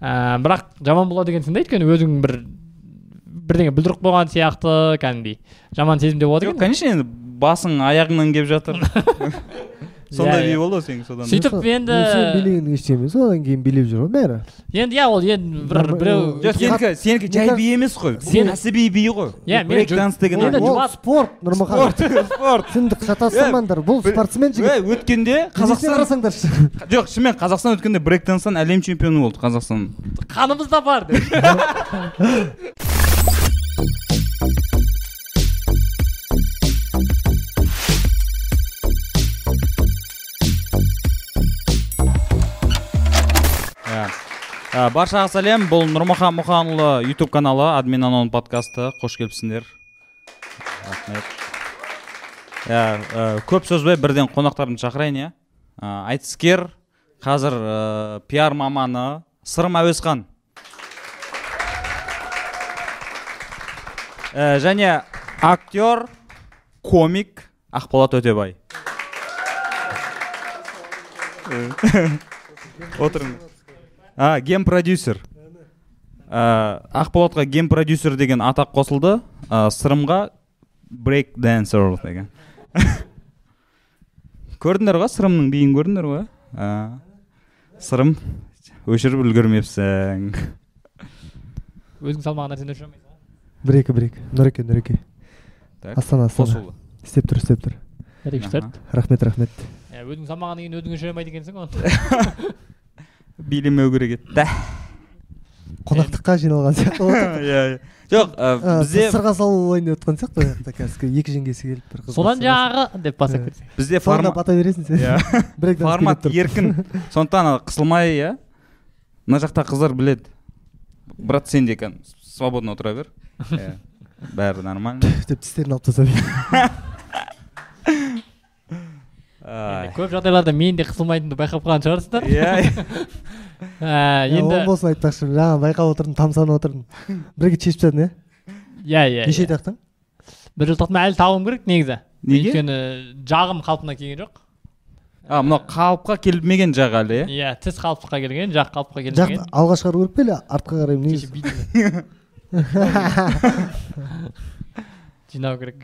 ә, бірақ жаман болады екенсің да өйткені өзің бір бірдеңе бүлдіріп қойған сияқты кәдімгідей. Жаман сезімде болады жоқ екен. конечно енді басың аяғыңнан келіп жатыр. сондай Иә, би иә. болды ғой сенің содан сөйтіп сен енді билегенің ештеңе емес одан кейін билеп жүр ғой бәрі. Енді иә ол енді бір біреу жоқ сенікі сенікі жай би емес қой Сен- кәсіби би ғой. Иә, мен брейк данс деген ол спорт нұрмахан. Спорт сен шатастырмаңдар бұл спортсмен жігіт. Ей, өткенде қазақстан қазақстан қарасаңдаршы? Жоқ шынымен қазақстан өткенде брейк данстан әлем чемпионы болды қазақстан. Қанымызда бар Ә, баршаға сәлем бұл нұрмахан мұханұлы ютуб каналы админ анон подкасты. Қош келіпсіңдер. Рахмет. Ә, көп сөзбай бірден қонақтарымды шақырайын иә. Айтыскер қазір ә, пиар маманы сырым әуесхан Ә, және актер комик ақболат өтебай. Отырыңыз. А ген продюсер ә, ақболатқа ген продюсер деген атақ қосылды. Ә, сырымға брейк дэнсер деген. Көрдіңдер ғой сырымның биін көрдіңдер ғой? Ә, сырым өшіріп үлгермепсің. Өзің салмаған нәрсені өшіре алмайсың бір екі бір екі. Нұреке нұреке. Так, астана астана. істеп тұр істеп тұр. Рахмет. Рахмет өзің салмағаннан кейін өзің өшіре алмайды екенсің ғой. билемеу керек еді қонақтыққа жиналған сияқты ғой иә иә. Жоқ ә, бізде сырға салу ойыны өткен сияқты ол жақта қазір. Екі жеңгесі келіп бір қыз содан жаңағы деп бастап Иә. кетсең бізде формат бата бересің сен. Иә. Формат еркін. Сондықтан ана қысылмай иә. Мына жақта қыздар біледі. Брат сен де кәдімгі свободно отыра бер. Иә бәрі нормально. Деп тістерін алып тастап. Көп жағдайларда мен де қысылмайтынымды байқап қалған шығарсыздар. Иә. Ә, енді енді болсын айтпақшы. Жаңа байқап отырдым тамсанып отырдым. Бірге шешіп тастадың иә иә иә неше иә. тақтың бір жылтықтың әлі табуым керек негізі. Неге? өйткені жағым қалпына келген жоқ. А мынау қалыпқа келмеген жақ әлі иә иә тіс қалыпқа келген жақ қалыпқа жақ келмеген. алға шығару керек пе или артқа қарай негізі? Жинау керек.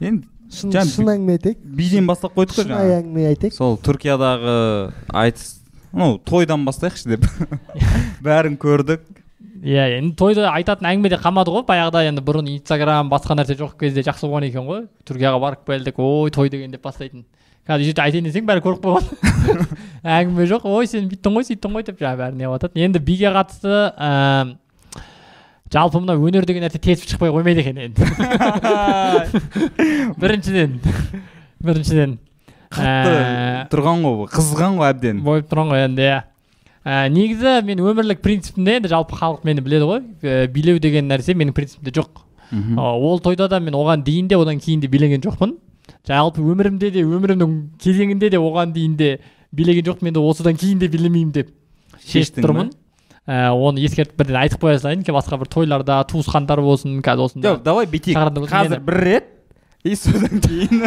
Енді шын шын әңгіме айтайық. биден бастап қойдық қой шынайы әңгіме айтайық. Сол түркиядағы айтыс ну тойдан бастайықшы деп. Бәрін көрдік. Иә енді тойды айтатын әңгіме де қалмады ғой баяғыда. Енді бұрын инстаграм басқа нәрсе жоқ кезде жақсы болған екен ғой. Түркияға барып келдік. Ой той деген деп бастайтын. Қазір жерде айтайын десең бәрі көріп қойған. Әңгіме жоқ. Ой сен бүйттің ғой сөйттің ғой деп жаңағы бәрі неғыватады енді биге қатысты жалпы мына өнер деген нәрсе тесіп шықпай қоймайды екен енді. Біріншіден біріншіден қатты Ә, тұрған ғой қызған ғой әбден. болып тұрған ғой енді иә. Ә, негізі мен өмірлік принципімде енді жалпы халық мені біледі ғой. Ә, билеу деген нәрсе менің принципімде жоқ. Ә, ол тойда да мен оған дейін де одан кейін де билеген жоқпын. Жалпы өмірімде де өмірімнің кезеңінде де оған дейін де билеген жоқпын. Енді осыдан кейін де билемеймін деп ба? тұрмын. Ә, оны ескертіп бірден айтып қоя салайын басқа бір тойларда туысқандар болсын қазір осында жоқ давай бүйтейік қазір бір рет и содан кейін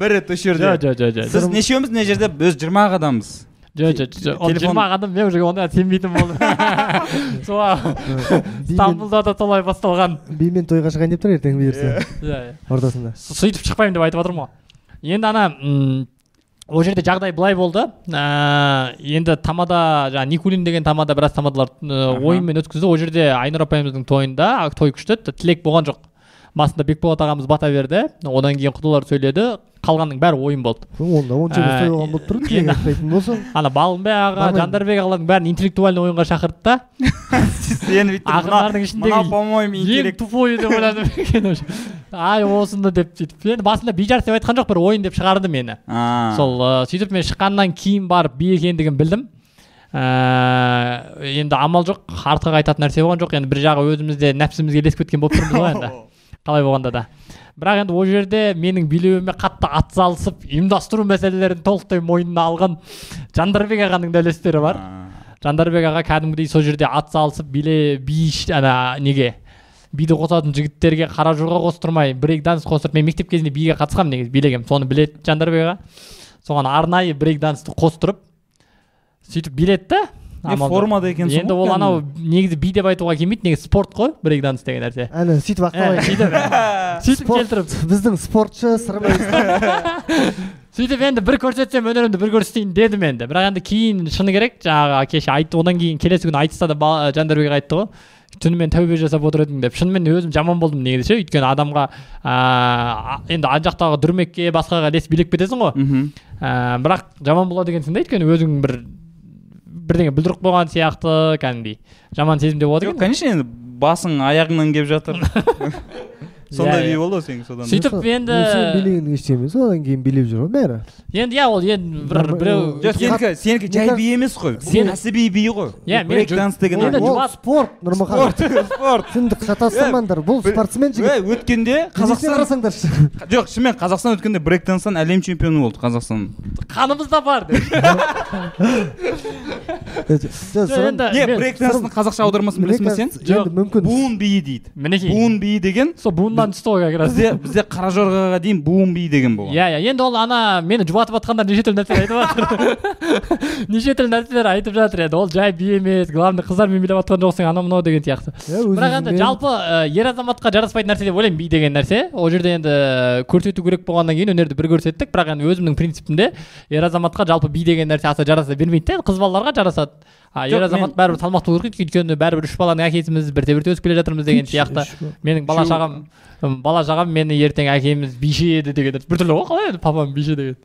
бір рет осы жерде жоқ жоқ жоқ сіз нешеуміз мына жерде біз жиырма ақ адамбыз жоқ жоқ жоқ жиырма адам мен уже ондайға сенбейтін болдым сол стамбулда да солай басталған. Бимен тойға шығайын деп тұр ертең бұйырса. Иә иә ортасында. Сөйтіп шықпаймын деп айтып жатырмын ғой. Енді ана ол жерде жағдай былай болды. Ә, енді тамада жаңағы никулин деген тамада біраз тамадалар ойынмен өткізді. Ол жерде айнұр апайымыздың тойында той күшті тілек болған жоқ. Басында бекболат ағамыз бата берді. Одан кейін құдалар сөйледі. Қалғанның бәрі ойын болды. Онда онша Ә, болған болып тұр айтпайтын болсаң. Ана балымбек аға жандарбек ағалардың бәрін интеллектуальный ойынға шақырды да. Сен бүйтіп мына ішіндегі по моему ең тупой деп ойладым ай осыны деп сөйтіп. Енді басында бижарс деп айтқан жоқ бір ойын деп шығарды мені. Сол ә, сөйтіп мен шыққаннан кейін барып би екендігін білдім. Ә, енді амал жоқ артқа қайтатын нәрсе болған жоқ. Енді бір жағы өзімізде нәпсімізге ілесіп кеткен болып тұрмыз ғой енді. Қалай болғанда да. Бірақ енді ол жерде менің билеуіме қатты атсалысып ұйымдастыру мәселелерін толықтай мойнына алған жандарбек ағаның да үлестері бар. Жандарбек аға кәдімгідей сол жерде атсалысып биле би ана неге? Биді қосатын жігіттерге қара жорға қостырмай брейк данс қостырып мен мектеп кезінде биге қатысқанмын негізі билегенмін. Соны біледі жандарбек аға. Соған арнайы брейк дансты қостырып сөйтіп биледі да не формада екенсің енді ол анау негізі би деп айтуға келмейді негізі спорт қой брейк данс деген нәрсе. Әне сөйтіп Ә, ақталайық сөйтіп сөйтіп келтіріп. біздің спортшы сырбай. Сөйтіп енді бір көрсетсем өнерімді бір көрсетейін дедім енді. Бірақ енді кейін шыны керек жаңағы кеше айтты одан кейін келесі күні айтыста да ба- жандарбек айтты ғой. Түнімен тәубе жасап отыр едің деп. Шынымен өзім жаман болдым негізі ше. Өйткені адамға ыыы енді ана жақтағы дүрмекке басқаға ілесіп билеп кетесің ғой. Мхм. Ә, бірақ жаман болады екенсің да өйткені өзің бір бірдеңе бүлдіріп қойған сияқты кәдімгідей. Жаман сезімде болады жоқ екен конечно енді басың аяғыңнан келіп жатыр. сондай Иә, би иә. болды ғой сенікі содан сөйтіп енді сен билегенің ештеңе емес одан кейін билеп жүр ғой бәрі. Енді иә ол енді бір біреу жоқ сенікі сенікі жай би емес қой. Сен- кәсіби би ғой. Иә, брейк данс деген Енді ол спорт нұрмахан. Спорт спорт. Шатастырмаңдар бұл спортсмен жігіт Ей, өткенде қазақстан қарасаңдаршы? Жоқ шынымен қазақстан өткенде брейк данстан әлем чемпионы болды қазақстан. Қанымызда бар не брейк данстың қазақша аудармасын білесің ба сен? енді мүмкін. Буын биі дейді. Мінекей. Буын биі деген сол буыннан түсті ғой как раз. Бізде бізде қара жорғаға дейін буын би деген болған. Иә иә енді ол ана мені жұбатып жатқандар неше түрлі нәрселер айтып жатыр. Неше түрлі нәрселер айтып жатыр енді ол жай би емес главный қыздармен билеп жатқан жоқсың анау мынау деген сияқты. Бірақ енді жалпы ер азаматқа жараспайтын нәрсе деп ойлаймын би деген нәрсе. Ол жерде енді көрсету керек болғаннан кейін өнерді бір көрсеттік. Бірақ енді өзімнің принципімде ер азаматқа жалпы би деген нәрсе аса жараса бермейді да енді қыз балаларға жарасады. Ер азамат бәрібір салмақты болу керек өйткені бәрібір үш баланың әкесіміз бірте бірте өсіп келе жатырмыз деген сияқты. менің бала шағам бала шағам мені ертең әкеміз биші еді деген біртүрлі ғой қалай енді папам биші деген.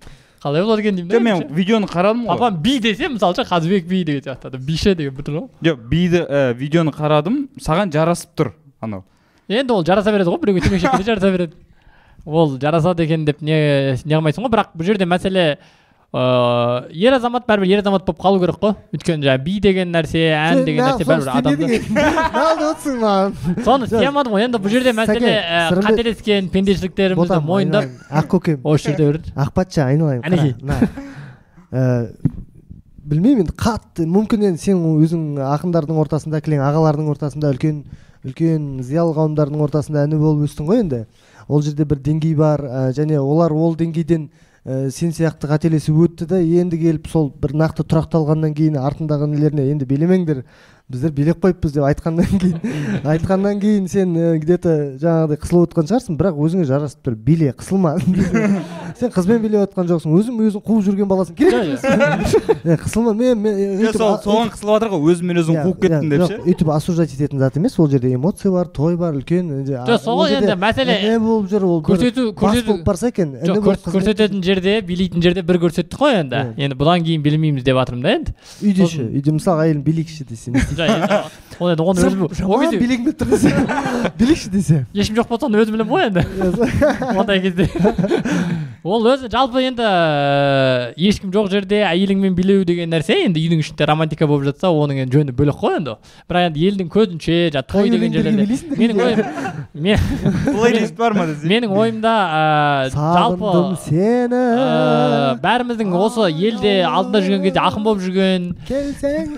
Қалай болады екен? деймін мен видеоны қарадым ғой. Папам би десе мысалы ше қазыбек би деген сияқты. Биші деген біртүрлі ғой. Жоқ биді ә, видеоны қарадым саған жарасып тұр анау. Енді ол жараса береді ғой біреуге темекі шеккенде жараса береді. Ол жарасады екен деп не не қылмайсың ғой бірақ бұл жерде мәселе ыыы ер азамат бәрібір ер азамат болып қалу керек қой. Өйткені жаңағы би деген нәрсе ән деген нәрсе бәрібір адамды неғып отырсың маған? Соны істей алмадым ғой. Енді бұл жерде мәселе сырымбек- қателескен пендешіліктерімізді мойындап ақ көкем. осы жерде бір ақ патша айналайын. Әнекей. Ә, білмеймін енді қатты. Мүмкін енді сен өзің ақындардың ортасында кілең ағалардың ортасында үлкен үлкен зиялы қауымдардың ортасында іні болып өстің ғой енді. Ол жерде бір деңгей бар және олар ол деңгейден ә, сен сияқты қателесіп өтті да енді келіп сол бір нақты тұрақталғаннан кейін артындағы інілеріне енді билемеңдер біздер билеп қойыппыз деп айтқаннан кейін. Айтқаннан кейін сен ә, где то жаңағыдай қысылып отқан шығарсың бірақ өзіңе жарасып тұр. Биле қысылма сен қызбен билеп отқан жоқсың. Өзің өзің қуып жүрген баласың. Керек Е, қысылма мен мен соған қысылып жатыр ғой. Өзіммен өзім қуып кеттім деп ше? өйтіп осуждать ететін зат емес. Ол жерде эмоция бар той бар үлкен. А- Жоқ, сол ол ғой енді мәселе. іні болып жүр ол көрсету- көрсету- болып барса екен. Көрсететін жерде билейтін жерде бір көрсеттік қой енді. Енді бұдан кейін билемейміз деп жатырмын да енді. Үйде ше үйде мысалға әйелім билейікші десе не ол енді оны өзім келіп тұр десе билейікші десе ешкім жоқ болса оны өзім білемін ғой енді ондай кезде ол өзі жалпы енді ешкім жоқ жерде әйеліңмен билеу деген нәрсе енді үйдің ішінде романтика болып жатса оның енді жөні бөлек қой енді бірақ енді елдің көзінше жаңағы той деген жерлерде менің ойым мен плейлист бар ма десе менің ойымда жалпы сені бәріміздің осы елде алдында жүрген кезде ақын болып жүрген келсең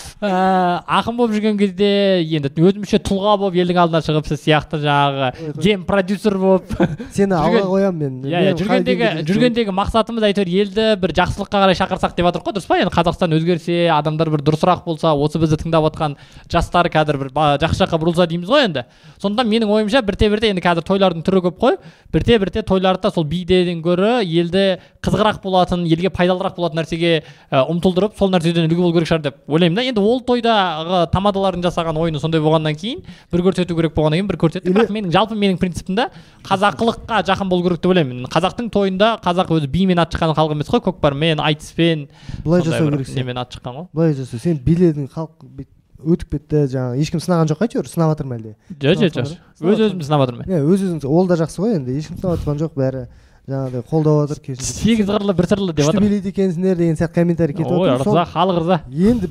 ә, ақын болып жүрген кезде енді өзімізше тұлға болып елдің алдына шығып сіз сияқты жаңағы гейм продюсер болып. Сені алға қоямын мен. Иә иә жүргендегі жүргендегі мақсатымыз әйтеуір елді бір жақсылыққа қарай шақырсақ деп жатырмық қой дұрыс па? Енді қазақстан өзгерсе адамдар бір дұрысырақ болса осы бізді тыңдап жатқан жастар қазір бір жақсы жаққа бұрылса дейміз ғой енді. Сондықтан менің ойымша бірте бірте енді қазір тойлардың түрі көп қой бірте бірте тойларды сол биден гөрі елді қызығырақ болатын елге пайдалырақ болатын нәрсеге ә, ұмтылдырып сол нәрседен үлгі болу керек шығар деп ойлаймын да. Енді ол тойдағы тамадалардың жасаған ойыны сондай болғаннан кейін бір көрсету керек болғаннан кейін бір көрсетті. Бірақ менің жалпы менің принципімде қазақылыққа жақын болу керек деп ойлаймын. Қазақтың тойында қазақ өзі бимен аты шыққан халық емес қой көкпармен айтыспен. Былай жасау керек немен аты шыққан ғой. Былай жасау. Сен биледің халық өтіп кетті жаңағы ешкім сынаған жоқ әйтеуір сынап жатыр ма әлде? Жоқ жоқ жоқ өз өзімді сынап жатырмын иә өз өзің ол да жақсы ғой енді ешкім сынап жатқан жоқ бәрі жаңағыдай қолдап жатыр сегіз қырлы бір сырлы деп күшті жатыр. билейді екенсіңдер деген сияқты комментарий кетіп ой жатыр ырза халық ырза. енді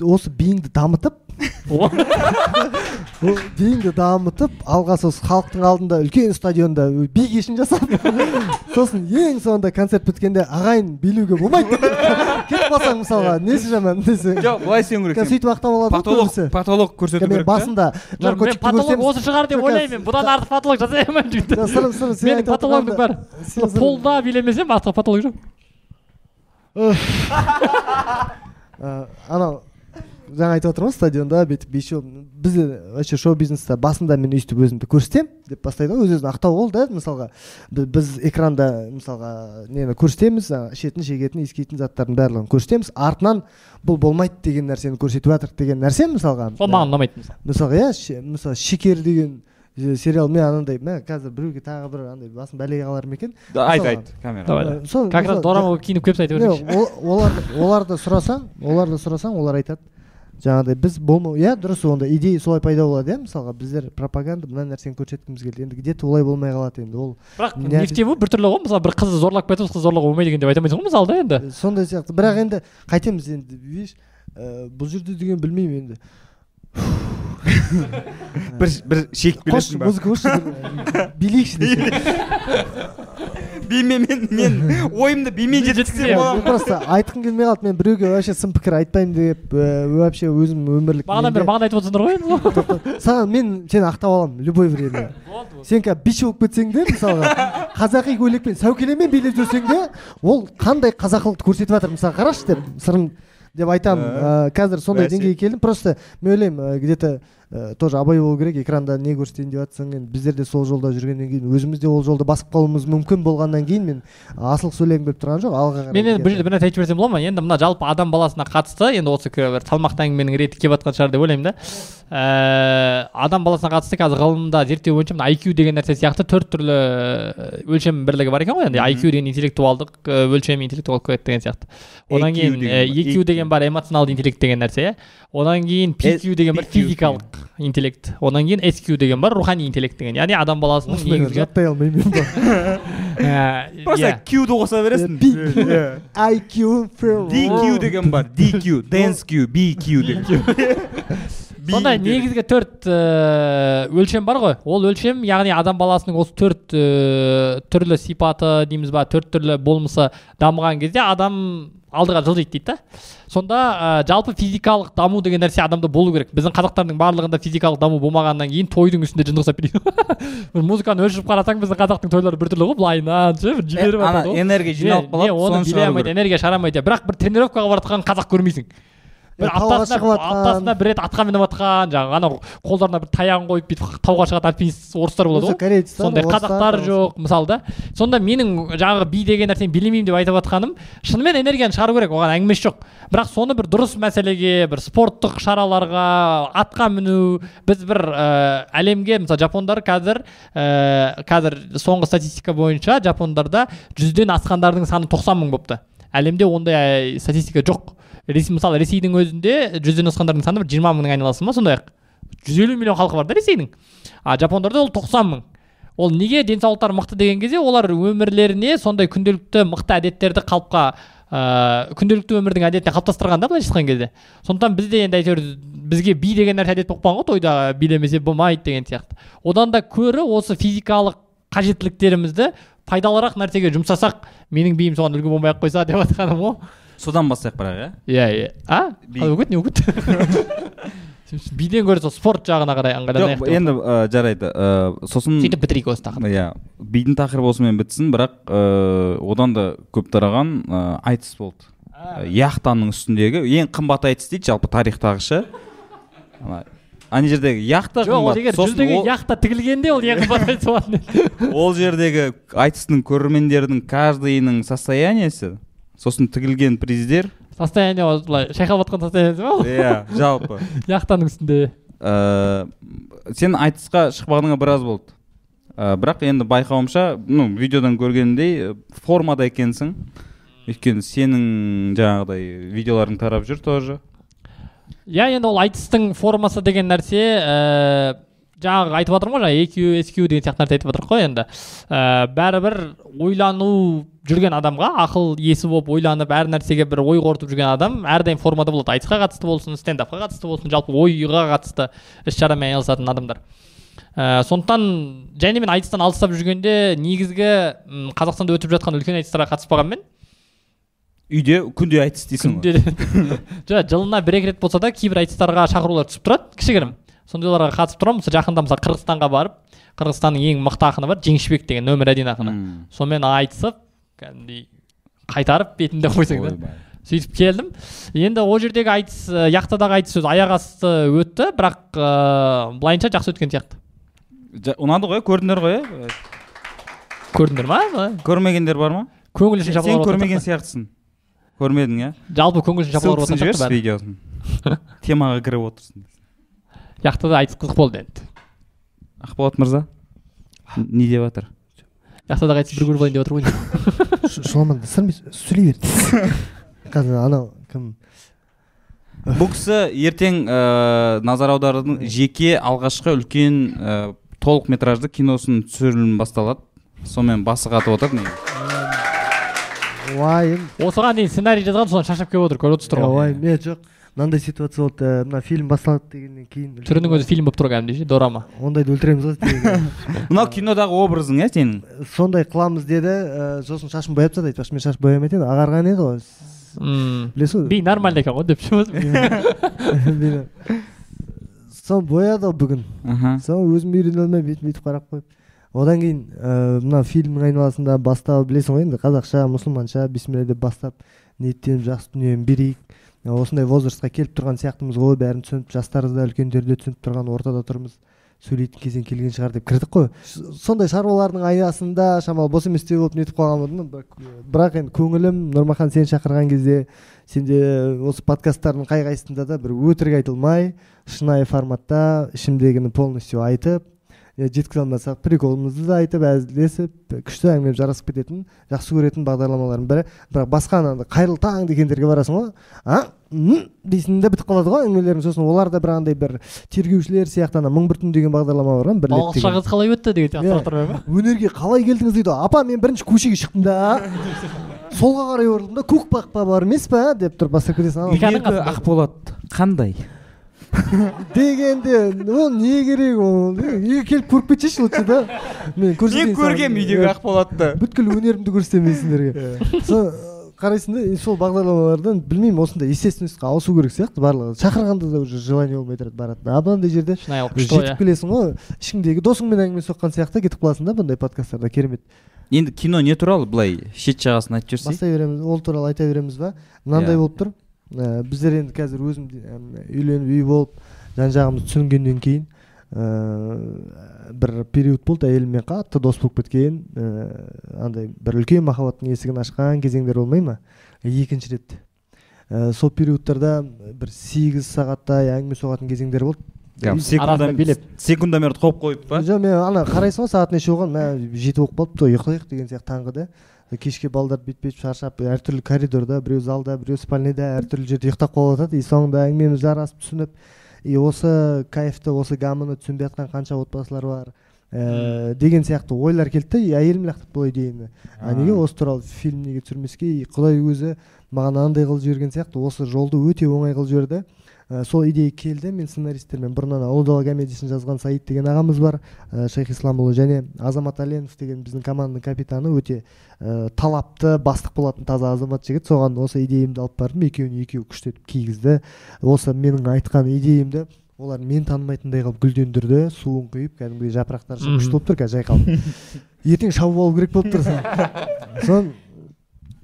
осы биіңді дамытып биіңді дамытып алға сол халықтың алдында үлкен стадионда би кешін жасап сосын ең соңында концерт біткенде ағайын билеуге болмайды. Кетіп қалсаң мысалға несі жаман десең жоқ былай істеуің керек сөйтіп ақтап алады көбісі. потолок көрсету керек басында потолок көрсем- осы шығар деп ойлаймын. Мен бұдан артық потолок жасай алмаймын жігіттер сырым сырым сен менің отырғанда- бар. Полда билемесем артық потолок жоқ Э, анау жаңа айтып отырмын ғой стадионда бүйтіп бейшо бізде вообще шоу бизнеста басында мен өйстіп өзімді көрсетемін деп бастайды ғой өз өзін ақтау ол да мысалға. Бі- біз экранда мысалға нені көрсетеміз ішетін шегетін иіскейтін заттардың барлығын көрсетеміз. Артынан бұл болмайды деген нәрсені көрсетіп жатырық деген нәрсе мысалға. Сол маған ұнамайды мысалы мысалға иә мысалы шекер деген сериал мен анандай мә қазір біреуге тағы бір андай басым бәлеге қалар ма екен? Айт айт камера. Давай. Сол- как раз дорама болып киініп келіпсіз айта беріңізші ол- оларды оларды сұрасаң оларды сұрасаң олар айтады. Жаңағыдай біз болмау иә дұрыс онда идея солай пайда болады иә мысалға біздер пропаганда мына нәрсені көрсеткіміз келді енді где то олай болмай қалады енді ол бірақ Не нефтеву біртүрлі ғой мысалы бір қызды зорлап кетіп қыз зорлауға болмайды екен деп айта алмайсың ғой мысалы да енді. Сондай сияқты бірақ енді қайтеміз енді видишь ә, бұл жерде деген білмеймін енді. Бір бір шегіп келесің ба музыка қойшы билейікші десең бимен мен мен ойымды бимен жеткізсем болады просто айтқым келмей қалды мен біреуге вообще сын пікір айтпаймын деп вообще өзім өмірлік бағанадан бері маған айтып отырсыңдар ғой енді. Саған мен сені ақтап аламын любой время. Сен қазір биші болып кетсең де мысалға қазақи көйлекпен сәукелемен билеп жүрсең де ол қандай қазақылықты көрсетіп жатыр мысалы қарашы деп сырым деп айтамын. Ә, Ә, қазір сондай деңгейге келдім. Просто мен ойлаймын ә, где то ә, тоже абай болу керек экранда не көрсетейін деп жатсың енді біздер де сол жолда жүргеннен кейін өзіміз де ол жолды басып қалуымыз мүмкін болғаннан кейін мен асылық сөйлегім келіп тұрған жоқ алға қарай мен енді бұл кетемін. жерде бір нәрсе айтып жіберсем болады ма? Енді мына жалпы адам баласына қатысты енді осы бір салмақты әңгіменің реті келіп жатқан шығар деп ойлаймын да. Ә, адам баласына қатысты қазір ғылымда зерттеу бойынша мына IQ деген нәрсе сияқты төрт түрлі э, өлшем бірлігі бар екен ғой енді. IQ деген интеллектуалдық өлшем интеллектуалдық деген сияқты. Одан кейін EQ деген бар эмоционалды интеллект деген нәрсе иә. Одан кейін PQ деген бар физикалық интеллект одан кейін SQ деген бар рухани интеллект деген. Яғни адам баласының негізгі жаттай алмаймын мен просто кюді қоса бересің IQ DQ деген бар DQ dance Q. BQ деген сондай негізгі төрт э, өлшем бар ғой. Ол өлшем яғни адам баласының осы төрт э, түрлі сипаты дейміз ба төрт түрлі болмысы дамыған кезде адам алдыға жылжиды дейді да. Сонда э, жалпы физикалық даму деген нәрсе адамда болу керек. Біздің қазақтардың барлығында физикалық даму болмағаннан кейін тойдың үстінде жынды ұқсап билейді бір музыканы өлшеп қарасаң біздің қазақтың тойлары біртүрлі ғой. Былайынан ше бір жіберіп ана энергия жиналып қалады оны билей алмайды энергия шығара алмайды. Бірақ бір тренировкаға бара жатқан қазақ көрмейсің. Бір аптасына аптасына бір рет атқа миніп жатқан жаңағы анау қолдарына бір таяғын қойып бүйтіп тауға шығатын альпинист орыстар болады ғой сондай қазақтар жоқ мысалы да сонда менің жаңағы би деген нәрсені билемеймін деп айтып жатқаным шынымен энергияны шығару керек оған әңгімесі жоқ бірақ соны бір дұрыс мәселеге бір спорттық шараларға атқа міну біз бір ә, әлемге мысалы жапондар қазір ә, қазір соңғы статистика бойынша жапондарда жүзден асқандардың саны 90 мың болыпты әлемде ондай статистика жоқ ресей мысалы ресейдің өзінде жүзден асқандардың саны бір жиырма мыңның айналасында ма сондай ақ жүз елу миллион халқы бар да ресейдің. А жапондарда ол тоқсан мың. Ол неге денсаулықтары мықты деген кезде олар өмірлеріне сондай күнделікті мықты әдеттерді қалыпқа ыыы күнделікті өмірдің әдетіне қалыптастырған да былайша айтқан кезде. Сондықтан бізде енді әйтеуір бізге би деген нәрсе әдет болып қалған ғой тойда билемесе болмайды деген сияқты. Одан да көрі осы физикалық қажеттіліктерімізді пайдалырақ нәрсеге жұмсасақ менің биім соған үлгі болмай ақ қойса деп жатқаным ғой. Содан бастайық бірақ иә? Иә иә. А? Қалай өкет не өкет биден гөрі сол спорт жағына қарай ыңғайланайық жоқ енді ә, жарайды. Ә, сосын сөйтіп бітірейік осы тақырыпты. Иә. Бидің тақырыбы осымен бітсін бірақ ә, одан да көп тараған айтыс болды. Яхтаның үстіндегі ең қымбат айтыс дейді жалпы тарихтағы ше ана жердегі яхта жоқ ол егер жүздеген яхта тігілгенде ол ең қымбат айтыс болатын еді. Ол жердегі айтыстың көрермендердің каждыйының состояниесі. Сосын тігілген приздер состояние былай шайқалып жатқан состояниесі ма ол? Иә жалпы. Яхтаның үстінде. Ә, сен айтысқа шықпағаныңа біраз болды. Ә, бірақ енді байқауымша ну видеодан көргенімдей формада екенсің. Өйткені сенің жаңағыдай видеоларың тарап жүр тоже. Иә енді ол айтыстың формасы деген нәрсе ііі жаңағы айтып жатырмын ғой жаңағы EQ, SQ деген сияқты нәрсе айтып жатырмық қой енді. Ііі бәрібір ойлану жүрген адамға ақыл иесі болып ойланып әр нәрсеге бір ой қорытып жүрген адам әрдайым формада болады. Айтысқа қатысты болсын стендапқа қатысты болсын жалпы ойға қатысты іс шарамен айналысатын адамдар. Ііі сондықтан және мен айтыстан алыстап жүргенде негізгі қазақстанда өтіп жатқан үлкен айтыстарға қатыспағанмен үйде күнде айтыс дейсің ғой. жоқ жылына бір екі рет болса да кейбір айтыстарға шақырулар түсіп тұрады кішігірім. Сондайларға қатысып тұрамын. Мысалы жақында мысалы қырғызстанға барып қырғызстанның ең мықты ақыны бар жеңішбек деген нөмір один ақыны. Сонымен айтысып кәдімгідей қайтарып бетінде қойсаң да сөйтіп келдім енді ол жердегі айтыс ә, яхтадағы айтыс өзі аяқ асты өтті бірақ ә, былайынша жақсы өткен сияқты ұнады ғой көрдіңдер ғой иә көрдіңдер ма көрмегендер бар ма көңіл үшін сен көрмеген сияқтысың көрмедің иә жалпы көңіл үшін жабылып ссылкасын жіберші видеосын темаға кіріп отырсың яхтада айтыс қызық болды енді ақболат мырза не деп жатыр яхтадағы айтыс бір көріп алайын деп отыр ғой шұламан сырмай сөйлей бер. Қазір анау кім? Бұл кісі ертең ә, назар аудардың жеке алғашқы үлкен ә, толық метражды киносын түсірілім басталады. Сонымен басы қатып отыр негізі. Уайым. Осыған дейін сценарий жазған соны шаршап келіп отыр көріп отырсыздар ғой. Уайым е жоқ. Мынандай ситуация болды мына фильм басталады дегеннен кейін түрінің өзі фильм болып тұр кәдімгідей ше дорама ондайды өлтіреміз ғой мынау кинодағы образың иә сенің сондай қыламыз деді ә, сосын шашын бояп тастады айтпақшы мен шаш боямайтын едім ағарған еді ғой. Мм білесіз ғой. Би нормальный екен ғой деп ше Мені- соны бояды ғой бүгін. Соны өзім үйрене алмай бүйтіп бүйтіп қарап қойып. Одан кейін ә, мына фильмнің айналасында бастап білесің ғой енді қазақша мұсылманша бисмилля деп бастап ниеттеніп жақсы дүниені берейік. Осындай возрастқа келіп тұрған сияқтымыз ғой бәрін түсініп жастарыз да үлкендер де түсініп тұрған ортада тұрмыз сөйлейтін кезең келген шығар деп кірдік қой. Сондай шаруалардың аясында шамалы бос емес те болып нетіп қалған бірақ- енді көңілім нұрмахан сені шақырған кезде сенде осы подкасттардың қай қайсысында да бір өтірік айтылмай шынайы форматта ішімдегіні полностью айтып жеткізе алмасақ приколымызды да айтып әзілдесіп күшті әңгіме жарасып кететін жақсы көретін бағдарламалардың бірі бірақ басқа ана қайырлы таң дегендерге барасың ғой а дейсің де бітіп қалады ғой әңгімелерің сосын олар да бір андай бір тергеушілер сияқты ана мың бір түн деген бағдарлама бар ғой бірлік балықша деген қыз қалай өтті деген сияқты сұрақтар бар ма өнерге қалай келдіңіз дейді ғой. апа мен бірінші көшеге шықтым да солға қарай бұрылдым да көк бақпа бар емес па деп тұрып бастап кетесің ақболат қандай дегенде ол не керек ол үйге келіп көріп кетсейші лучше да мен көрсетейін саған. Иә. ақболатты бүткіл өнерімді көрсетемін мен сендерге сол қарайсың да сол бағдарламалардан білмеймін осындай естественностьқа ауысу керек сияқты барлығы шақырғанда да уже желание болмай тұрады баратын а мынандай жерде шынайы жетіп келесің ғой ішіңдегі досыңмен әңгіме соққан сияқты кетіп қаласың да бұндай подкасттарда керемет енді кино не туралы былай шет жағасын айтып жіберсей бастай береміз ол туралы айта береміз ба мынандай болып тұр ә, біздер енді қазір өзім үйленіп үй болып жан жағымыз түсінгеннен кейін ә, бір период болды әйеліммен қатты дос болып кеткен ә, андай бір үлкен махаббаттың есігін ашқан кезеңдер болмай ма? Екінші рет. Ә, сол периодтарда бір сегіз сағаттай әңгіме соғатын кезеңдер болды. Секундомерді қойып қойып па? Жоқ мен ана қарайсың ғой сағат неше болған? Мә жеті болып қалыпты ғой ұйықтайық деген сияқты таңғы да. Кешке балдар бүйтіп бүйтіп шаршап әртүрлі коридорда біреу залда біреу спальныйда әртүрлі жерде ұйықтап қалып жатады и соңында әңгімеміз жарасып түсініп и осы кайфты осы гамманы түсінбей жатқан қанша отбасылар бар ә, деген сияқты ойлар келді да и әйелім лақтырды бұл идеяны а неге осы туралы фильм неге түсірмеске и құдай өзі маған андай қылып жіберген сияқты осы жолды өте оңай қылып жіберді Ә, сол идея келді мен сценаристтермен бұрыннан ұлы дала комедиясын жазған саид деген ағамыз бар ә, шейх исламұлы. Және азамат аленов деген біздің команданың капитаны өте ә, талапты бастық болатын таза азамат жігіт. Соған осы идеямды алып бардым екеуіне екеуі күштетіп кигізді. Осы менің айтқан идеямды олар мен танымайтындай қылып гүлдендірді суын құйып кәдімгідей жапырақтары шығып күшті болып тұр қазір жайқалып ертең шабып алу керек болып тұр сон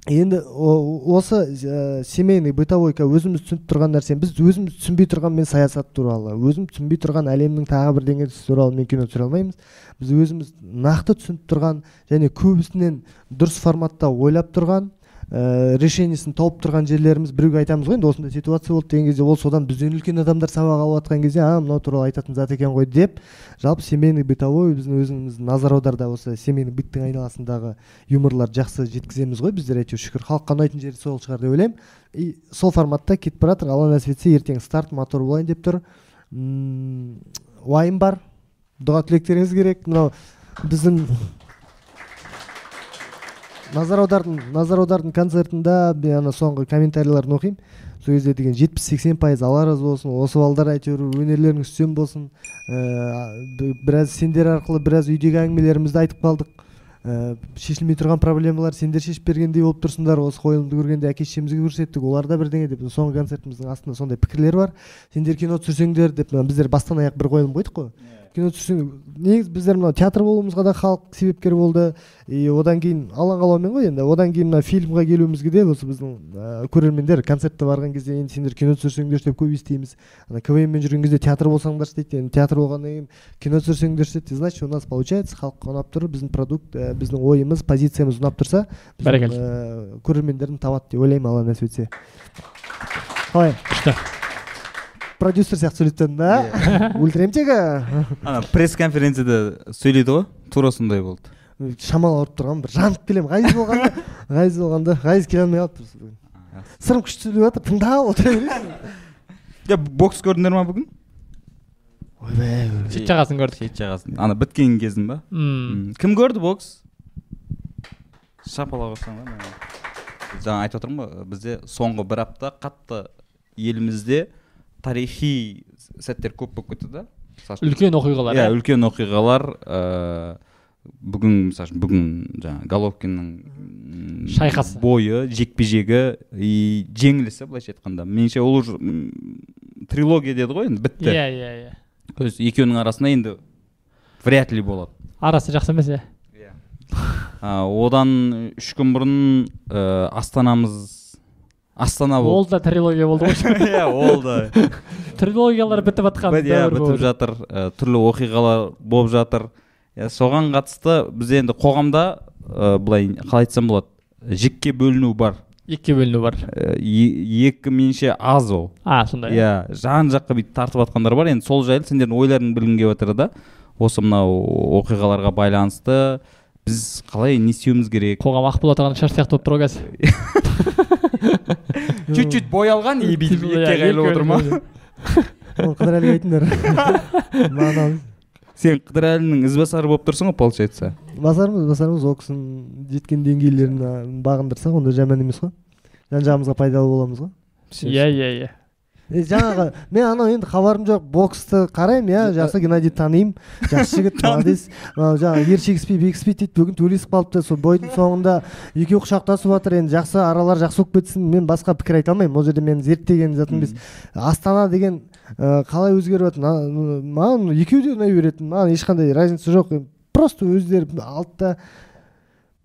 енді осы ә, семейный бытовойка өзіміз түсініп тұрған нәрсе біз өзіміз түсінбей тұрған мен саясат туралы өзім түсінбей тұрған әлемнің тағы бірдеңесі туралы мен кино түсіре алмаймыз. Біз өзіміз нақты түсініп тұрған және көбісінен дұрыс форматта ойлап тұрған ә, решениесін тауып тұрған жерлеріміз біреуге айтамыз ғой енді осындай ситуация болды деген кезде ол содан бізден үлкен адамдар сабақ алып жатқан кезде а мынау туралы айтатын зат екен ғой деп жалпы семейный бытовой біздің өзіміз назар аударда осы семейный быттың айналасындағы юморлар жақсы жеткіземіз ғой біздер әйтеуір шүкір. Халыққа ұнайтын жері сол шығар деп ойлаймын. И сол форматта кетіп бара жатыр алла нәсіп етсе ертең старт мотор болайын деп тұр. Уайым бар. Дұға тілектеріңіз керек. Мынау біздің назар аудардың назар аудардың концертында мен ана соңғы комментарийлерін оқимын. Сол кезде деген жетпіс сексен пайыз алла разы болсын осы балдар әйтеуір өнерлеріңіз үстем болсын. Ә, біраз сендер арқылы біраз үйдегі әңгімелерімізді айтып қалдық. Ә, шешілмей тұрған проблемалар сендер шешіп бергендей болып тұрсыңдар. Осы қойылымды көргенде әке шешемізге көрсеттік олар да бірдеңе деп. Соңғы концертіміздің астында сондай пікірлер бар. Сендер кино түсірсеңдер деп біздер бастан аяқ бір қойылым қойдық қой. Кино түсірсең негізі біздер мына театр болуымызға да халық себепкер болды. И одан кейін алан қалаумен ғой енді. Одан кейін мына фильмға келуімізге де осы біздің ә, көрермендер концертке барған кезде енді сендер кино түсірсеңдерші деп көп естиміз. Ана квн мен жүрген кезде театр болсаңдаршы дейді енді театр болғаннан кейін кино түсірсеңдерші дейді. Значит у нас получается халыққа ұнап тұр біздің продукт ә, біздің ойымыз позициямыз ұнап тұрса Бәрекелді. ә, көрермендерін табады деп ойлаймын алла нәсіп етсе. Қалай? Күшті. Продюсер сияқты тастадым да? Ультремтегі ана пресс конференцияда сөйлейді ғой тура сондай болды. Шамалы ауырып тұрған бір жанып келемін ғазиз болғанда ғазиз болғанда ғазиз келе алмай қалыпты бүгін сырым күшті сөйлеп жатыр тыңдап отыра бересің. Иә бокс көрдіңдер ма бүгін? Ойбай шет жағасын көрдік. Шет жағасын. Ана біткен кезін ба? Кім көрді бокс? Шапалақ ұрсаң маған. жаңа айтып отырмын ғой бізде соңғы бір апта қатты елімізде тарихи сәттер көп болып кетті да үлкен оқиғалар иә иә үлкен оқиғалар ыыы бүгін мысалы үшін бүгін жаңағы головкиннің Шайқасы. бойы жекпе жегі и жеңілісі былайша айтқанда. Меніңше ол уже трилогия деді ғой енді бітті. Иә иә иә. То есть екеуінің арасында енді вряд ли болады. Арасы жақсы емес иә. А, одан үш күн бұрын ә, астанамыз астана ол болды да трилогия болды ғой. Иә ол да. Трилогиялар бітіп жатқан иә бітіп жатыр ә, түрлі оқиғалар болып жатыр. Иә соған қатысты бізде енді қоғамда ә, былай қалай айтсам болады жікке бөліну бар. Екіге бөліну бар. Екі меніңше аз ол. А сондай иә жан жаққа бүйтіп тартып жатқандар бар. Енді сол жайлы сендердің ойларың білгім келіп жатыр да. Осы мынау оқиғаларға байланысты біз қалай не істеуіміз керек? Қоғам ақ болат ағаның шаш сияқты болып тұр ғой қазір. чуть чуть боялған и бүйтіп екіге қайырылып отыр ма? оны қыдырәліге айтыңдар сен қыдырәлінің ізбасары болып тұрсың ғой получается. Басармыз басармыз ол кісінің жеткен деңгейлерін бағындырсақ онда жаман емес қой. Жан жағымызға пайдалы боламыз ғой. Иә иә иә. Жаңағы мен анау енді хабарым жоқ боксты қараймын иә жақсы геннадий танимын. Жақсы жігіт молодец. Мынау жаңағы ер шегіспей бекіспейді дейді бүгін төлесіп қалыпты. Сол бойдың соңында екеуі құшақтасып жатыр енді. Жақсы аралары жақсы болып кетсін. Мен басқа пікір айта алмаймын. Ол жерде мен зерттеген затым емес. Астана деген ә, қалай өзгеріп жатыр? Маған екеуі де ұнай береді маған ешқандай разница жоқ. Просто өздері алды да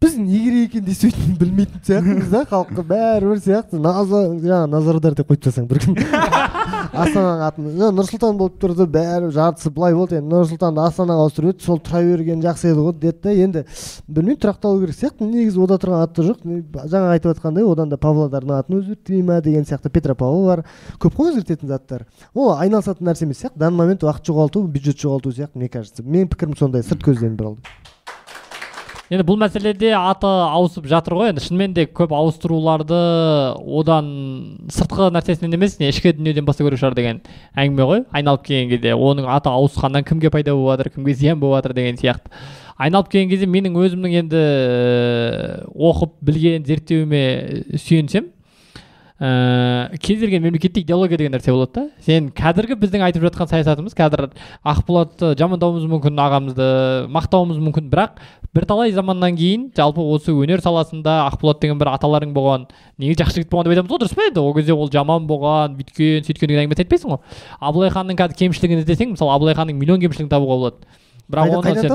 біз не керек екенін де сөйтіп білмейтін сияқтымыз да халыққа бәрібір сияқты назар жаңағы назардар деп қойып тастасаң бір күн астананың атын «Жо, нұр сұлтан болып тұрды бәрі жартысы былай болды енді нұр сұлтанды астанаға ауыстырып еді сол тұра берген жақсы еді ғой деді да енді білмеймін тұрақталу керек сияқты негізі ода тұрған аты жоқ жаңа айтып жатқандай одан да павлодардың атын өзгертпей ма деген сияқты петропавл бар көп қой өзгертетін заттар ол айналысатын нәрсе емес сияқты данный момент уақыт жоғалту бюджет жоғалту сияқты мне кажется менің пікірім сондай сырт көзден бір енді бұл мәселеде аты ауысып жатыр ғой. Енді шынымен де көп ауыстыруларды одан сыртқы нәрсесінен емес не ішкі дүниеден бастау керек шығар деген әңгіме ғой. Айналып келген кезде оның аты ауысқаннан кімге пайда болып жатыр кімге зиян болып жатыр деген сияқты. Айналып келген кезде менің өзімнің енді э, оқып білген зерттеуіме сүйенсем ә, кез келген мемлекетте идеология деген нәрсе болады да. Сен қазіргі біздің айтып жатқан саясатымыз қазір ақболатты жамандауымыз мүмкін ағамызды мақтауымыз мүмкін. Бірақ бірталай заманнан кейін жалпы осы өнер саласында ақболат деген бір аталарың болған неге жақсы жігіт болған деп айтамыз ғой дұрыс па енді ол кезде ол жаман болған бүйткен сөйткен деген әңгімені айтпайсың ғой. Абылай ханның қазір кемшілігін іздесең мысалы абылай ханның миллион кемшілігін табуға болады. Бірақ оны сен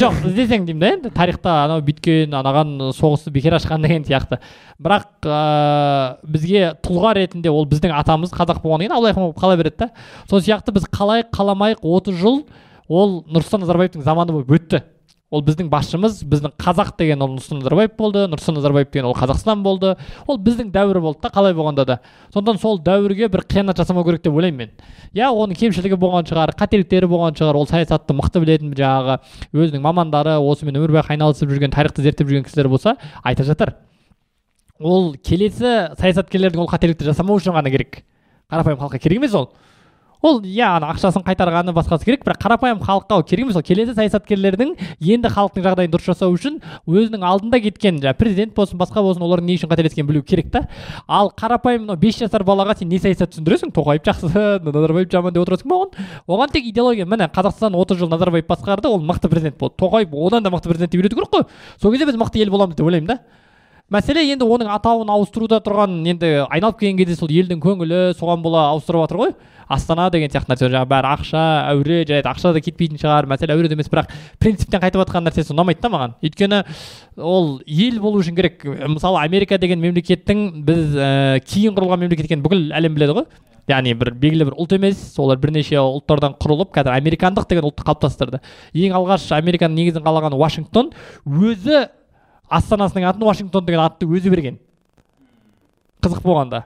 жоқ іздесең деймін да енді. Тарихта анау бүйткен анаған соғысты бекер ашқан деген сияқты. Бірақ ыыы бізге тұлға ретінде ол біздің атамыз қазақ болғаннан кейін абылай хан болып қала береді да. Сол сияқты біз қалайық қаламайық отыз жыл ол нұрсұлтан назарбаевтың заманы болып өтті. Ол біздің басшымыз біздің қазақ деген ол нұрсұлтан назарбаев болды нұрсұлтан назарбаев деген ол қазақстан болды. Ол біздің дәуір болды да қалай болғанда да. Сондықтан сол дәуірге бір қиянат жасамау керек деп ойлаймын мен. Иә оның кемшілігі болған шығар қателіктері болған шығар ол саясатты мықты білетін жаңағы өзінің мамандары осымен өмір бақи айналысып жүрген тарихты зерттеп жүрген кісілер болса айта жатар ол келесі саясаткерлердің ол қателікті жасамау үшін ғана керек. Қарапайым халыққа керек емес ол. Ол иә ана ақшасын қайтарғаны басқасы керек бірақ қарапайым халыққа ол керек емес. Ол келесі саясаткерлердің енді халықтың жағдайын дұрыс жасау үшін өзінің алдында кеткен жаңағы президент болсын басқа болсын олардың не үшін қателескенін білу керек та. Ал қарапайым мынау бес жасар балаға сен не саясат түсіндіресің? Тоқаев жақсы назарбаев жаман деп отырасың ба оған? Оған тек идеология. Міне қазақстан отыз жыл назарбаев басқарды ол мықты президент болды. Тоқаев одан да мықты президент деп үйрету керек қой. Сол кезде біз мықты ел боламыз деп ойлаймын да. Мәселе енді оның атауын ауыстыруда тұрған енді айналып келген кезде сол елдің көңілі соған бола ауыстырып жатыр ғой. Астана деген сияқты нәрсе жаңағы бәрі ақша әуре жарайды ақша да кетпейтін шығар мәселе әуреде емес бірақ принциптен қайтып жатқан нәрсесі ұнамайды да маған. Өйткені ол ел болу үшін керек. Мысалы америка деген мемлекеттің біз ә, кейін құрылған мемлекет екенін бүкіл әлем біледі ғой. Яғни бір белгілі бір ұлт емес олар бірнеше ұлттардан құрылып қазір американдық деген ұлтты қалыптастырды. Ең алғаш американың негізін қалаған вашингтон өзі астанасының атын вашингтон деген атты өзі берген. Қызық болғанда.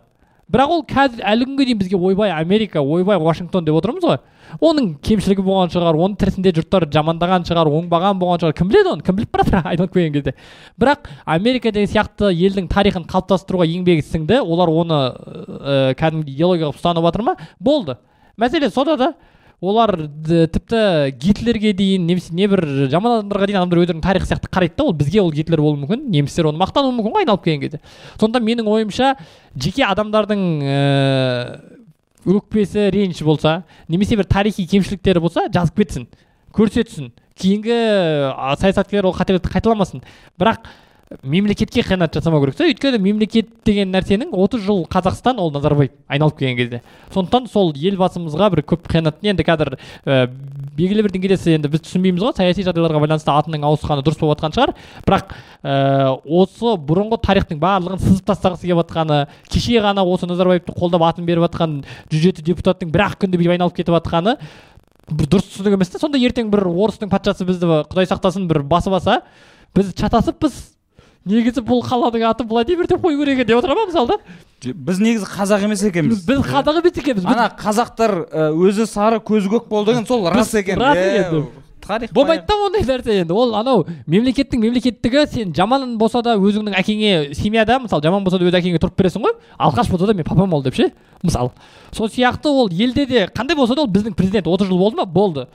Бірақ ол қазір әлі күнге дейін бізге ойбай америка ойбай вашингтон деп отырмыз ғой. Оның кемшілігі болған шығар оның тірісінде жұрттар жамандаған шығар оңбаған болған шығар. Кім біледі оны? Кім біліп баратыр айналып келген кезде. Бірақ америка деген сияқты елдің тарихын қалыптастыруға еңбегі сіңді олар оны ә, кәдімгідей идеология қылып ұстанып жатыр ма? Болды. Мәселе сода да олар тіпті гитлерге дейін немесе небір жаман адамдарға дейін адамдар өздерінің тарихы сияқты қарайды да ол бізге ол гитлер болуы мүмкін немістер оны мақтануы мүмкін ғой айналып келген кезде. Сондықтан менің ойымша жеке адамдардың ыыы өкпесі реніш болса немесе бір тарихи кемшіліктері болса жазып кетсін көрсетсін. Кейінгі саясаткерлер ол қателікті қайталамасын. Бірақ мемлекетке қиянат жасамау керек та өйткені мемлекет деген нәрсенің 30 жыл қазақстан ол назарбаев айналып келген кезде. Сондықтан сол елбасымызға бір көп қиянат енді қазір ә, белгілі бір деңгейде енді біз түсінбейміз ғой саяси жағдайларға байланысты атының ауысқаны дұрыс болып жатқан шығар. Бірақ ә, осы бұрынғы тарихтың барлығын сызып тастағысы келіп жатқаны кеше ғана осы назарбаевты қолдап атын беріп жатқан жүз жеті депутаттың бір ақ күнде бүйтіп айналып кетіп жатқаны бір дұрыс түсінік емес та сонда ертең бір орыстың патшасы бізді құдай сақтасын бір басып алса біз шатасыппыз. Негізі бұл қаланың аты былай дей бер деп қою керек деп отыра ма мысалы да? Біз негізі қазақ емес екенбіз. Біз қазақ емес екенбіз. біз ана қазақтар өзі сары көзі көк болды деген сол рас екен. рас екен. тарих болмайды да ондай нәрсе енді. Ол анау мемлекеттің мемлекеттігі сен жаман болса да өзіңнің әкеңе семьяда мысалы жаман болса да өз әкеңе тұрып бересің ғой. Алқаш болса да мен папам ол деп ше мысалы сол сияқты ол елде де қандай болса да ол біздің президент отыз жыл болды ма? Болды.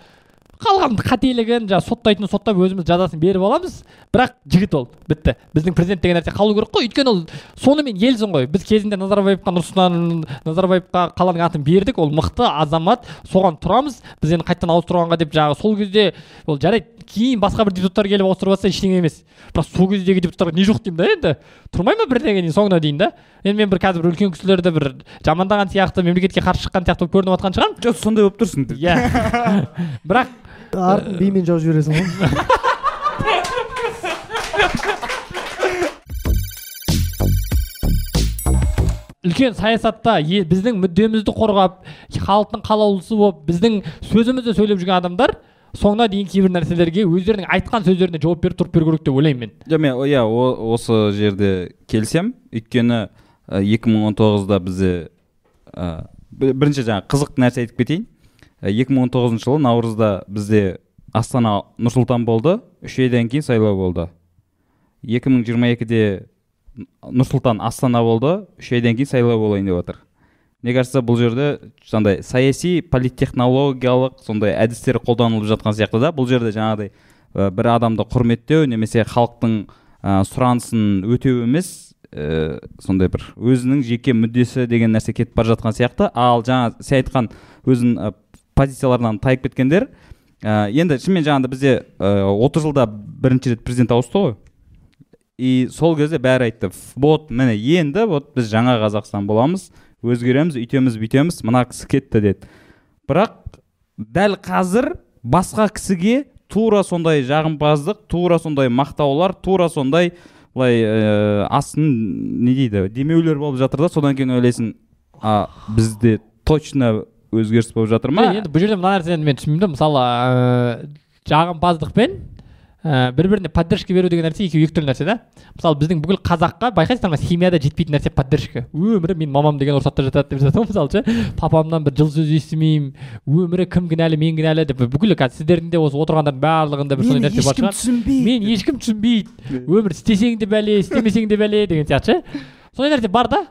Қалған қателігін жаңағы соттайтын соттап өзіміз жазасын беріп аламыз. Бірақ жігіт ол бітті. Біздің президент деген нәрсе қалу керек қой. Өйткені ол сонымен елсің ғой. Біз кезінде назарбаевқа нұрсұлтан назарбаевқа қаланың атын бердік. Ол мықты азамат. Соған тұрамыз. Біз енді қайтадан ауыстырғанға деп жаңағы сол кезде ол жарайды. Кейін басқа бір депутаттар келіп ауыстырып жатса ештеңе емес. Бірақ сол кездегі депутаттарға не жоқ деймін да енді. Тұрмай ма бірдеңенің соңына дейін да? Енді мен бір қазір бір үлкен кісілерді бір жамандаған сияқты мемлекетке қарсы шыққан сияқты болып көрініп жатқан шығармын. Жоқ сондай болып тұрсың иә. Бірақ артын бимен жауып жібересің ғой. үлкен саясатта е- біздің мүддемізді қорғап халықтың қалаулысы болып біздің сөзімізді сөйлеп жүрген адамдар соңына дейін кейбір нәрселерге өздерінің айтқан сөздеріне жауап беріп тұрып беру керек деп ойлаймын мен. Жоқ мен иә осы жерде келсем өйткені ә, 2019-да бізде ә, бір- бірінші жаңағы қызық нәрсе айтып кетейін. Ә, 2019 жылы наурызда бізде астана нұрсұлтан болды үш айдан кейін сайлау болды. 2022-де нұрсұлтан астана болды үш айдан кейін сайлау болайын деп жатыр мне кажется бұл жерде сондай саяси политтехнологиялық сондай әдістер қолданылып жатқан сияқты да. Бұл жерде жаңағыдай ә, бір адамды құрметтеу немесе халықтың ә, сұранысын өтеу емес ә, сондай бір өзінің жеке мүддесі деген нәрсе кетіп бара жатқан сияқты. Ал жаңа сен айтқан өзінің ә, позицияларынан тайып кеткендер ә, енді шынымен жаңағыда бізде 30 жылда бірінші рет президент ауысты ғой. И сол кезде бәрі айтты «Ф, вот міне енді вот біз жаңа қазақстан боламыз өзгереміз үйтеміз бүйтеміз мына кісі кетті деді. Бірақ дәл қазір басқа кісіге тура сондай жағымпаздық тура сондай мақтаулар тура сондай былай ә, астын не дейді демеулер болып жатыр да содан кейін ойлайсың а бізде точно өзгеріс болып жатыр ма? Енді бұл жерде мына нәрсені мен түсінбеймін да мысалы ыыы жағымпаздық пен ә, бір біріне поддержка беру деген нәрсе екеуі екі түрлі нәрсе да. Мысалы біздің бүкіл қазаққа байқайсыздар ма семьяда жетпейтін нәрсе поддержка. Өмірі менің мамам деген ұрсақта жатады деп жатады ғой мысалы ше. Папамнан бір жылы сөз естімеймін. Өмірі кім кінәлі мен кінәлі деп. Бүкіл қазір сіздердің де осы отырғандардың барлығында бір сондай нәрсе бар шығар. түсінбейді. Мен ешкім түсінбейді. Өмір істесең де бәле істемесең де бәле деген сияқты ше. Сондай нәрсе бар да.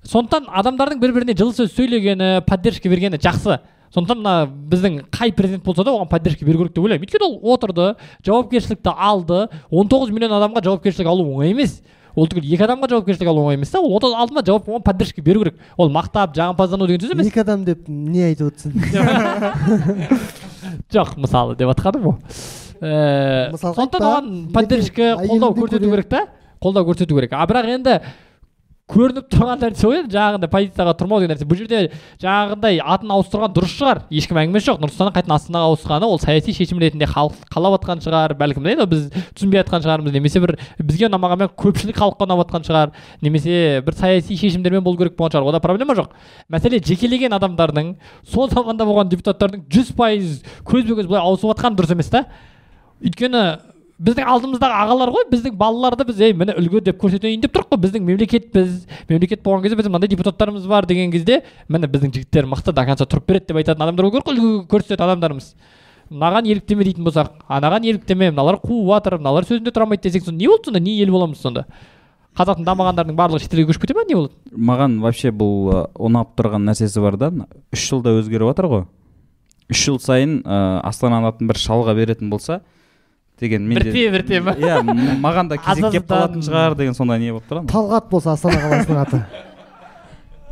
Сондықтан адамдардың бір біріне жылы сөз сөйлегені поддержка бергені жақсы. Сондықтан мына біздің қай президент болса да оған поддержка беру керек деп ойлаймын. Өйткені ол отырды жауапкершілікті алды. 19 миллион адамға жауапкершілік алу оңай емес. Ол түгіл екі адамға жауапкершілік алу оңай емес та. Ол отыз алды ма жауап оған поддержка беру керек. Ол мақтап жағымпаздану деген сөз емес. Екі адам деп не айтып отырсың? Жоқ мысалы деп жатқаным ғой Э, Мысалға сондықтан оған поддержка қолдау көрсету керек та. қолдау көрсету керек. А бірақ енді көрініп тұрған нәрсе ғой енді жаңағындай позицияға тұрмау деген нәрсе. Бұл жерде жаңағындай атын ауыстырған дұрыс шығар. Ешкім әңгімесі жоқ. Нұрсұлтанның қайтадан астанаға ауысқаны ол саяси шешім ретінде халық қалап жатқан шығар. Бәлкім енді біз түсінбей жатқан шығармыз. Немесе бір бізге ұнамағанмен көпшілік халыққа ұнап жатқан шығар. Немесе бір саяси шешімдермен болу керек болған шығар. Ода проблема жоқ. Мәселе жекелеген адамдардың сол заманда болған депутаттардың жүз пайыз көзбе көз былай ауысып жатқаны дұрыс емес та. Өйткені біздің алдымыздағы ағалар ғой біздің балаларды біз ей міне үлгі деп көрсетейін деп тұрық қой біздің мемлекетпіз мемлекет болған кезде біздің мынандай депутаттарымыз бар деген кезде міне біздің жігіттер мықты до конца тұрып береді деп айтатын адамдар болу керек қой үлгі көрсететін адамдарымыз. Мынаған еліктеме дейтін болсақ анаған еліктеме мыналар қуып жатыр мыналар сөзінде тұра алмайды десек сонда не болды сонда? Не ел боламыз сонда? Қазақтың дамығандардың барлығы шетелге көшіп кете ма? Не болады маған вообще бұл ұнап тұрған нәрсесі бар да үш жылда өзгеріп жатыр ғой. Үш жыл сайын ы, астананың атын бір шалға беретін болса деген менде бірте бірте ма? Иә маған да кезек келіп қалатын шығар деген сондай не болып тұрады талғат болса астана қаласының аты.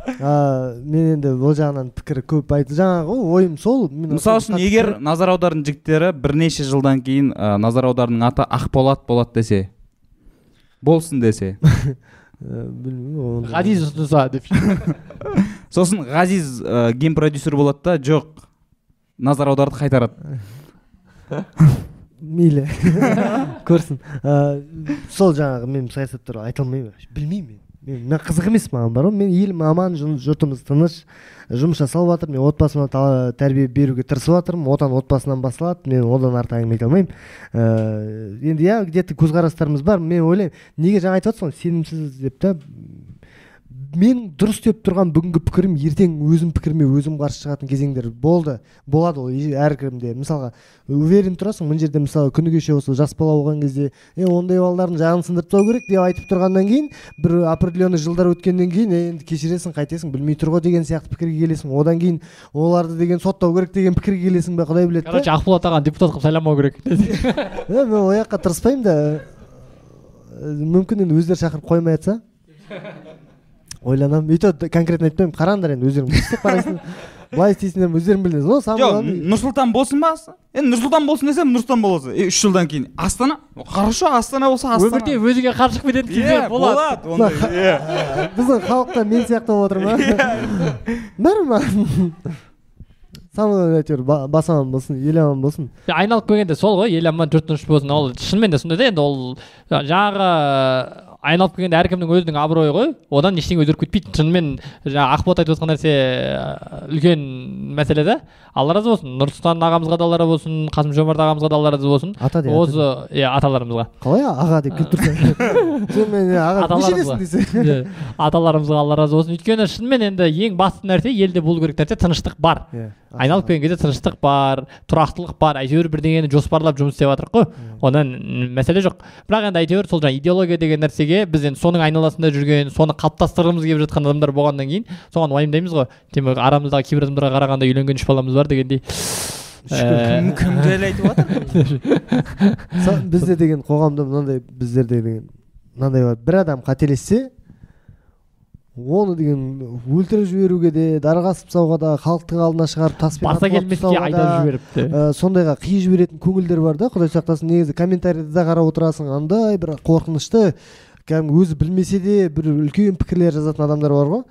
А, мен енді ол жағынан пікір көп айтты. Жаңағы ғой ойым сол. Мен мысалы үшін егер назар аудардың жігіттері бірнеше жылдан кейін назар аударының аты ақболат болады десе болсын десе. Ә, білмеймін ғазиз ұсынса деп. Сосын ғазиз ы, геймпродюсер болады да жоқ назар аударды қайтарады. Мейлі. Көрсін. Ә, сол жаңағы мен саясат туралы айта алмаймын вообще. білмеймін мен. Мен қызық емес маған бар ғой. Мен елім аман жұрт- жұртымыз тыныш жұмыс жасалып жатыр. Мен отбасыма тәрбие беруге тырысып жатырмын. Отан отбасынан басталады. Мен одан артық әңгіме айта алмаймын. Ыыы енді иә где то көзқарастарымыз бар. Мен ойлаймын неге жаңа айтып жатсың ғой сенімсіз деп та. Мен дұрыс деп тұрған бүгінгі пікірім ертең өзім пікіріме өзім қарсы шығатын кезеңдер болды болады ол әркімде. Мысалға уверен тұрасың мына жерде мысалы күні кеше осы жас бала болған кезде е ондай балалардың жағын сындырып тастау керек деп айтып тұрғаннан кейін бір определенный жылдар өткеннен кейін «Е, енді кешіресің қайтесің білмей тұр ғой деген сияқты пікірге келесің. Одан кейін оларды деген соттау керек деген пікірге келесің ба құдай біледі короче ақболат ағаны депутат қылып сайламау керек. Мен ол жаққа тырыспаймын да мүмкін енді өздері шақырып қоймай жатса. Ойланамын өйтіп конкретно айтпаймын қараңдар енді өздерің істеп қарайсыңдар былай істейсіңдер өздерің білесіңдер но жоқ самое нұр сұлтан болсын ба? Енді нұр сұлтан болсын десем нұр сұлтан болады е, үш жылдан кейін. Астана? Хорошо астана болса астана. Өмірде өзіңе қарсы шығып кететін Иә, кездер болады. болады ондай иә біздің халықта мен сияқты болып отыр ма? Маған самое әйтеуір. Ба- бас аман болсын ел аман болсын. Айналып келгенде сол ғой ел аман жұрт тыныш болсын. Ол шынымен де сондай да енді ол жаңағы айналып келгенде әркімнің өзінің абыройы ғой. Одан ештеңе өзгеріп кетпейді шынымен жаңағы ақболат айтып отқан нәрсе үлкен мәселе да алла разы болсын. Нұрсұлтан ағамызға да алла разы болсын қасым жомарт ағамызға да алла разы болсын. Ата де осы иә аталарымызға. Қалай аға деп келіп десе? Иә, аталарымызға алла разы болсын. Өйткені шынымен енді ең басты нәрсе елде болу керек нәрсе тыныштық бар. Иә. Айналып келген кезде тыныштық бар тұрақтылық бар әйтеуір бірдеңені жоспарлап жұмыс істеп жатырық қой. Одан мәселе жоқ. Бірақ енді әйтеуір сол жаңағы идеология деген нәрсеге біз енді соның айналасында жүрген соны қалыптастырғымыз келіп жатқан адамдар болғаннан кейін соған уайымдаймыз ғой. Демек арамыздағы кейбір адамдарға қарағанда үйленген үш баламыз бар дегендей. Кім кім жайлы айтып жатыр бізде деген қоғамда мынандай біздерде деген мынандай бар. бір адам қателессе оны деген өлтіріп жіберуге де дарға асып тастауға да халықтың алдына шығарып таспен баса келмеске айдап да, жіберіпті. ә, сондайға қиып жіберетін көңілдер бар да. Құдай сақтасын негізі комментарийді да қарап отырасың андай бір қорқынышты. Кәдімгі өзі білмесе де бір үлкен пікірлер жазатын адамдар бар ғой.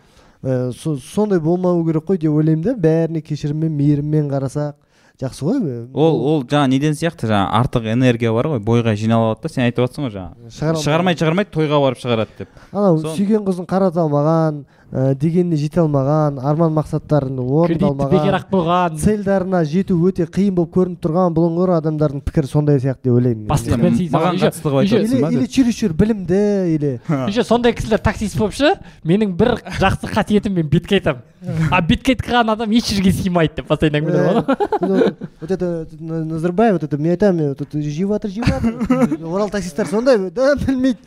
Ә, со- сондай болмау керек қой деп ойлаймын да. Бәріне кешіріммен мейіріммен қарасақ. Жақсы ғой ол ол жаңа неден сияқты жаңа артық энергия бар ғой бойға жиналып алады да сен айтып жатрсың ғой жаңа шығара шығармай шығармай тойға барып шығарады деп. Анау сүйген қызын қарата алмаған ә, дегеніне жете алмаған арман мақсаттарын кредитті бекер орындалмаған ақ қойған цельдарына жету өте қиын болып көрініп тұрған бұлыңғыр адамдардың пікірі сондай сияқты деп ойлаймын Бастық мен. пен сый маған қатысты қылып айтып или, чересчур білімді или еще сондай кісілер таксист болып ше менің бір жақсы қасиетім мен бетке айтамын. А бетке айтқан адам еш жерге сыймайды деп постоянно әңгімелеп Э, ғой вот вот это На- назарбаев вот это мен айтамын вот это жеп жатыр жеп жатыр орал таксисттер сондай да білмейді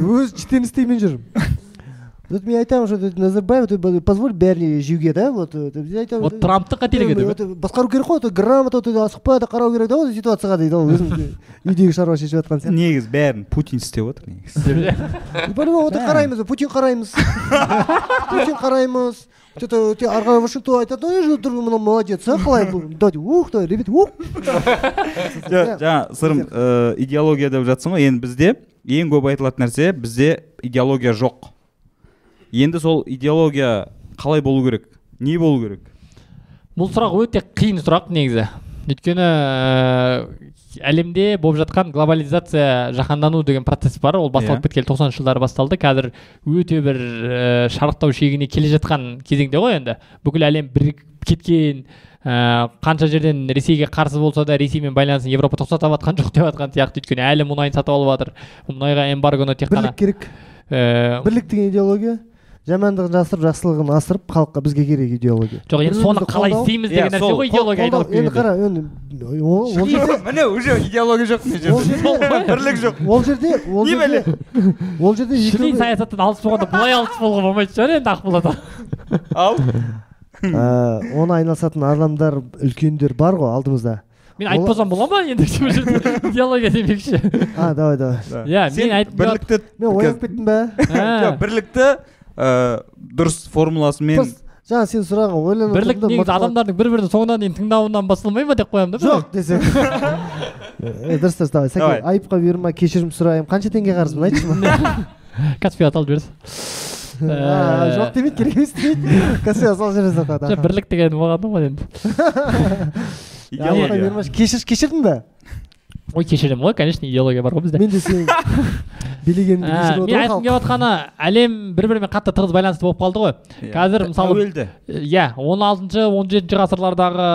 өзі істеймен жүр вот мен айтамын что назарбаев позволь бәріне жеуге да вот айтамын вот трамптың қателігі деп Вот басқару керек қой вот грамота да қарау керек да осы ситуацияға дейді ол өзің үйдегі шаруа шешіп жатқан сияқты негізі бәрін путин істеп отыр негізі по любому вот қараймыз путин қараймыз путин қараймыз че то ары қарай что айтады ой друг мына молодец а қалай бұл давайте ух давай ребят ух. Жаңа сырым э, идеология деп жатсың ғой енді бізде ең көп айтылатын нәрсе бізде идеология жоқ енді сол идеология қалай болу керек? Не болу керек? Бұл сұрақ өте қиын сұрақ негізі. Өйткені ә, әлемде болып жатқан глобализация жаһандану деген процесс бар. Ол басталып Иә. кеткелі тоқсаныншы жылдары басталды. Қазір өте бір ә, шарықтау шегіне келе жатқан кезеңде ғой енді. Бүкіл әлем бірігіп кеткен ә, қанша жерден ресейге қарсы болса да ресеймен байланысын европа тоқтата жатқан жоқ деп жатқан сияқты. Өйткені әлі мұнайын сатып алып жатыр. Мұнайға эмбаргоны тек қана бірлік керек? ә, бірлік деген идеология? Жамандығын жасырып жақсылығын асырып халыққа бізге керек идеология. Жоқ енді соны қалай істейміз Иә, деген нәрсе сол ғой идеология айналып енді қара енді ол жерде міне уже идеология жоқ мына жерде бірлік жоқ. Ол жерде ол Не жерде ол жерде екі саясаттан алыс болғанда былай алыс болуға болмайтын шығар енді ақболат ал? Ә, оны айналысатын адамдар үлкендер бар ғой алдымызда. Мен айтпасам бола ма енді? Идеология демекші. А давай давай. Иә мен айтып бірлікті мен оянып кеттім ба жоқ бірлікті ә, дұрыс формуласымен жаңа сен сұрағың ойланып бірлік негізі адамдардың бір бірін соңынан дейін тыңдауынан басталмай ма деп қоямын да жоқ десең. Е, дұрыс дұрыс давай сәке айыпқа бұйырма кешірім сұраймын қанша теңге қарызбын айтшы маған каспиға салып жібересіз А, жоқ демейді керек емес демейді. Каспиға салып жібересің жоқ бірлік деген болған ғой енді. Кешірдің ба ой кешіремін ғой конечно идеология бар ғой бізде. Мен де сен билегеніңді Ә, кешіріп мен айтқым келіп отқаны әлем бір бірімен қатты тығыз байланысты болып қалды ғой. Қазір мысалы тәуелді. Иә он алтыншы он жетінші ғасырлардағы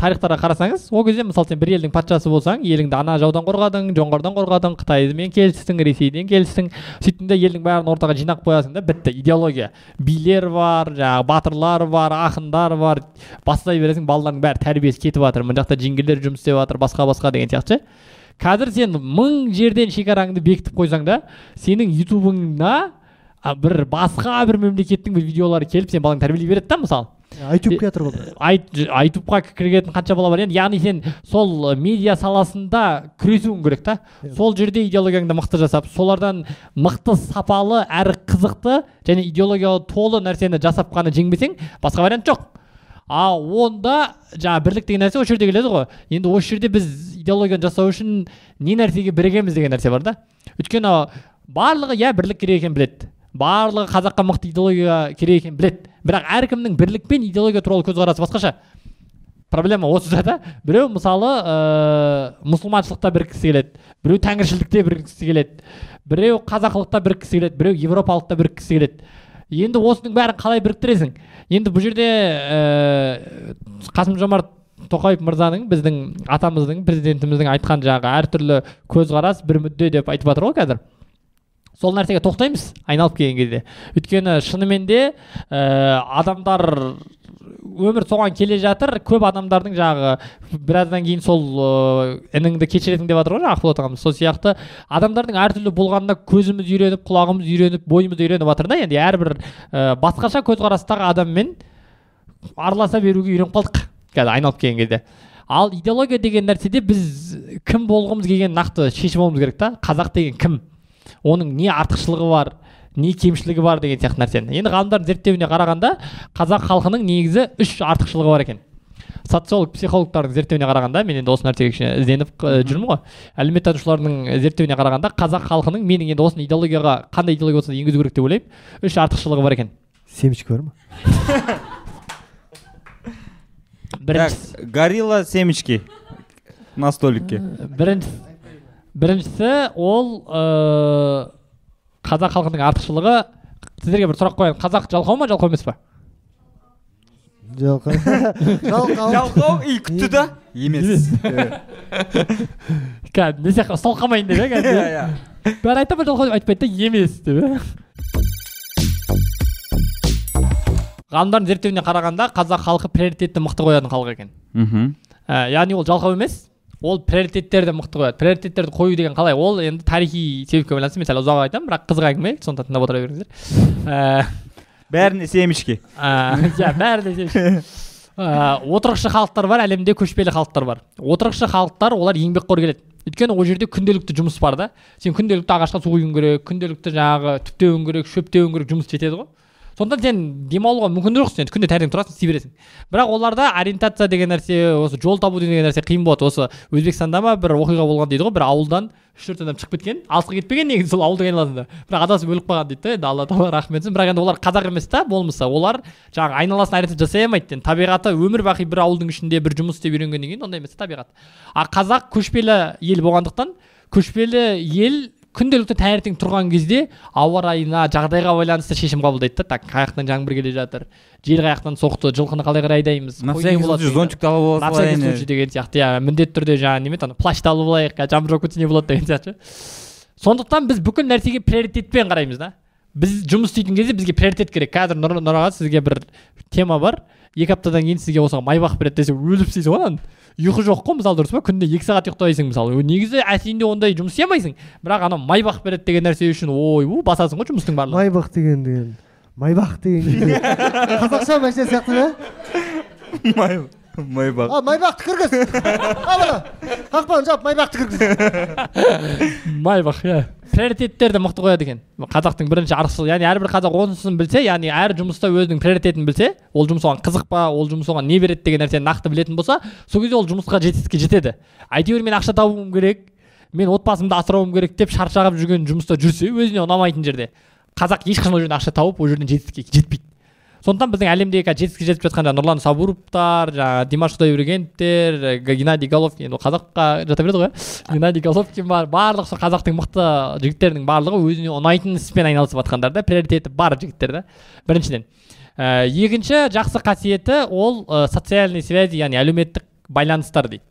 тарихтарға қарасаңыз ол кезде мысалы сен бір елдің патшасы болсаң еліңді ана жаудан қорғадың жоңғардан қорғадың қытаймен келістің ресейден келістің. Сөйттің де елдің бәрін ортаға жинап қоясың да бітті. Идеология. Билер бар жаңағы батырлар бар ақындар бар. Бастай бересің балалардың бәрі тәрбиесі кетіп жатыр мына жақта жеңгелер жұмыс істеп жатыр басқа басқа деген сияқты ше. Қазір сен мың жерден шекараңды бекітіп қойсаң да сенің ютубыңа бір басқа бір мемлекеттің бір видеолары келіп сен балаңды тәрбиелей береді да мысалы айтюб келе жатыр ғой айтубқа кіретін қанша бала бар енді яғни сен сол медиа саласында күресуің керек та. Сол жерде идеологияңды мықты жасап солардан мықты сапалы әрі қызықты және идеологияға толы нәрсені жасап қана жеңбесең басқа вариант жоқ. А онда жаңа бірлік деген нәрсе осы жерде келеді ғой. Енді осы жерде біз идеологияны жасау үшін не нәрсеге бірігеміз деген нәрсе бар да. Өйткені барлығы иә бірлік керек екенін біледі. Барлығы қазаққа мықты идеология керек екенін біледі. Бірақ әркімнің бірлік пен идеология туралы көзқарасы басқаша. Проблема осыда да. Біреу мысалы ыыы мұсылманшылықта біріккісі келеді. Біреу тәңіршілдікте біріккісі келеді. Біреу қазақылықта біріккісі келеді. Біреу европалықта біріккісі келеді. Енді осының бәрін қалай біріктіресің? Енді бұл жерде ііі қасым жомарт тоқаев мырзаның біздің атамыздың президентіміздің айтқан жаңағы әртүрлі көзқарас бір мүдде деп айтып жатыр ғой қазір. Сол нәрсеге тоқтаймыз айналып келген кезде. Өйткені шынымен де ә, адамдар өмір соған келе жатыр көп адамдардың жаңағы біраздан кейін сол ә, ініңді кешіресің деп жатыр ғой жаңағы ақболат ағамыз. Сол сияқты адамдардың әртүрлі болғанына көзіміз үйреніп құлағымыз үйреніп бойымыз үйреніп жатыр да енді. Әрбір ә, басқаша көзқарастағы адаммен араласа беруге үйреніп қалдық қазір айналып келген кезде. Ал идеология деген нәрседе біз кім болғымыз келгенін нақты шешіп алуымыз керек та? Қазақ деген кім? Оның не артықшылығы бар? Не кемшілігі бар деген сияқты нәрсені. Енді ғалымдардың зерттеуіне қарағанда қазақ халқының негізі үш артықшылығы бар екен. Социолог психологтардың зерттеуіне қарағанда мен енді осы нәрсеге кішкене ізденіп жүрмін ғой. Әлеуметтанушылардың зерттеуіне қарағанда қазақ халқының менің енді осы идеологияға қандай идеология болса да енгізу керек деп ойлаймын үш артықшылығы бар екен. Семечка бар ма? Біріншісі горилла семечки на столике. Бірінші біріншісі ол ыыы қазақ халқының артықшылығы сіздерге бір сұрақ қояйын. Қазақ жалқау ма жалқау емес па? Жалқау. Жалқау. Жалқау и күтті да? Емес. Кәдімгі не сияқты ұсталқамайын деп иә Иә, кәдімгі иә. бәрі айтады ма жалқау деп. Айтпайды да емес деп иә ғалымдардың зерттеуіне қарағанда қазақ халқы приоритетті мықты қоятын халық екен. Мхм. Ә, яғни ол жалқау емес ол приоритеттерді мықты қояды. Приоритеттерді қою деген қалай? Ол енді тарихи себепке байланысты. Мен сәл ұзақ айтамын бірақ қызық әңгіме. Сондықтан тыңдап отыра беріңіздер. Ә, бәріне семечки. ә, иә бәрі де сен- ә, отырықшы халықтар бар әлемде көшпелі халықтар бар. Отырықшы халықтар олар еңбекқор келеді. Өйткені ол жерде күнделікті жұмыс бар да. Сен күнделікті ағашқа су құюың керек күнделікті жаңағы түптеуің керек шөптеуің керек жұмыс жетеді ғой. Сондықтан сен демалуға мүмкіндік жоқ сен. Күнде таңертең тұрасың істей бересің бірақ оларда ориентация деген нәрсе осы жол табу деген нәрсе қиын болады. Осы өзбекстанда ма бір оқиға болған дейді ғой бір ауылдан үш төрт адам шығып кеткен. Алысқа кетпеген негізі сол ауылдың айналасында. Бірақ адасып өліп қалған дейді да енді алла тағала рахмет етсін бірақ енді олар қазақ емес та болмаса олар жаңағы айналасын ориентация жасай алмайды енді табиғаты өмір бақи бір ауылдың ішінде бір жұмыс істеп үйренгеннен кейін ондай емес та табиғат. А қазақ көшпелі ел болғандықтан көшпелі ел күнделікті таңертең тұрған кезде ауа райына жағдайға байланысты шешім қабылдайды да так қай жақтан жаңбыр келе жатыр жел қай жақтан соқты жылқыны қалай қарай айдаймыз на всякий случай зонтикті алып на аласыз всякий ғой случай деген сияқты иә міндетті түрде жаңағы неме еді ана плащты алып алайық қазір жаңбыр жауып кетсе не болады деген сияқты сондықтан біз бүкіл нәрсеге приоритетпен қараймыз да біз жұмыс істейтін кезде бізге приоритет керек қазір нұр аға сізге бір тема бар екі аптадан кейін сізге осыған майбақ береді десе өліп істейсің ғой ананы ұйқы жоқ қой мысалы дұрыс па? Күнде екі сағат ұйықтайсың мысалы. Негізі әшейінде ондай жұмыс істей алмайсың бірақ анау майбақ береді деген нәрсе үшін ойбу басасың ғой жұмыстың барлығын. Майбақ деген деген. Майбақ деген қазақша машина сияқты да? Майбақ. А майбақты кіргіз. Ал ана қақпағын жауып майбақты кіргіз. Майбақ иә. Приоритеттерді мықты қояды екен. Қазақтың бірінші арқысы яғни әрбір қазақ осыны білсе яғни әр жұмыста өзінің приоритетін білсе ол жұмыс оған қызық па ол жұмыс оған не береді деген нәрсені нақты білетін болса сол кезде ол жұмысқа жетістікке жетеді. Әйтеуір мен ақша табуым керек мен отбасымды асырауым керек деп шаршағып жүрген жұмыста жүрсе өзіне ұнамайтын жерде. Қазақ ешқашан ол жерден ақша тауып ол жерден жетістікке жетпейді. Сондықтан біздің әлемдегі қазір жетістікке жетіп жатқан жаңағы нұрлан сабуровтар жаңағы димаш құдайбергеновтер э, геннадий головкин ол қазаққа жата береді ғой иә геннадий головкин бар барлық сол қазақтың мықты жігіттердің барлығы өзіне ұнайтын іспен айналысып жатқандар да приоритеті бар жігіттер да біріншіден ә, екінші жақсы қасиеті ол ә, социальный связи яғни әлеуметтік байланыстар дейді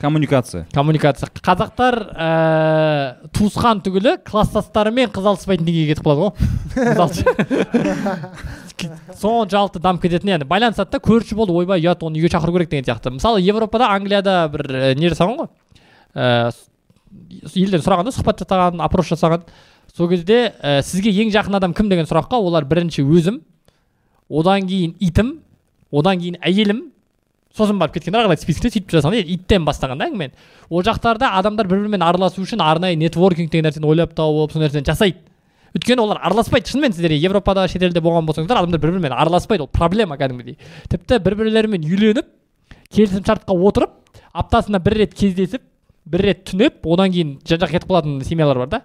коммуникация. Коммуникация. Қазақтар ә, туысқан түгілі класстастарымен қыз алыспайтын деңгейге кетіп қалады ғой. Мысалы соншалықты дамып кететін енді байланысады да көрші болды ойбай ұят оны үйге шақыру керек деген сияқты. Мысалы европада англияда бір ә, не жасаған ғой? Ә, елден сұрағанда сұхбат жасаған опрос жасаған. Сол кезде ә, сізге ең жақын адам кім деген сұраққа олар бірінші өзім одан кейін итім одан кейін әйелім сосын барып кеткен ары қарай спискте сөйтіп жасаған да иттен бастаған да әңгімені. Ол жақтарда адамдар бір бірімен араласу үшін арнайы нетворкинг деген нәрсені ойлап тауып сол нәрсені жасайды. Өйткені олар араласпайды. Шынымен сіздер европада шетелде болған болсаңыздар адамдар бір бірімен араласпайды. Ол проблема кәдімгідей. Тіпті бір бірлерімен үйленіп келісімшартқа отырып аптасына бір рет кездесіп бір рет түнеп одан кейін жан жаққа кетіп қалатын семьялар бар да.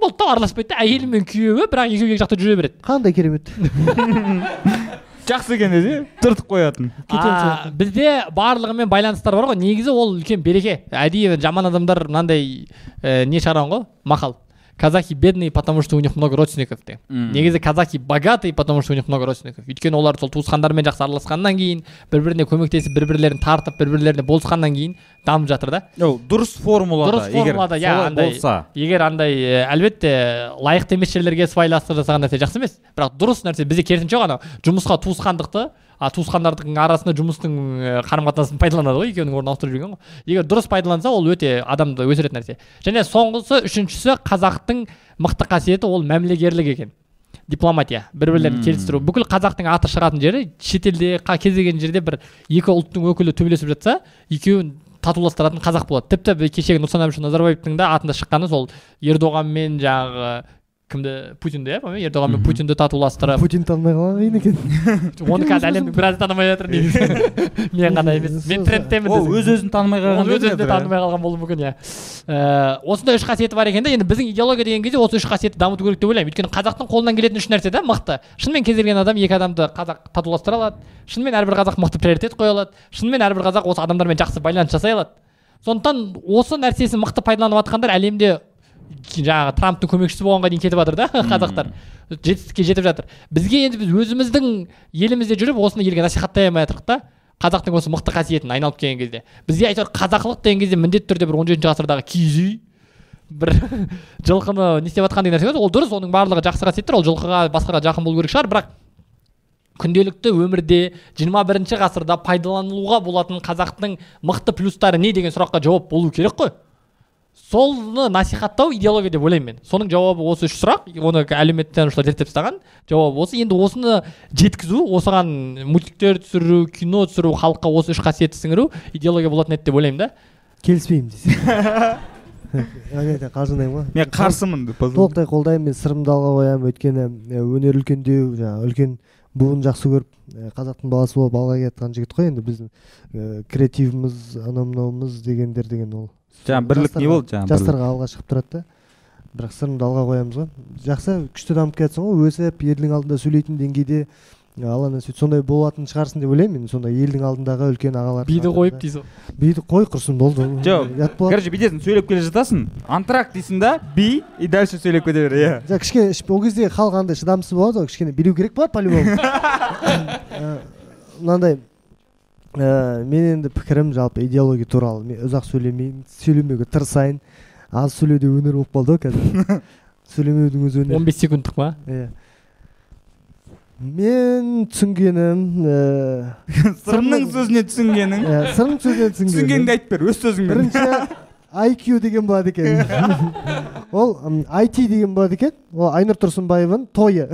Болды да араласпайды да. Әйелі мен күйеуі бірақ екеуі екі жақта жүре береді. Қандай керемет. жақсы екен десе түртіп қоятын. А, бізде барлығымен байланыстар бар ғой. Негізі ол үлкен береке. Әдейі жаман адамдар мынандай ә, не шығарған ғой? Мақал. Казахи бедные потому что у них много родственников Мм. негізі казахи богатые потому что у них много родственников. Өйткені олар сол туысқандарымен жақсы араласқаннан кейін бір біріне көмектесіп бір бірлерін тартып бір бірлеріне болысқаннан кейін дамып жатыр да. О, дұрыс формулада дұрыс формулада иә андай болса. егер андай әлбетте лайықты емес жерлерге сыбайластық жасаған нәрсе жақсы емес. Бірақ дұрыс нәрсе бізде керісінше ғой анау жұмысқа туысқандықты а туысқандардың арасында жұмыстың ә, қарым қатынасын пайдаланады ғой екеуінің орнын ауыстырып жүрген ғой. Егер дұрыс пайдаланса ол өте адамды өсіретін нәрсе. Және соңғысы үшіншісі қазақтың мықты қасиеті ол мәмілегерлік екен. Дипломатия бір бірлерін келістіру. Бүкіл қазақтың аты шығатын жері шетелде кез келген жерде бір екі ұлттың өкілі төбелесіп жатса екеуін татуластыратын қазақ болады. Тіпті кешегі нұрсұлтан әбішұлы назарбаевтың да атында шыққаны сол ердоған мен жаңағы кімді путинді иә по-моему ердоған мен Мгм. путинді татуластырып путин танымай қалған қиын екен оны қазір әлемнің біразы танымай жатыр негізі мен ғана емес. Мен трендтемін ол өз өзін танымай қалған өз өзін де танымай қалған болуы мүмкін иә. Ііі, осындай үш қасиеті бар екен да енді біздің идеология деген кезде осы үш қасиетті дамыту керек деп ойлаймын. Өйткені қазақтың қолынан келетін үш нәрсе да мықты. Шынымен кез келген адам екі адамды қазақ татуластыра алады. Шынымен әрбір қазақ мықты приоритет қоя алады. Шынымен әрбір қазақ осы адамдармен жақсы байланыс жасай алады. Сондықтан осы нәрсесін мықты пайдаланып жатқандар әлемде жаңағы трамптың көмекшісі болғанға дейін кетіп жатыр да қазақтар. Жетістікке жетіп жатыр. Бізге енді біз өзіміздің елімізде жүріп осыны елге насихаттай алмай жатырмық та. Қазақтың осы мықты қасиетін айналып келген кезде. Бізге әйтеуір қазақылық деген кезде міндетті түрде бір он жетінші ғасырдағы киіз үй бір жылқыны не істеп жатқан деген нәрсе ол дұрыс оның барлығы жақсы қасиеттер ол жылқыға басқаға жақын болу керек шығар. Бірақ күнделікті өмірде 21 бірінші ғасырда пайдаланылуға болатын қазақтың мықты плюстары не деген сұраққа жауап болу керек қой? Соны насихаттау идеология деп ойлаймын мен. Соның жауабы осы үш сұрақ. Оны әлеуметтанушылар зерттеп тастаған. Жауабы осы. Енді осыны жеткізу осыған мультиктер түсіру кино түсіру халыққа осы үш қасиетті сіңіру идеология болатын еді деп ойлаймын да. Келіспеймін десе. Қалжыңдаймын ғой. мен қарсымын деп толықтай қолдаймын мен. Сырымды алға қоямын. Өйткені өнер үлкендеу жаңағы үлкен буын жақсы көріп қазақтың баласы болып алға келе жатқан жігіт қой енді біздің креативіміз анау мынауымыз дегендер деген ол. Жаңағы бірлік не болды? Жаңағы жастарға алға шығып тұрады да. Бірақ сырымды алға қоямыз ғой. Жақсы күшті дамып келе жатсың ғой. Өсіп елдің алдында сөйлейтін деңгейде алла нәсіп сондай болатын шығарсың деп ойлаймын мен. Сондай елдің алдындағы үлкен ағалар биді қойып дейсіз ғой биді қой құрсын болды. Жоқ, ұят болады короче бүйтесің сөйлеп келе жатасың. Антракт дейсің да би и дальше сөйлеп кете бер иә. Жоқ кішкене іш- ол кезде халық андай шыдамсыз болады ғой кішкене. Билеу керек болады по любому мынандай ә, мен енді пікірім жалпы идеология туралы. Мен ұзақ сөйлемеймін сөйлемеуге тырысайын. Аз сөйлеу де өнер болып қалды ғой қазір. Сөйлемеудің өзі өнер. 15 секундтық па? Иә мен түсінгенім ә, сырымның сөзіне түсінгенің. Ә, сырым сөзінен түсінгенім. Түсінгеніңді айтып бер өз сөзіңмен. Бірінші IQ деген болады екен. Ол IT деген болады екен. Ол айнұр тұрсынбаеваның тойы.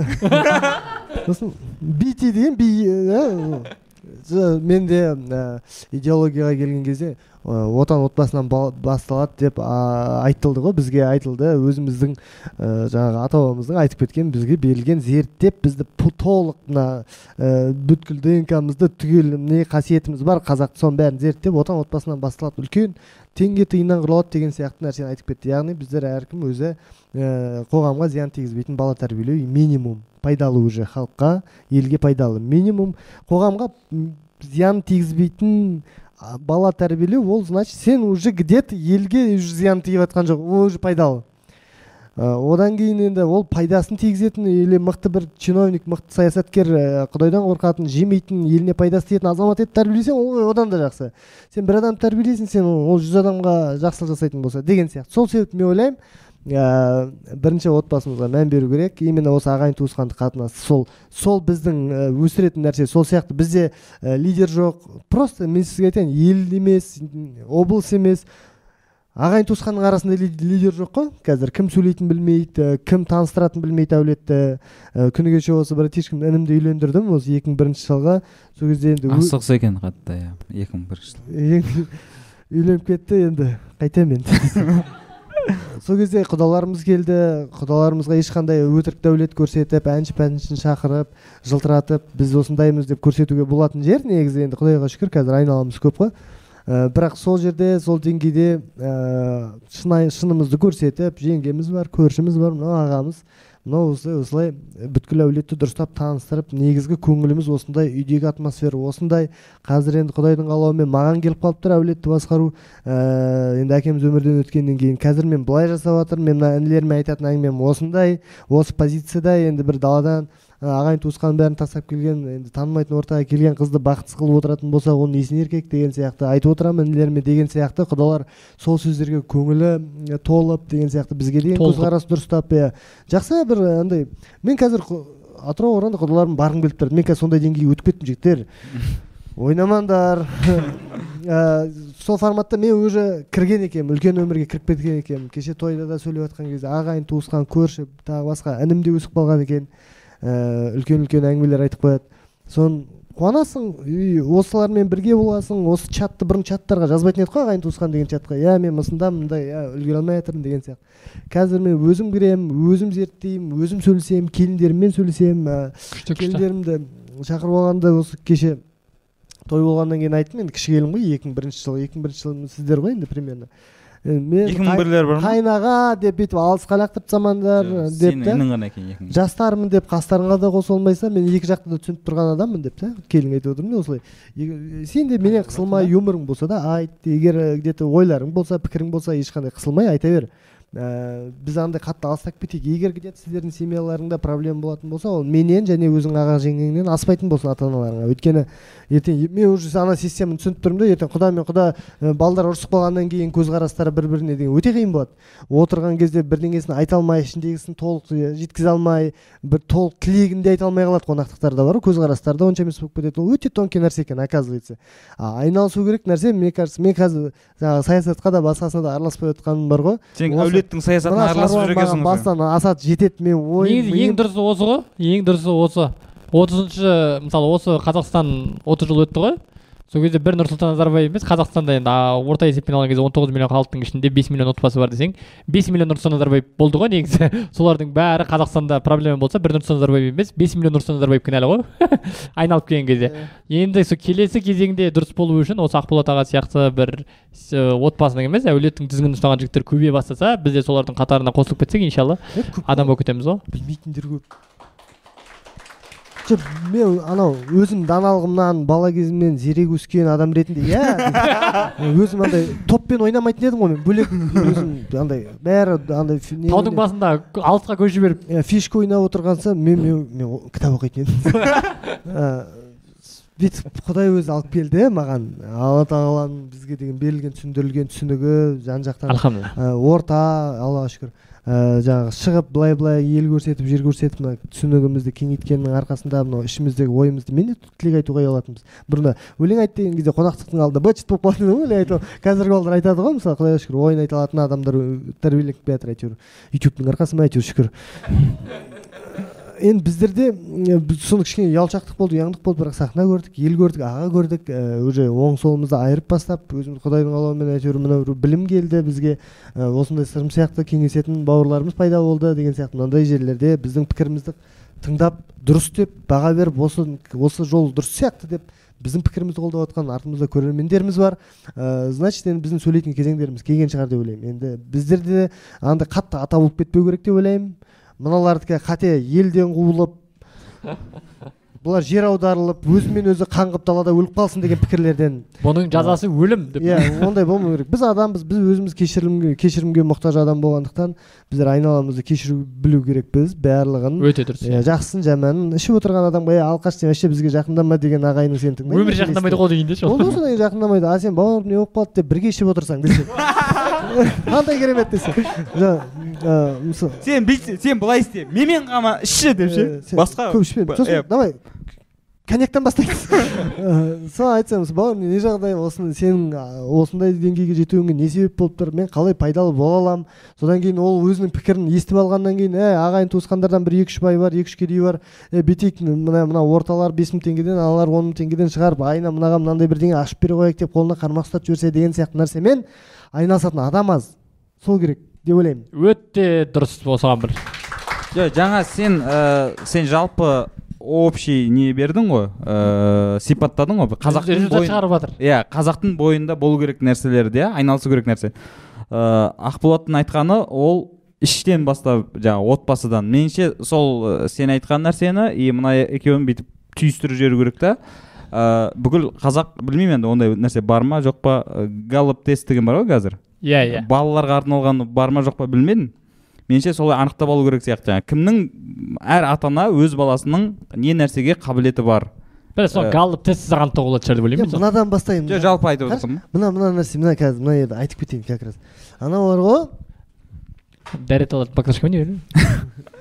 Сосын BT деген би мен де ә, идеологияға келген кезде отан отбасынан ба- басталады деп айтылды ғой бізге айтылды. Өзіміздің ә, жаңағы ата бабамыздың айтып кеткен бізге берілген зерттеп бізді толық мына ә, бүткіл днкмызды түгел не қасиетіміз бар қазақты соның бәрін зерттеп отан отбасынан басталады. Үлкен теңге тиыннан құралады деген сияқты нәрсені айтып кетті. Яғни біздер әркім өзі ә, қоғамға зиян тигізбейтін бала тәрбиелеу минимум. Пайдалы уже халыққа елге пайдалы. Минимум қоғамға зиян тигізбейтін бала тәрбиелеу ол значит сен уже где то елге зиян тиіп жатқан жоқ ол уже пайдалы. Ә, одан кейін енді ол пайдасын тигізетін или мықты бір чиновник мықты саясаткер ә, құдайдан қорқатын жемейтін еліне пайдасы тиетін азамат етіп тәрбиелесең ол одан да жақсы. Сен бір адамды тәрбиелейсің сен ол жүз адамға жақсылық жасайтын болса деген сияқты. Сол себепті мен ойлаймын ә, бірінші отбасымызға мән беру керек. Именно осы ағайын туысқандық қатынас сол сол біздің ә, өсіретін нәрсе сол сияқты. Бізде ә, лидер жоқ. Просто мен сізге айтайын ел емес облыс емес. Ағайын туысқанның арасында ли- лидер жоқ қой. Қазір кім сөйлейтінін білмейді кім таныстыратынын білмейді әулетті. Ә, күні кеше осы братишкам інімді үйлендірдім осы екі мың бірінші жылғы. Сол кезде енді асығыс екен қатты иә екі мың бірінші жыл ең- үйленіп кетті енді қайтемін енді. сол кезде құдаларымыз келді құдаларымызға ешқандай өтірік дәулет көрсетіп әнші пәншіні шақырып жылтыратып біз осындаймыз деп көрсетуге болатын жер негізі енді құдайға шүкір қазір айналамыз көп қой. Ә, бірақ сол жерде сол деңгейде ә, шынымызды көрсетіп жеңгеміз бар көршіміз бар мынау ағамыз. Мынау осылай осылай бүткіл әулетті дұрыстап таныстырып негізгі көңіліміз осындай үйдегі атмосфера осындай. Қазір енді құдайдың қалауымен маған келіп қалып тұр әулетті басқару. Ә, енді әкеміз өмірден өткеннен кейін қазір мен былай жасап жатырмын мен мына інілеріме айтатын әңгімем осындай осы позицияда енді бір даладан ағайын туысқанның бәрін тастап келген енді танымайтын ортаға келген қызды бақытсыз қылып отыратын болса ол несіне еркек деген сияқты айтып отырамын інілеріме деген сияқты құдалар сол сөздерге көңілі ә, толып деген сияқты бізге деген көзқарас дұрыстап иә. Жақсы бір ә, андай мен қазір атырау оралда құдаларым барғым келіп тұрады мен қазір сондай деңгейге өтіп кеттім жігіттер. Ойнамаңдар. Ә, сол форматта мен уже кірген екенмін үлкен өмірге кіріп кеткен екенмін. Кеше тойда да сөйлеп жатқан кезде ағайын туысқан көрші тағы басқа інім де өсіп қалған екен. ә, үлкен үлкен әңгімелер айтып қояды. Соны қуанасың и осылармен бірге боласың осы чатты бұрын чаттарға жазбайтын едік қой ағайын туысқан деген чатқа. Иә мен осындамын мындай иә үлгере алмай жатырмын деген сияқты. Қазір мен өзім кіремін өзім зерттеймін өзім сөйлесемін келіндеріммен сөйлесемін ә, күшті келіндерімді шақырып алғанда осы кеше той болғаннан кейін айттым. Енді кіші келін ғой екі мың бірінші жылы екі мың бірінші жылы сіздер ғой енді примерно. Мен екі мың бірлер бар ма? қайнаға деп бүйтіп алысқа лақтырып тастамаңдар деп сенің та інің ғана екен екі мың. Жастармын деп қастарыңа да қоса алмайсың мен екі жақты да түсініп тұрған адаммын деп та келінге айтып отырмын да осылай. Сен де менен қысылмай юморың болса да айт егер э, где то ойларың болса пікірің болса ешқандай қысылмай айта бер. Ә, біз андай қатты алыстап кетейік. Егер где то сіздердің семьяларыңда проблема болатын болса ол менен және өзің аға жеңгеңнен аспайтын болсын ата аналарыңа өйткені ертең мен уже ана системаны түсініп тұрмын да ертең құда мен құда ә, балдар ұрысып қалғаннан кейін көзқарастары бір біріне деген өте қиын болады. Отырған кезде бірдеңесін айта алмай ішіндегісін толық жеткізе алмай бір толық тілегін де айта алмай қалады. Қонақтықтарда бар ғой көзқарастары да онша емес болып кетеді. Ол өте тонкий нәрсе екен оказывается. А айналысу керек нәрсе мне кажется мен қазір жаңағы саясатқа да басқасына да араласпай отқаным бар ғой. Сен Әулеттің саясатына араласып шаруа жүр маған екенсің ғой сен. бастан асат жетеді мен ой негізі ең дұрысы осы ғой ең дұрысы осы. отызыншы мысалы осы қазақстан отыз жыл өтті ғой. Сол кезде бір нұрсұлтан назарбаев емес қазақстанда енді орта есеппен алған кезде он тоғыз миллион халықтың ішінде бес миллион отбасы бар десең бес миллион нұрсұлтан назарбаев болды ғой негізі. Солардың бәрі қазақстанда проблема болса бір нұрсұлтан назарбаев емес бес миллион нұрсұлтан назарбаев кінәлі ғой. Айналып келген кезде. Енді сол келесі кезеңде дұрыс болу үшін осы ақболат аға сияқты бір с- отбасының емес әулеттің тізгінін ұстаған жігіттер көбейе бастаса біз де солардың қатарына қосылып кетсек иншалла адам болып кетеміз ғой. Білмейтіндер көп. Жоқ мен анау өзім даналығымнан бала кезімнен зерек өскен адам ретінде иә өзім андай топпен ойнамайтын едім ғой мен бөлек өзім андай бәрі андай таудың басында алысқа көз жіберіп. Иә, фишка ойнап отырғанса мен мен, кітап оқитын едім. Ә, бүйтіп құдай өзі алып келді маған. Алла тағаланың бізге деген берілген түсіндірілген түсінігі жан жақтан ә, орта аллаға шүкір. Ә, жаңағы шығып былай былай ел көрсетіп жер көрсетіп мына түсінігімізді кеңейткеннің арқасында мынау ішіміздегі ойымызды мен де тілек айтуға ұялатынбыз. Бұрында өлең айт деген кезде қонақтықтың алдында быт болып қалатын еді ғой өлең айту. Қазіргі балдар айтады ғой мысалы құдайға шүкір ойын айта алатын адамдар тәрбиеленіп келе жатыр әйтеуір ютубтың арқасы ма әйтеуір шүкір. Енді біздерде біз соны кішкене ұялшақтық болды ұяңдық болды бірақ сахна көрдік ел көрдік аға көрдік уже оң солымызды айырып бастап өзіміз құдайдың қалауымен әйтеуір мына бір білім келді бізге осындай сырым сияқты кеңесетін бауырларымыз пайда болды деген сияқты мынандай жерлерде біздің пікірімізді тыңдап дұрыс деп баға беріп осы осы жол дұрыс сияқты деп біздің пікірімізді қолдап жатқан артымызда көрермендеріміз бар. Ә, значит енді біздің сөйлейтін кезеңдеріміз келген шығар деп ойлаймын. Енді біздерде андай қатты ата болып кетпеу керек деп ойлаймын. Мыналардікі қате елден қуылып бұлар жер аударылып өзімен өзі қаңғып далада өліп қалсын деген пікірлерден. Бұның жазасы өлім деп. Иә ондай болмау керек. Біз адамбыз біз өзіміз кешірімге кешірімге мұқтаж адам болғандықтан біздер айналамызды кешіру білу керекпіз барлығын. Өте дұрыс. Иә жақсысын жаманын. Ішіп отырған адамға е алқаш сен вообще бізге жақындама деген ағайының сені тыңдайды өмірі жақындамайды ғой дегенде ше ол. Да содан кейін жақындамайды. А сен бауырым не болып қалды деп бірге ішіп отырсаң десе. қандай керемет десе ә, сен бүйтсе сен былай істе. Менімен қама ішші деп ше? Сен басқа көп ішпе. Сосын давай коньяктан бастаймыз. Э, соны айтсаңыз бауырым не жағдай осыны сенің осындай деңгейге жетуіңе не себеп болып тұр? Мен қалай пайдалы бола аламын? Содан кейін ол өзінің пікірін естіп алғаннан кейін ә ағайын туысқандардан бір екі үш бай бар екі үш кедей бар. Е бүйтейік мына мына орталар бес мың теңгеден аналар он мың теңгеден шығарып айына мынаға мынандай бірдеңе ашып бере қояйық деп қолына қармақ ұстатып жіберсе деген сияқты нәрсемен айналысатын адам аз. Сол керек деп ойлаймын. Өте дұрыс осыған бір. Жоқ жаңа сен ә, сен жалпы общий не бердің ғой? Ә, сипаттадың ғой? Қазақтың шығарып жатыр. Иә қазақтың бойында болу керек нәрселерді иә айналысу керек нәрсе. Ә, ақболаттың айтқаны ол іштен бастап жаңағы отбасыдан. Меніңше сол ә, сен айтқан нәрсені и мына екеуін бүйтіп түйістіріп жіберу керек та. Ә, бүкіл қазақ білмеймін енді ондай нәрсе бар ма жоқ па? Ә, галлоп тест деген бар ғой қазір. Иә иә. Балаларға арналған бар ма жоқ па білмедім. Меніңше солай анықтап алу керек сияқты. Жаңағы кімнің әр ата ана өз баласының не нәрсеге қабілеті бар? Бір сол Э, галлоп тестсіз анықтауға болады шығар деп ойлаймын мен мынадан бастайын жоқ жалпы айтып отырмын мына мына нәрсе мына қазір мына жерде айтып кетейін как раз. Анау бар ғой. Дәрет алады покрышка не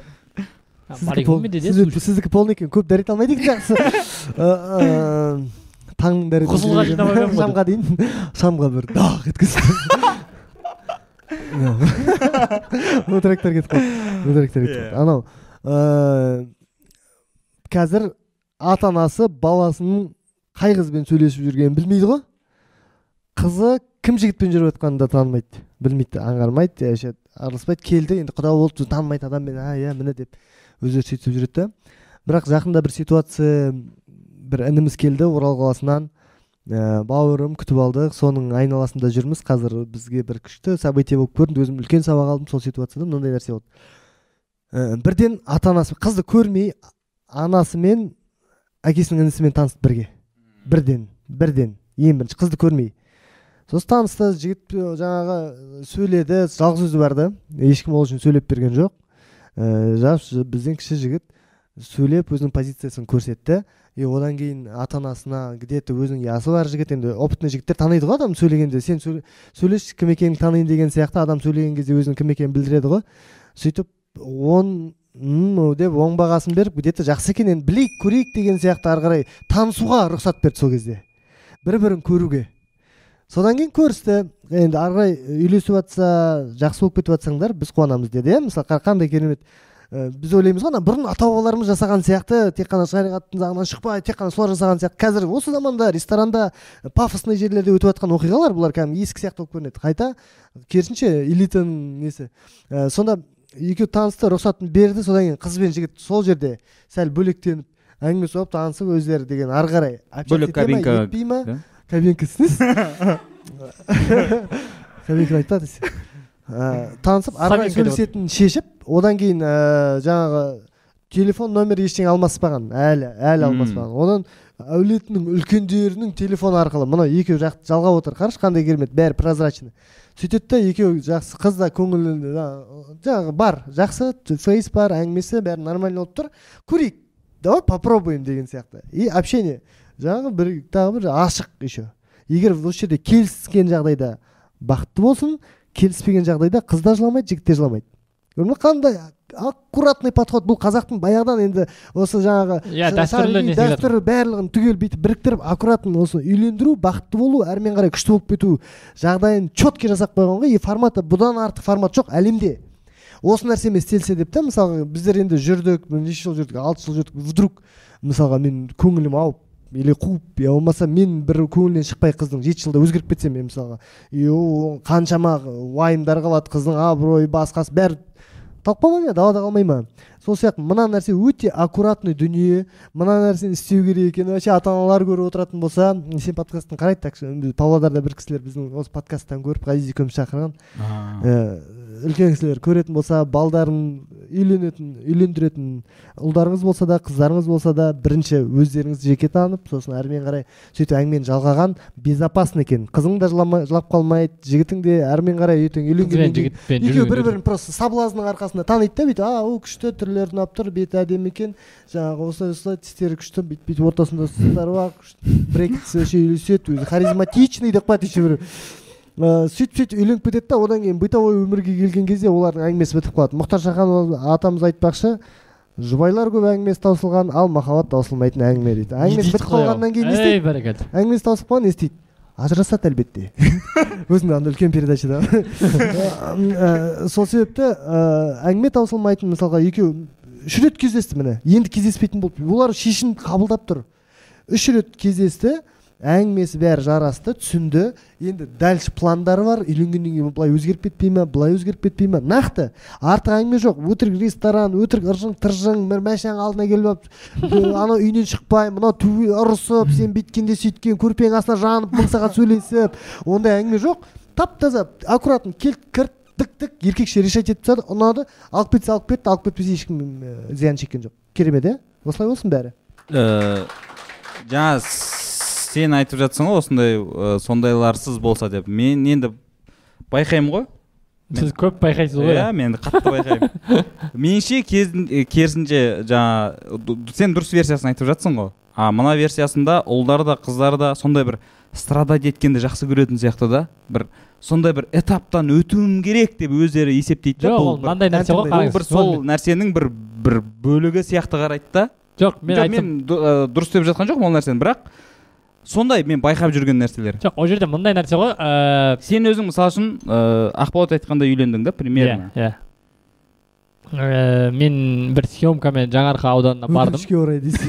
сіздікі пол- сізді- сіздікі полный екен көп дәрет алмайды екен жақсы таңның дәреті ғой шамға дейін шамға бір дақ еткізіп өтіріктер кетіп қалды өтіріктер кетіп қалды анау қазір ата анасы баласының қай қызбен сөйлесіп жүргенін білмейді ғой қызы кім жігітпен жүріп жатқанын да танымайды білмейді аңғармайды вообще араласпайды келді енді құда болды танымайтын адаммен а иә міне деп өздері сөйтіп жүреді да бірақ жақында бір ситуация бір ініміз келді орал қаласынан. Ә, бауырым күтіп алдық. Соның айналасында жүрміз. Қазір бізге бір күшті событие болып көрінді. Өзім үлкен сабақ алдым сол ситуацияда мынандай нәрсе болды. Ә, бірден ата анасы қызды көрмей анасы мен әкесінің інісімен танысты бірге. Бірден бірден. Ең бірінші қызды көрмей. Сосын танысты жігіт э, жаңағы сөйледі. Жалғыз өзі барды. Ешкім ол үшін сөйлеп берген жоқ. Ә, жас бізден кіші жігіт сөйлеп өзінің позициясын көрсетті. И одан кейін ата анасына где то өзінің ясы бар жігіт енді опытный жігіттер таниды ғой адам сөйлегенде. Сен сөйле, сөйлеші кім екеніңді таниын деген сияқты адам сөйлеген кезде өзінің кім екенін білдіреді ғой. Сөйтіп он деп оң бағасын беріп где то жақсы екен енді білейік көрейік деген сияқты ары қарай танысуға рұқсат берді сол кезде. Бір бірін көруге. Содан кейін көрісті. Енді ары қарай үйлесіп жатса жақсы болып кетіп жатсаңдар біз қуанамыз деді иә? Мысалы қандай керемет біз ойлаймыз ғой ана бұрын ата бабаларымыз жасаған сияқты тек қана шариғаттың заңынан шықпай тек қана солар жасаған сияқты. Қазір осы заманда ресторанда пафосный жерлерде өтіп жатқан оқиғалар бұлар кәдімгі есік сияқты болып көрінеді. Қайта. Керісінше элитаның несі? Э, сонда екеуі танысты рұқсатын берді содан кейін қыз бен жігіт сол жерде сәл бөлектеніп әңгіме соғып танысып өздері деген ары қарай. Бөлек кабинка, етпей ма? Да? кабинка түсінесіз кабинканы айтпады танысып ары қарай сөйлесетінін шешіп одан кейін ә, жаңағы телефон номер ештеңе алмаспаған әлі әлі алмаспаған одан әулетінің үлкендерінің телефоны арқылы мына екеуі жақ жалғап отыр қарашы қандай керемет бәрі прозрачный сөйтеді да екеуі жақсы қыз да көңілі жаңағы бар жақсы фейс бар әңгімесі бәрі нормально болып тұр көрейік давай попробуем деген сияқты. И общение. Жаңағы бір тағы бір ашық еще. Егер осы жерде келіскен жағдайда бақытты болсын келіспеген жағдайда қыз да жыламайды жігіт те жыламайды. Көрдің ба қандай аккуратный подход. Бұл қазақтың баяғыдан енді осы жаңағы иә дәстүрлі дәстүр барлығын түгел бүйтіп біріктіріп аккуратно осы үйлендіру бақытты болу әрмен қарай күшті болып кету жағдайын четкий жасап қойған ғой и форматы бұдан артық формат жоқ әлемде. Осы нәрсемен істелсе деп та мысалға біздер енді жүрдік неше жыл жүрдік алты жыл жүрдік вдруг мысалға мен көңілім ауып или қуып я болмаса мен бір көңілінен шықпай қыздың жеті жылда өзгеріп кетсем мен мысалға. И ол қаншама уайымдар қалады қыздың абыройы басқасы бәрі. Талып қалмай ма далада қалмай ма? Сол сияқты мына нәрсе өте аккуратный дүние. Мына нәрсені істеу керек екенін вообще ата аналар көріп отыратын болса сен подкастын қарайды так павлодарда бір кісілер біздің осы подкасттан көріп ғазиз екеуміз шақырған Э, үлкен кісілер көретін болса балдарын үйленетін үйлендіретін ұлдарыңыз болса да қыздарыңыз болса да бірінші өздеріңізді жеке танып сосын әрмен қарай сөйтіп әңгімені жалғаған безопасно екен. Қызың да жылама- жылап қалмайды жігітің де әрмен қарай ертең үйленгеннен кейін екеуі бір бірін просто соблазнның арқасында таниды да бүйтіп а ол күшті түрлері ұнап тұр беті әдемі екен жаңағы осылай осылай тістері күшті бүйтіп бүйтіп ортасында сыздары бар күшті брекетс вообще үйлеседі өзі харизматичный деп қояды еще бір Ә, сөйтіп сөйтіп үйленіп кетеді да одан кейін бытовой өмірге келген кезде олардың әңгімесі бітіп қалады. Мұхтар шаханов атамыз айтпақшы жұбайлар көп әңгімесі таусылған ал махаббат таусылмайтын әңгіме дейді. Әңгімесі бітіп қалғаннан кейін не ей істейді бәрекелді. Әңгімесі таусылып қалған не істейді? Ажырасады әлбетте. Өзінің анда үлкен передачада. Сол себепті әңгіме таусылмайтын мысалға екеуі үш рет кездесті міне. Енді кездеспейтін болды олар шешім қабылдап тұр. Үш рет кездесті. Әңгімесі бәрі жарасты түсінді. Енді дальше пландары бар үйленгеннен кейін былай өзгеріп кетпей ма былай өзгеріп кетпей ма? Нақты. Артық әңгіме жоқ. Өтірік ресторан өтірік ыржың тыржың бір мәшәң алдына келіп алып «Е, анау үйінен шықпай мынау ұрысып сен бүйткенде сөйткен көрпенің астына жанып мың сағат сөйлесіп ондай әңгіме жоқ. Тап таза аккуратно келді кірді тік тік еркекше решать етіп тастады. Ұнады. Алып кетсе алып кетті алып кетпесе ешкім зиян шеккен жоқ. Керемет иә? Осылай болсын бәрі. Э, жаңа сен айтып жатсың ғой осындай э, сондайларсыз болса деп. Мен енді байқаймын ғой. Сіз көп байқайсыз ғой иә мен қатты байқаймын. Меніңше керісінше жаңа ду- сен дұрыс версиясын айтып жатсың ғой. А мына версиясында ұлдар да қыздар да сондай бір страдать еткенді жақсы көретін сияқты да. Бір сондай бір этаптан өтуім керек деп өздері есептейді да. Жоқ ол мынандай нәрсе ғой бұл қараңыз бір сол нәрсенің бір бір бөлігі сияқты қарайды да. Жоқ мен мен ә, дұрыс деп жатқан жоқпын ол нәрсені. Бірақ сондай мен байқап жүрген нәрселер. Жоқ ол жерде мындай нәрсе ғой ыыы сен өзің мысалы үшін ә, ақболат айтқандай үйлендің да примерно иә иә. Э, мен бір съемкамен жаңарқа ауданына бардым. Өкінішке орай дейсіз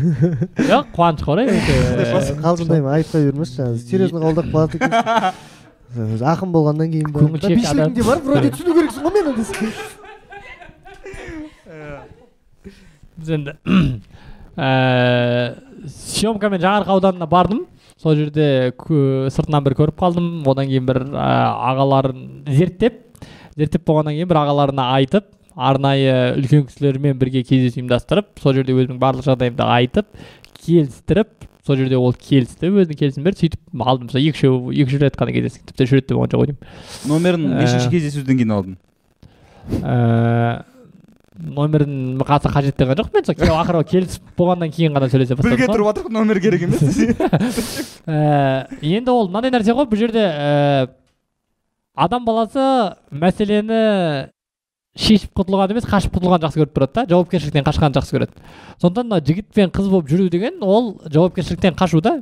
жоқ қуанышқа орай өте қалжыңдаймын айтпай бермеші жаңағы серьезно қабылдап қалады екенсіз ақын болғаннан кейін ба бишілігің де бар вроде түсіну керексің ғой мені біз енді съемкамен жаңарқа ауданына бардым. Сол жерде сыртынан бір көріп қалдым. Одан кейін бір ә, ағаларын зерттеп зерттеп болғаннан кейін бір ағаларына айтып арнайы үлкен кісілермен бірге кездесу ұйымдастырып сол жерде өзімнің барлық жағдайымды айтып келістіріп сол жерде ол келісті өзінің келісімін берді сөйтіп алдым. Сол екі үшеу екі үш рет қана кездестік. Тіпті үш рет те болған жоқ деймін номерін Ә. нешінші кездесуден кейін алдың? ііі номерін қазір қажет деген жоқпын мен сол күйеу ақыры келісіп болғаннан кейін ғана сөйлесе бастадым ғой. жатырмық номер керек емес Ііі, енді ол мынандай нәрсе ғой бұл жерде ііі адам баласы мәселені шешіп құтылғанды емес қашып құтылғанды жақсы көріп тұрады да жауапкершіліктен қашқанды жақсы көреді. Сондықтан мына жігіт пен қыз болып жүру деген ол жауапкершіліктен қашу да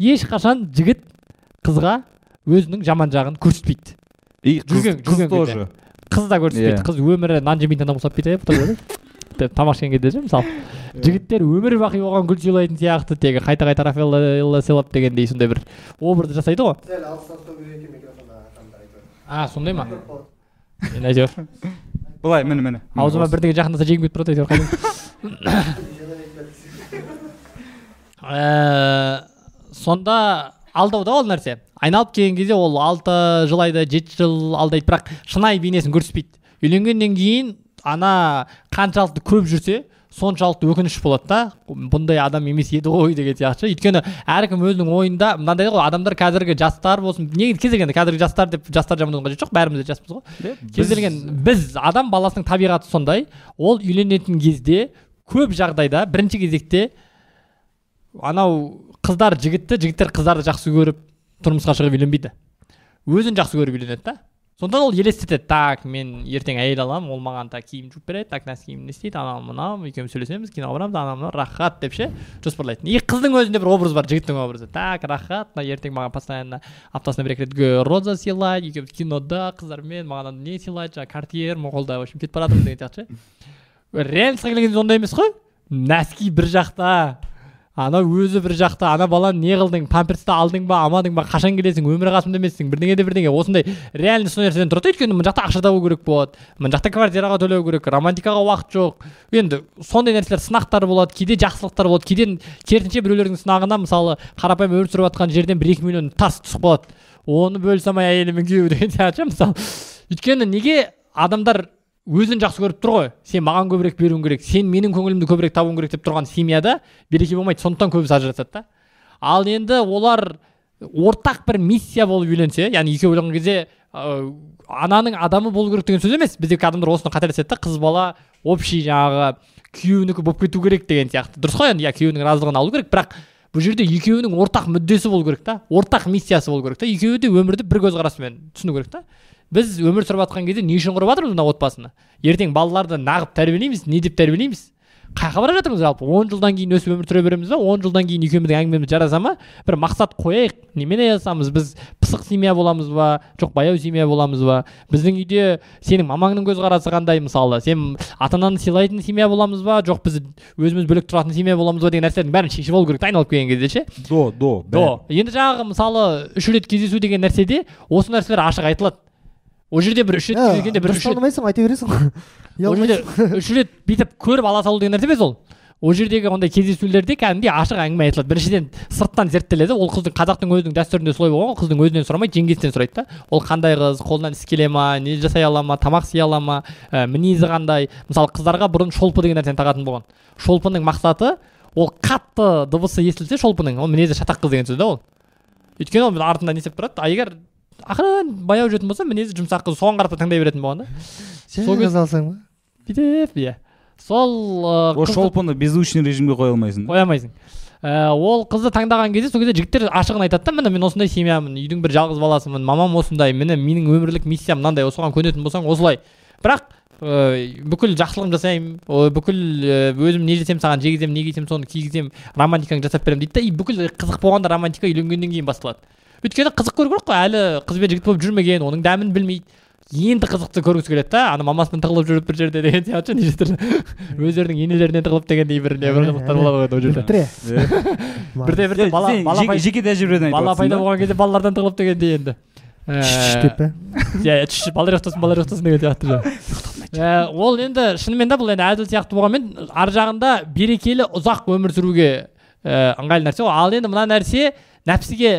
ешқашан жігіт қызға өзінің жаман жағын көрсетпейді. И қыз, Жүрген- қыз жүрген тоже. Қыз да көрсетпейді Иә. қыз өмірі нан жемейтін адам ұқсап кетеді тамақ ішкен кезде ше мысалы. Жігіттер өмір бақи оған гүл сыйлайтын сияқты тегі қайта қайта рафаэлла сыйлап дегендей сондай бір образды жасайды ғой. Сәл алыстан ұстау керек екен микрофонды а сондай ма? Енді әйтеуір. Былай міне міне. Аузыма бірдеңе жақындаса жегім келіп тұрады әйтеуір Ә, сонда алдау да ол нәрсе. Айналып келген кезде ол алты жыл айды жеті жыл алдайды. Бірақ шынайы бейнесін көрсетпейді. Үйленгеннен кейін ана қаншалықты көп жүрсе соншалықты өкініш болады да. Бұндай адам емес еді ғой деген сияқты. Ше. өйткені әркім өзінің ойында мынандай ғой адамдар қазіргі жастар болсын. Не кез келген кәзіргі жастар деп жастар жамандауға қажет жоқ бәріміз де жаспыз ғой. Кез келген біз адам баласының табиғаты сондай. Ол үйленетін кезде көп жағдайда бірінші кезекте анау қыздар жігітті жігіттер қыздарды жақсы көріп тұрмысқа шығып үйленбейді. Өзін жақсы көріп үйленеді да. Сондықтан ол елестетеді. Так мен ертең әйел аламын ол маған так киім жуып береді так нәски киімін не істейді анау мынау екеуміз сөйлесеміз киноға барамыз анау мынау рахат деп ше жоспарлайды и қыздың өзінде бір образ бар жігіттің образы. Так рахат мына ертең маған постоянно аптасына бір екі рет роза сыйлайды екеуміз кинода қыздармен маған не сыйлайды жаңағы картьер мына қолда в общем кетіп бара жатырмыз деген сияқты ше. Реальностьқа келгенде сондай емес қой. Нәски бір жақта анау өзі бір жақта ана баланы не қылдың? Памперсті алдың ба алмадың ба? Қашан келесің? Өмірі қасымда емессің? бірдеңе де бірдеңе. Осындай реальность сол нәрседен тұрады. Өйткені мына жақта ақша табу керек болады. Мына жақта квартираға төлеу керек. Романтикаға уақыт жоқ. Енді сондай нәрселер сынақтар болады. Кейде жақсылықтар болады. Кейде керісінше біреулердің сынағына мысалы қарапайым өмір сүріп жатқан жерден бір екі миллион тарс түсіп қалады. Оны бөле салмай әйелімен күйеу деген сияқты мысалы. Өйткені неге адамдар өзін жақсы көріп тұр ғой. Сен маған көбірек беруің керек сен менің көңілімді көбірек табуың керек деп тұрған семьяда береке болмайды сондықтан көбісі ажырасады да. Ал енді олар ортақ бір миссия болып үйленсе яғни екеуі ойлаған кезде ә, ананың адамы болу керек деген сөз емес. Біздегі адамдар осыны қателеседі да қыз бала общий жаңағы күйеуінікі болып кету керек деген сияқты. Дұрыс қой енді иә күйеуінің разылығын алу керек бірақ бұл жерде екеуінің ортақ мүддесі болу керек та ортақ миссиясы болу керек та. Екеуі де өмірді бір көзқарасымен түсіну керек та. Біз өмір сүріп жатқан кезде не үшін құрып жатырмыз мына отбасыны? Ертең балаларды нағып тәрбиелейміз не деп тәрбиелейміз? Қаяққа бара жатырмыз жалпы? Он жылдан кейін өсіп өмір сүре береміз ба? Он жылдан кейін екеуміздің әңгімеміз жараса ма? бір мақсат қояйық немен айналысамыз? Біз пысық семья боламыз ба? Жоқ баяу семья боламыз ба? Біздің үйде сенің мамаңның көзқарасы қандай мысалы? Сен ата ананы сыйлайтын семья боламыз ба? Жоқ біз өзіміз бөлек тұратын семья боламыз ба деген нәрселердің бәрін шешіп алу керек та айналып келген кезде ше? До до до. Енді жаңағы мысалы үш рет кездесу деген нәрседе осы нәрселер ашық айтылады. Ол жерде бір үш рет кездескенде бір үш рет алмайсың айта бересің ғой. Ол жерде үш рет бүйтіп көріп ала салу деген нәрсе емес ол. Ол жердегі ондай кездесулерде кәдімгідей ашық әңгіме айтылады. Біріншіден сырттан зерттеледі. Ол қыздың қазақтың өзінің дәстүрінде солай болған ғой. Қыздың өзінен сұрамайды жеңгесінен сұрайды да. Ол қандай қыз қолынан іс келе ма не жасай ала ма тамақ істей ала ма ә, мінезі қандай? Мысалы қыздарға бұрын шолпы деген нәрсені тағатын болған. Шолпының мақсаты ол қатты дыбысы естілсе шолпының ол мінезі шатақ қыз деген сөз да ол. Өйткені ол артында не істеп тұрады? А егер ақырын баяу жүретін болса мінезі жұмсақ қыз соған қарап та тыңдай беретін болған да. Сол қыз алсаң ба бүйтіп иә сол ыыы, ол шолпыны беззвучный режимге қоя алмайсың қоя алмайсың Ә, ол қызды таңдаған кезде сол кезде жігіттер ашығын айтады да міне мен осындай семьямын үйдің бір жалғыз баласымын мамам осындай міне менің өмірлік миссиям мынандай соған көнетін болсаң осылай бірақ ә, бүкіл жақсылығымды жасаймын бүкіл өзім не жасаймын саған жегіземін не кисем соны кигіземін романтикаңды жасап беремін дейді да и бүкіл қызық болғанда романтика үйленгеннен кейін басталады өйткені қызық көру керек қой әлі қыз бен жігіт болып жүрмеген оның дәмін білмейді енді қызықты көргісі келеді да ана мамасымен тығылып жүріп бір жерде деген сияқты ше неше түрлі өздерінің енелерінен тығылып дегендей бір не бір қызықтар болады ғой ол жерде. Тіре. бірде бірде бала бала жеке- тәжірибеден бала пайда болған кезде балалардан тығылып дегендей енді. Шш деп па иә иә түш балалар ұйықтасын балалар ұйықтасын деген сияқты. Ә, ол енді шынымен де бұл енді әділ сияқты болғанмен ар жағында берекелі ұзақ өмір сүруге ә, ыңғайлы нәрсе ғой ал енді мына нәрсе нәпсіге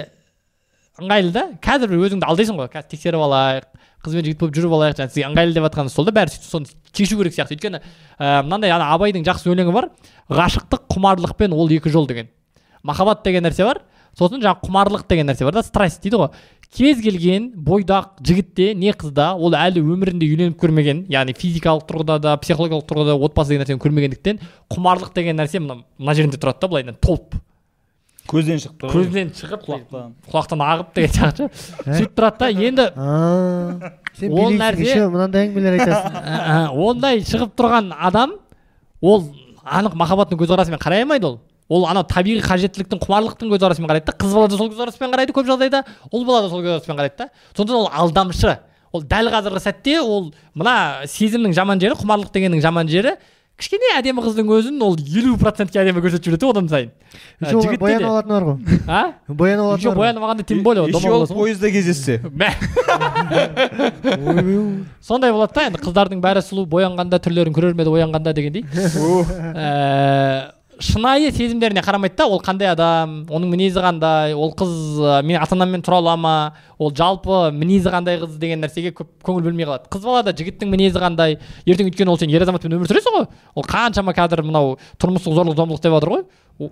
ыңғайлы да. Қазір өзіңді алдайсың ғой. Қазір тексеріп алайық қыз бен жігіт болып жүріп алайық жаңағы сізге ыңғайлы деп жатқаны сол да бәрі сөйтіп соны шешу керек сияқты. Өйткені ә, мынандай ана абайдың жақсы өлеңі бар. Ғашықтық құмарлық пен ол екі жол деген. Махаббат деген нәрсе бар. Сосын жаңағы құмарлық деген нәрсе бар да страсть дейді ғой. Кез келген бойдақ жігітте не қызда ол әлі өмірінде үйленіп көрмеген яғни физикалық тұрғыда да психологиялық тұрғыда да отбасы деген нәрсені көрмегендіктен құмарлық деген нәрсе мына мына жерінде тұрады да былайынан толып көзден шықты. Көзден шығып құлақтан. құлақтан ағып деген сияқты. Ше. сөйтіп тұрады да енді сен Ол нәрсе- мынандай әңгімелер айтасың. Ә, ондай шығып тұрған адам ол анық махаббаттың көзқарасымен қарай алмайды ол. Ол анау табиғи қажеттіліктің құмарлықтың көзқарасымен қарайды да қыз бала да сол көзқараспен қарайды көп жағдайда ұл бала да сол көзқараспен қарайды да. Сондықтан ол алдамшы. Ол дәл қазіргі сәтте ол мына сезімнің жаман жері құмарлық дегеннің жаман жері кішкене әдемі қыздың өзін ол елу процентке әдемі көрсетіп жүреді одан сайын еще боянып алатыны бар ғой. А? Боянып алатыны еще боянып алғанда тем более еще ол пойызда кездессе. Сондай болады да енді қыздардың бәрі сұлу боянғанда түрлерін көрер ме еді оянғанда дегендей. Шынайы сезімдеріне қарамайды да ол қандай адам оның мінезі қандай ол қыз менің ата анаммен тұра ала ма ол жалпы мінезі қандай қыз деген нәрсеге көп көңіл бөлмей қалады. Қыз бала да жігіттің мінезі қандай ертең өйткені ол сен ер азаматпен өмір сүресің ғой ол қаншама қазір мынау тұрмыстық зорлық зомбылық деп жатыр ғой.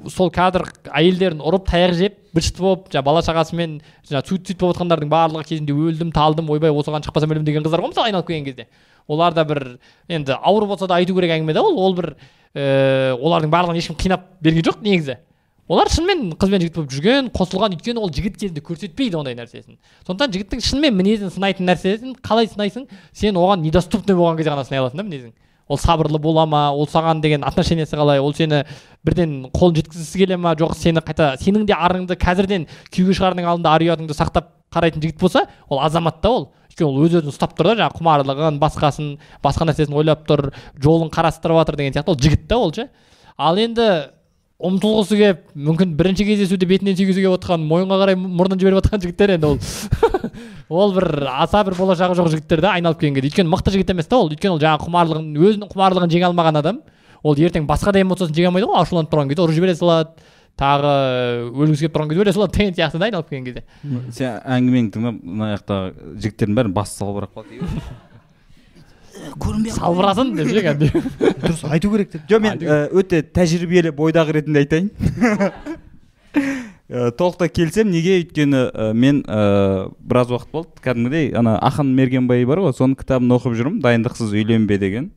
Сол қазір әйелдерін ұрып таяқ жеп быт болып жаңағы бала шағасымен жаңағы суицид болып жатқандардың барлығы кезінде өлдім талдым ойбай осыған шықпасам өлемін деген қыздар ғой мысалы айналып келген кезде. Олар да бір енді ауыр болса да айту керек әңгіме да ол ол бір ііі олардың барлығын ешкім қинап берген жоқ негізі. Олар шынымен қыз бен жігіт болып жүрген қосылған өйткені ол жігіт кезінде көрсетпейді ондай нәрсесін. Сондықтан жігіттің шынымен мінезін сынайтын нәрсесін қалай сынайсың? Сен оған недоступный болған кезде ғана сынай аласың да мінезің. Ол сабырлы бола ма? Ол саған деген отношениесі қалай? Ол сені бірден қолын жеткізгісі келе ма? Жоқ сені қайта сенің де арыңды қазірден күйеуге шығардың алдында ар ұятыңды сақтап қарайтын жігіт болса ол азамат та ол. Өйткені ол өз өзін ұстап тұр да жаңағы құмарлығын басқасын басқа нәрсесін ойлап тұр жолын қарастырып жатыр деген сияқты. Ол жігіт та ол ше. Ал енді ұмтылғысы келіп мүмкін бірінші кездесуде бетінен сүйгісі келіп отқан мойынға қарай мұрнын жіберіп жатқан жігіттер енді ол. Ол бір аса бір болашағы жоқ жігіттер да айналып келген кезде. Өйткені мықты жігіт емес та ол. Өйткені ол жаңағы құмарлығын өзінің құмарлығын жеңе алмаған адам. Ол ертең басқа да эмоциясын жеңе алмайды ғой. Ашуланып тұрған кезде ұрып жібере салады. Тағы өлгісі келіп тұрған кезде өле салады деген сияқты да айналып келген кезде сен әңгімеңді тыңдап мына жақтағы жігіттердің бәрін басы салбырап қалды салбырасын деп ше кәдімгідей дұрыс айту керек деп. Жоқ мен ә, өте тәжірибелі бойдағы ретінде айтайын. Ә, толықтай келісемін. Неге? Өйткені мен біраз уақыт болды. Кәдімгідей ана ақын мергенбай бар ғой соның кітабын оқып жүрмін. Дайындықсыз үйленбе деген.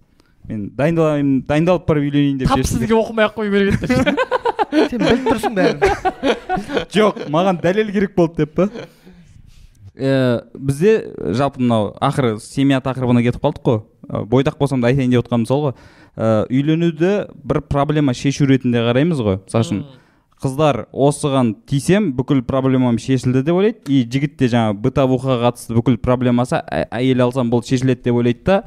Мен дайындалайын дайындалып барып үйленейін деп тап сізге оқымай ақ қою керек еді. сен біліп тұрсың бәрін. Жоқ маған дәлел керек болды деп па? Бізде жалпы мынау ақыры семья тақырыбына кетіп қалдық қой. Бойдақ болсам да айтайын деп отқаным сол ғой. Үйленуді бір проблема шешу ретінде қараймыз ғой мысалы үшін қыздар осыған тисем бүкіл проблемам шешілді деп ойлайды. И жігіт те жаңағы бытовухаға қатысты бүкіл проблемасы әйел алсам бұл шешіледі деп ойлайды да.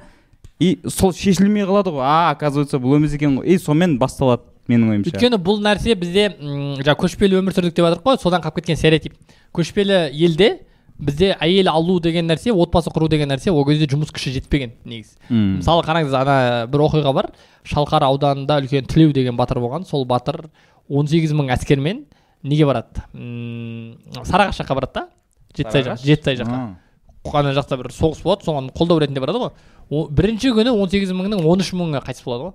И сол шешілмей қалады ғой. А оказывается бұл емес екен ғой. И сонымен басталады. Менің ойымша өйткені бұл нәрсе бізде жаңағы көшпелі өмір сүрдік деп жатырмық қой содан қалып кеткен стереотип көшпелі елде бізде әйел алу деген нәрсе отбасы құру деген нәрсе ол кезде жұмыс күші жетпеген негізі М. мысалы қараңыз ана бір оқиға бар. Шалқар ауданында үлкен тілеу деген батыр болған. Сол батыр 18 мың әскермен неге барады? М, сарыағаш жаққа барады да. Жетісай жақ жетісай жаққа. Ана жақта бір соғыс болады соған қолдау ретінде барады ғой. Бірінші күні 18 мыңның 13 мыңы қайтыс болады ғой.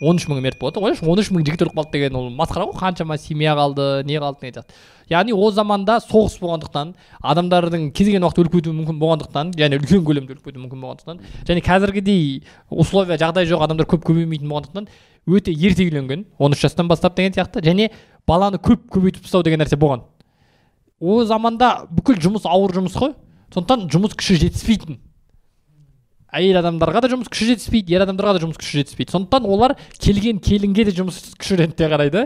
13 мыңы мерт болады ойлашы 13 мың жігіт өліп қалды деген ол масқара ғой. Қаншама семья қалды не қалды деген сияқты яғни ол заманда соғыс болғандықтан адамдардың кез келген уақытта өліп кетуі мүмкін болғандықтан және үлкен көлемде өліп кетуі мүмкін болғандықтан және қазіргідей условия жағдай жоқ адамдар көп көбеймейтін болғандықтан өте ерте үйленген 13 жастан бастап деген сияқты және баланы көп көбейтіп тастау деген нәрсе болған. Ол заманда бүкіл жұмыс ауыр жұмыс қой. Сондықтан жұмыс күші жетіспейтін. Әйел адамдарға да жұмыс күші жетіспейді ер адамдарға да жұмыс күші жетіспейді. Сондықтан олар келген келінге де жұмыс күші ретінде қарайды.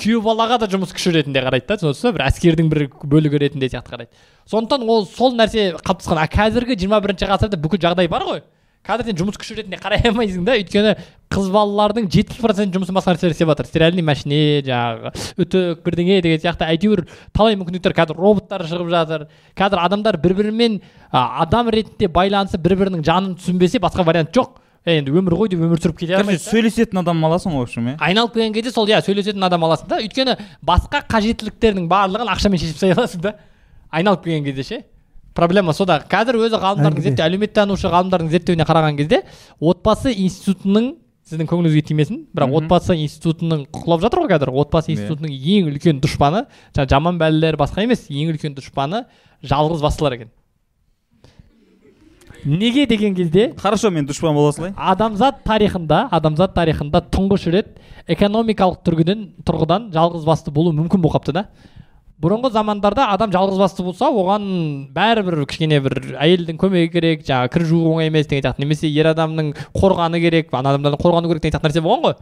Күйеу балаға да жұмыс күші ретінде қарайды да түсінесіз бір әскердің бір бөлігі ретінде сияқты қарайды. Сондықтан ол сол нәрсе қалыптасқан. А қазіргі жиырма бірінші ғасырда бүкіл жағдай бар ғой. Қазір сен жұмыс күші ретінде қарай алмайсың да. Өйткені қыз балалардың жетпіс процент жұмысын басқа нәрселер істеп жатыр. Стиральный машине жаңағы үтік бірдеңе деген сияқты әйтеуір талай мүмкіндіктер. Қазір роботтар шығып жатыр. Қазір адамдар бір бірімен адам ретінде байланысып бір бірінің жанын түсінбесе басқа вариант жоқ. Енді өмір ғой деп өмір сүріп кете да. сөйлесетін адам аласың ғой в общем иә? Айналып келген кезде сол иә сөйлесетін адам аласың да. Өйткені басқа қажеттіліктердің барлығын ақшамен шешіп тастай аласың да. Айналып келген кезде ше. Проблема сода қазір өзі ғалымдардың зерттеу әлеуметтанушы ғалымдардың зерттеуіне қараған кезде отбасы институтының сіздің көңіліңізге тимесін бірақ отбасы институтының құлап жатыр ғой қазір. Отбасы институтының ең үлкен дұшпаны жаңағы жаман бәлелер басқа емес ең үлкен дұшпаны жалғыз бастылар екен. Неге деген кезде хорошо мен дұшпан бола салайын. адамзат тарихында адамзат тарихында тұңғыш рет экономикалық тұрғыдан тұрғыдан жалғыз басты болу мүмкін болып қалыпты да. Бұрынғы замандарда адам жалғыз басты болса оған бәрібір кішкене бір әйелдің көмегі керек жаңағы кір жуу оңай емес деген сияқты. Немесе ер адамның қорғаны керек ана адамдардың қорғану керек деген сияқты нәрсе болған ғой.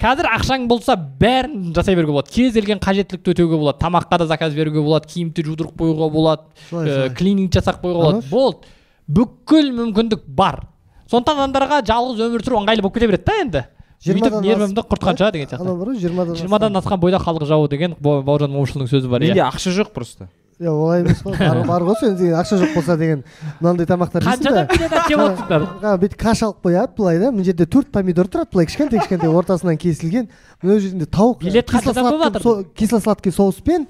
Қазір ақшаң болса бәрін жасай беруге болады. Кез келген қажеттілікті өтеуге болады. Тамаққа да заказ беруге болады киімді жудырып қоюға болады ә, солай. клининг жасап қоюға болады. Болды. Бүкіл мүмкіндік бар. Сондықтан адамдарға жалғыз өмір сүру ыңғайлы болып кете береді да енді. Өйтіп нервімді құртқанша деген сияқты анау бар ғой жиырмадан жиырмадан асқан бойда халық жауы деген Бау- бауыржан момышұлының сөзі бар менде иә. ақша жоқ просто. Иә олай емес қой бар, бар ғой сен деген ақша жоқ болса деген мынандай тамақтар қаншадан жеп отырсыңдар бүйтіп каш алып қояды былай да мына жерде төрт помидор тұрады былай кішкентай кішкентай ортасынан кесілген мына жерінде тауық билет қаншадан болып со- кисло сладкий соуспен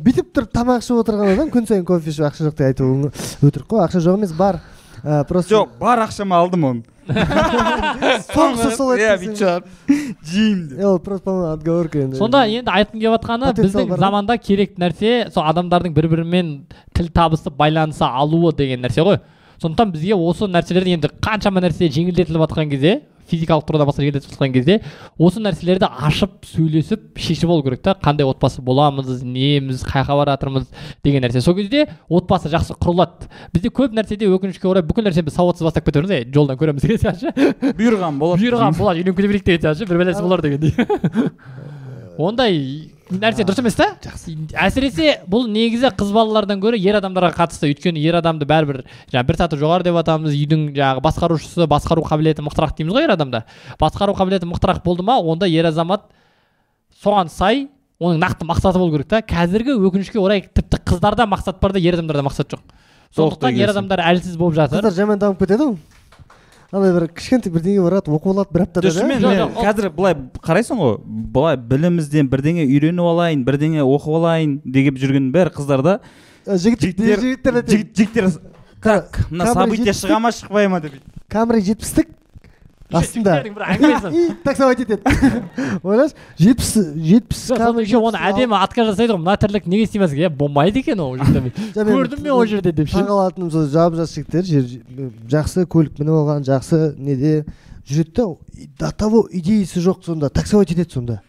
бүйтіп тұрып тамақ ішіп отырған адам күн сайын кофе ішіп ақша жоқ деп айту өң- өтірік қой ақша жоқ емес бар. Просто жоқ бар ақшама алдым оны. Соңғысы сол еді иә бүйтіп шығарып жеймін ол просто по-моему отговорка енді. Сонда енді айтқым келіп жатқаны біздің заманда керек нәрсе сол адамдардың бір бірімен тіл табысып байланыса алуы деген нәрсе ғой. Сондықтан бізге осы нәрселерді енді қаншама нәрсе жеңілдетіліп жатқан кезде физикалық тұрғыдан басқа жеңілдетіліп жатқан кезде осы нәрселерді ашып сөйлесіп шешіп алу керек та. Қандай отбасы боламыз неміз қай жаққа бара жатырмыз деген нәрсе. Сол кезде отбасы жақсы құрылады. Бізде көп нәрседе өкінішке орай бүкіл нәрсені біз сауатсыз бастап кетеміз е жолдан көреміз деген сияқты. Ше бұйырған болады. Бұйырған болады үйленіп кете берейік деген сияқты ше бір бәлесі болар дегендей ондай нәрсе дұрыс емес та? Әсіресе бұл негізі қыз балалардан гөрі ер адамдарға қатысты. Өйткені ер адамды бәрібір жаңағы бір саты жоғары деп атамыз үйдің жаңағы басқарушысы басқару қабілеті мықтырақ дейміз ғой ер адамда. Басқару қабілеті мықтырақ болды ма онда ер азамат соған сай оның нақты мақсаты болу керек та. Қазіргі өкінішке орай тіпті қыздарда мақсат бар да ер адамдарда мақсат жоқ. Сондықтан ер адамдар әлсіз болып жатыр. Қыздар жаман дамып кетеді ғой. Андай бір кішкентай бірдеңе барады оқып алады бір аптада ол- қазір былай қарайсың ғой былай білімімізден бірдеңе үйреніп алайын бірдеңе оқып алайын деп жүрген бәрі қыздарда жігіт жігіттер жігіттер жігіт жігіттер как мына событие шыға ма шықпай ма деп. Камера жетпістік. Астында таксовать етеді ойлашы жетпіс жетпіс еще оны әдемі отказ жасайды ғой мына тірлік неге істемесің иә болмайды екен ол жерде көрдім мен ол жерде деп ше таңқалатыным сол жап жас жігіттер жақсы көлік мініп алған жақсы неде жүреді да до того идеясы жоқ сонда таксовать етеді сонда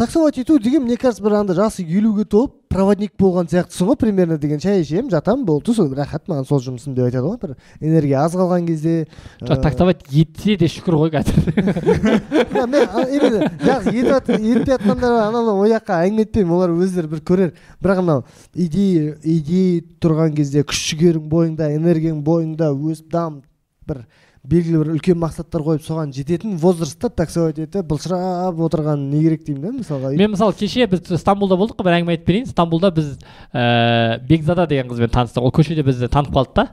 таксовать ету деген мне кажется бір анда жасы елуге толып проводник болған сияқтысың ғой примерно деген шай ішемін жатамын болды сол рахат маған сол жұмысым деп айтады ғой бір энергия аз қалған кезде жоқ ә, таксовать етсе де шүкір ғой қазір мен именно жақсы етпей жатқандар анау ол жаққа әңгіме етпеймін олар өздері бір көрер. Бірақ анау идея идея тұрған кезде күш жігерің бойыңда энергияң бойыңда өсіп дамып бір белгілі бір үлкен мақсаттар қойып соған жететін возрастта таксовать етіп былжырап отырған не керек деймін да мысалға. Мен мысалы кеше біз стамбулда болдық қой бір әңгіме айтып берейін. Стамбулда біз ііі бекзада деген қызбен таныстық. Ол көшеде бізді танып қалды да.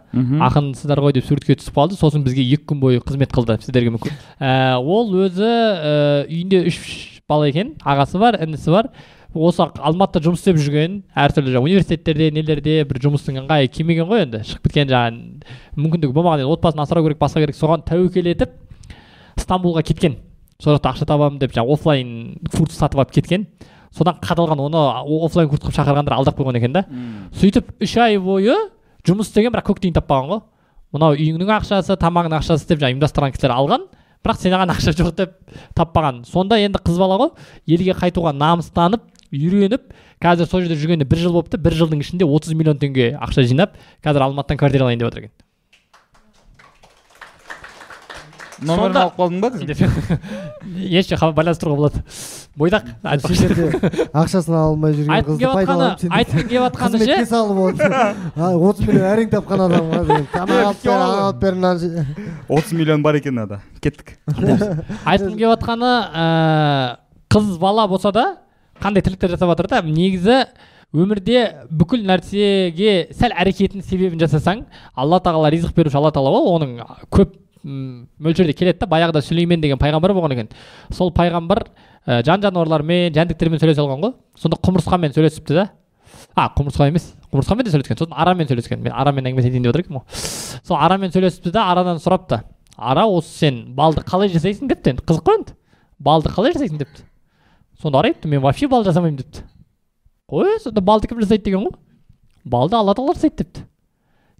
Ақынсыздар ғой деп суретке түсіп қалды. Сосын бізге екі күн бойы қызмет қылды сіздерге мүмкін. Ііі, ол өзі ііі, үйінде үш бала екен. Ағасы бар інісі бар. Осы алматыда жұмыс істеп жүрген әртүрлі жаңағы университеттерде нелерде бір жұмыстың ыңғайы келмеген ғой енді? Шығып кеткен жаңағы мүмкіндігі болмаған енді отбасын асырау керек басқа керек. Соған тәуекел етіп стамбулға кеткен. Сол жақта ақша табамын деп жаңағы оффлайн курс сатып алып кеткен. Содан қадалған оны оффлайн курс қылып шақырғандар алдап қойған екен да. Сөйтіп үш ай бойы жұмыс істеген бірақ көк тиын таппаған ғой. Мынау үйіңнің ақшасы тамағыңның ақшасы деп жаңағы ұйымдастырған кісілер алған бірақ сен оған ақша жоқ деп таппаған сонда енді қыз бала ғой елге қайтуға намыстанып үйреніп қазір сол жерде жүргеніне бір жыл болыпты. бір жылдың ішінде 30 миллион теңге ақша жинап қазір алматыдан квартира алайын деп отыр екен. Номерін алып қалдың ба кіздің? еш хабар байланыстыруға болады. Бойдақ айтпақшы. ақшасын ала алмай жүрген айтқым қызды келіп жатқаны пайдаланып айтқым келіп жатқаны ше? қызметке салып отыр. Отыз миллион әрең тапқан адам ғой деген тамақ алып бер ана алып бер мынаны же- отыз миллион бар екен ада. Кеттік. Айтқым келіп жатқаны ыыы, қыз бала болса да қандай тірліктер жасап жатыр да негізі өмірде бүкіл нәрсеге сәл әрекеттің себебін жасасаң алла тағала ризық беруші алла тағала ғой оның көп мөлшерде келеді да баяғыда сүлеймен деген пайғамбар болған екен. Сол пайғамбар ә, жан жануарлармен жәндіктермен сөйлесе алған ғой. Сонда құмырсқамен сөйлесіпті да. А құмырсқа емес құмырсқамен де сөйлескен сосын арамен сөйлескен. Мен арамен әңгімелесейін деп отыр екенмін ғой. Сол арамен сөйлесіпті да арадан сұрапты. Ара осы сен балды қалай жасайсың депті. Енді қызық қой енді. Балды қалай жасайсың депті. Сонда ара айтыпты мен вообще бал жасамаймын депті. Қой сонда балды кім жасайды деген ғой. Балды алла тағала жасайды депті.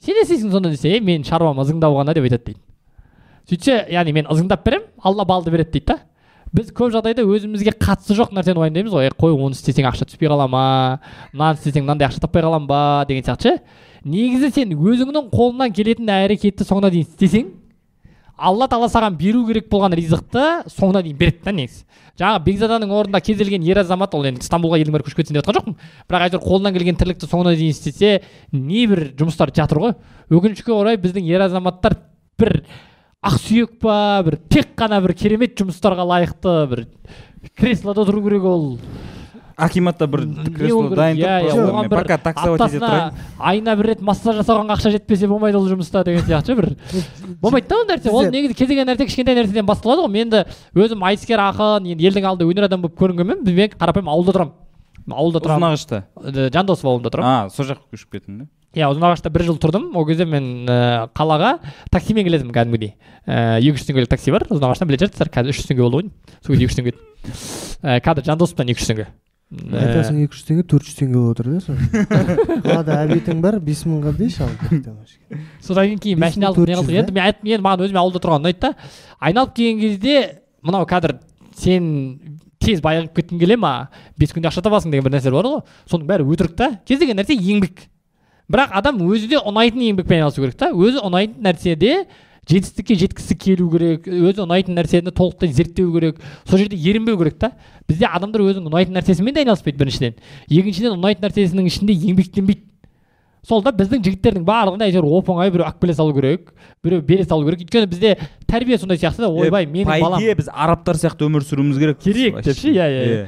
Сен не істейсің сонда десе е менің шаруам ызыңдау ғана деп айтады дейді. Сөйтсе яғни мен ызыңдап беремін алла балды береді дейді да. Біз көп жағдайда өзімізге қатысы жоқ нәрсені уайымдаймыз ғой. Қой оны істесең ақша түспей қала ма? Мынаны істесең мынандай ақша таппай қаламын ба деген сияқты ше. Негізі сен өзіңнің қолыңнан келетін әрекетті соңына дейін істесең алла тағала саған беру керек болған ризықты соңына дейін береді да негізі. Жаңағы бекзаданың орнында кез келген ер азамат ол енді стамбулға елдің бәрі көшіп кетсін деп жатқан жоқпын. Бірақ әйтеуір қолынан келген тірлікті соңына дейін істесе небір жұмыстар жатыр ғой. Өкінішке орай біздің ер азаматтар бір ақсүйек па бір тек қана бір керемет жұмыстарға лайықты бір креслода тұру керек ол. Акиматта бір кресло ол керек? дайын тұр просто оған мен бір пока таксовать ете тұрайын айына бір рет массаж жасауға ақша жетпесе болмайды ол жұмыста деген сияқты ше бір. Болмайды да ол нәрсе. Ол негізі кез келген нәрсе кішкентай нәрседен басталады ғой. Мен де өзім айтыскер ақын енді елдің алдында өнер адамы болып көрінгенмен мен қарапайым ауылда тұрамын. Ауылда тұрамын. Ұзынағашта Э, жандосов ауылында тұрамын. А сол жаққа көшіп кеттің да иә ұзынағашта бір жыл тұрдым. Ол кезде мен ә, қалаға таксимен келетінмін кәдімгідей. Ә, екі жүз теңгелік такси бар. Ұзынағаштан білетін шығарсыздар қазір үш жүз теңге болды ғой. Сол кезде екі жүз теңге еді ә, қазір жандосовтан екі жүз теңге Ә, айтасың екі жүз теңге төрт жүз теңге болып отыр да сол қалада обедің бар бес мыңға дейші ал содан кейін машина алдым не қылдық енді мен айттым енді маған өзіме ауылда тұрған ұнайды да айналып келген кезде мынау қазір сен тез байығып кеткің келе ма? Бес күнде ақша табасың деген бір нәрселер бар ғой. Соның бәрі өтірік та. Кез келген нәрсе еңбек. Бірақ адам өзі де ұнайтын еңбекпен айналысу керек та. Өзі ұнайтын нәрседе жетістікке жеткісі келу керек өзі ұнайтын нәрсені толықтай зерттеу керек. Сол жерде ерінбеу керек та. Бізде адамдар өзінің ұнайтын нәрсесімен де айналыспайды біріншіден. Екіншіден ұнайтын нәрсесінің ішінде еңбектенбейді сол да біздің жігіттердің барлығында әйтеуір оп оңай біреу алып келе салу керек біреу бере салу керек. Өйткені бізде тәрбие сондай сияқты да ойбай менің по балам. идее біз арабтар сияқты өмір сүруіміз керек. Керек деп ше, иә, иә, иә.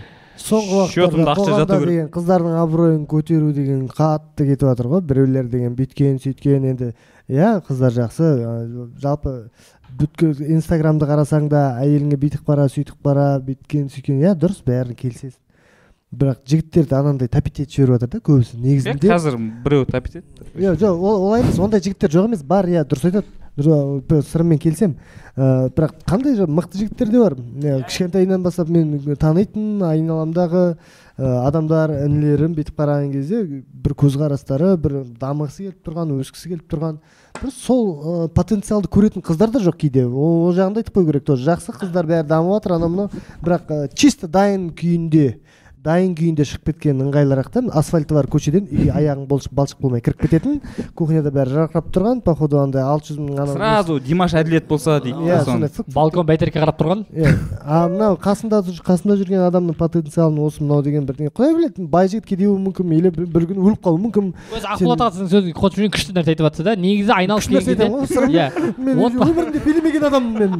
соңғы уақыттарда қоғамда деген қыздардың абыройын көтеру деген қатты кетіп жатыр ғой. Біреулер деген бүйткен сөйткен енді иә қыздар жақсы. Ә, жалпы бүткіл инстаграмды қарасаң да әйеліңе бүйтіп қара сөйтіп қара бүйткен сөйткен. Иә дұрыс бәрін келісесің. Бірақ жігіттерді анандай тәпит етіп жіберіп жатыр да көбісі негізінде. Қазір біреу тәпит етті иә жоқ ол- олай емес. Ондай жігіттер жоқ емес. Бар иә дұрыс айтады. Сырыммен келісемін. Ә, бірақ қандай мықты жігіттер де бар. Кішкентайынан бастап мен танитын айналамдағы ә, адамдар інілерім бүйтіп қараған кезде бір көзқарастары бір дамығысы келіп тұрған өскісі келіп тұрған. Сол ә, потенциалды көретін қыздар да жоқ кейде. Ол, жағын да айтып қою керек тоже. Жақсы қыздар бәрі дамып жатыр анау мынау. Бірақ ә, чисто дайын күйінде дайын күйінде шығып кеткен ыңғайлырақтан асфальты бар көшеден үй аяғың балшық, балшық болмай кіріп кететін. Кухняда бәрі жарқырап тұрған походу андай алты жүз мың анау сразу димаш әділет болса дейді иә сондай балкон бәйтерекке қарап тұрған? Иә. А мынау қасында қасында жүрген адамның потенциалын осы мынау деген бірдеңе құдай біледі бай жігіт кейде болуы мүмкін или бір, күні өліп қалуы мүмкін. Өзі ақболат аға сіздің сөзіңіз қосып жүрген күшті нәрсе айтып жатсыз да негізі айналып күшті нәрсе келген айтамын кезде ғой сырым. Иә. Мен өмірімде билемеген адаммын мен.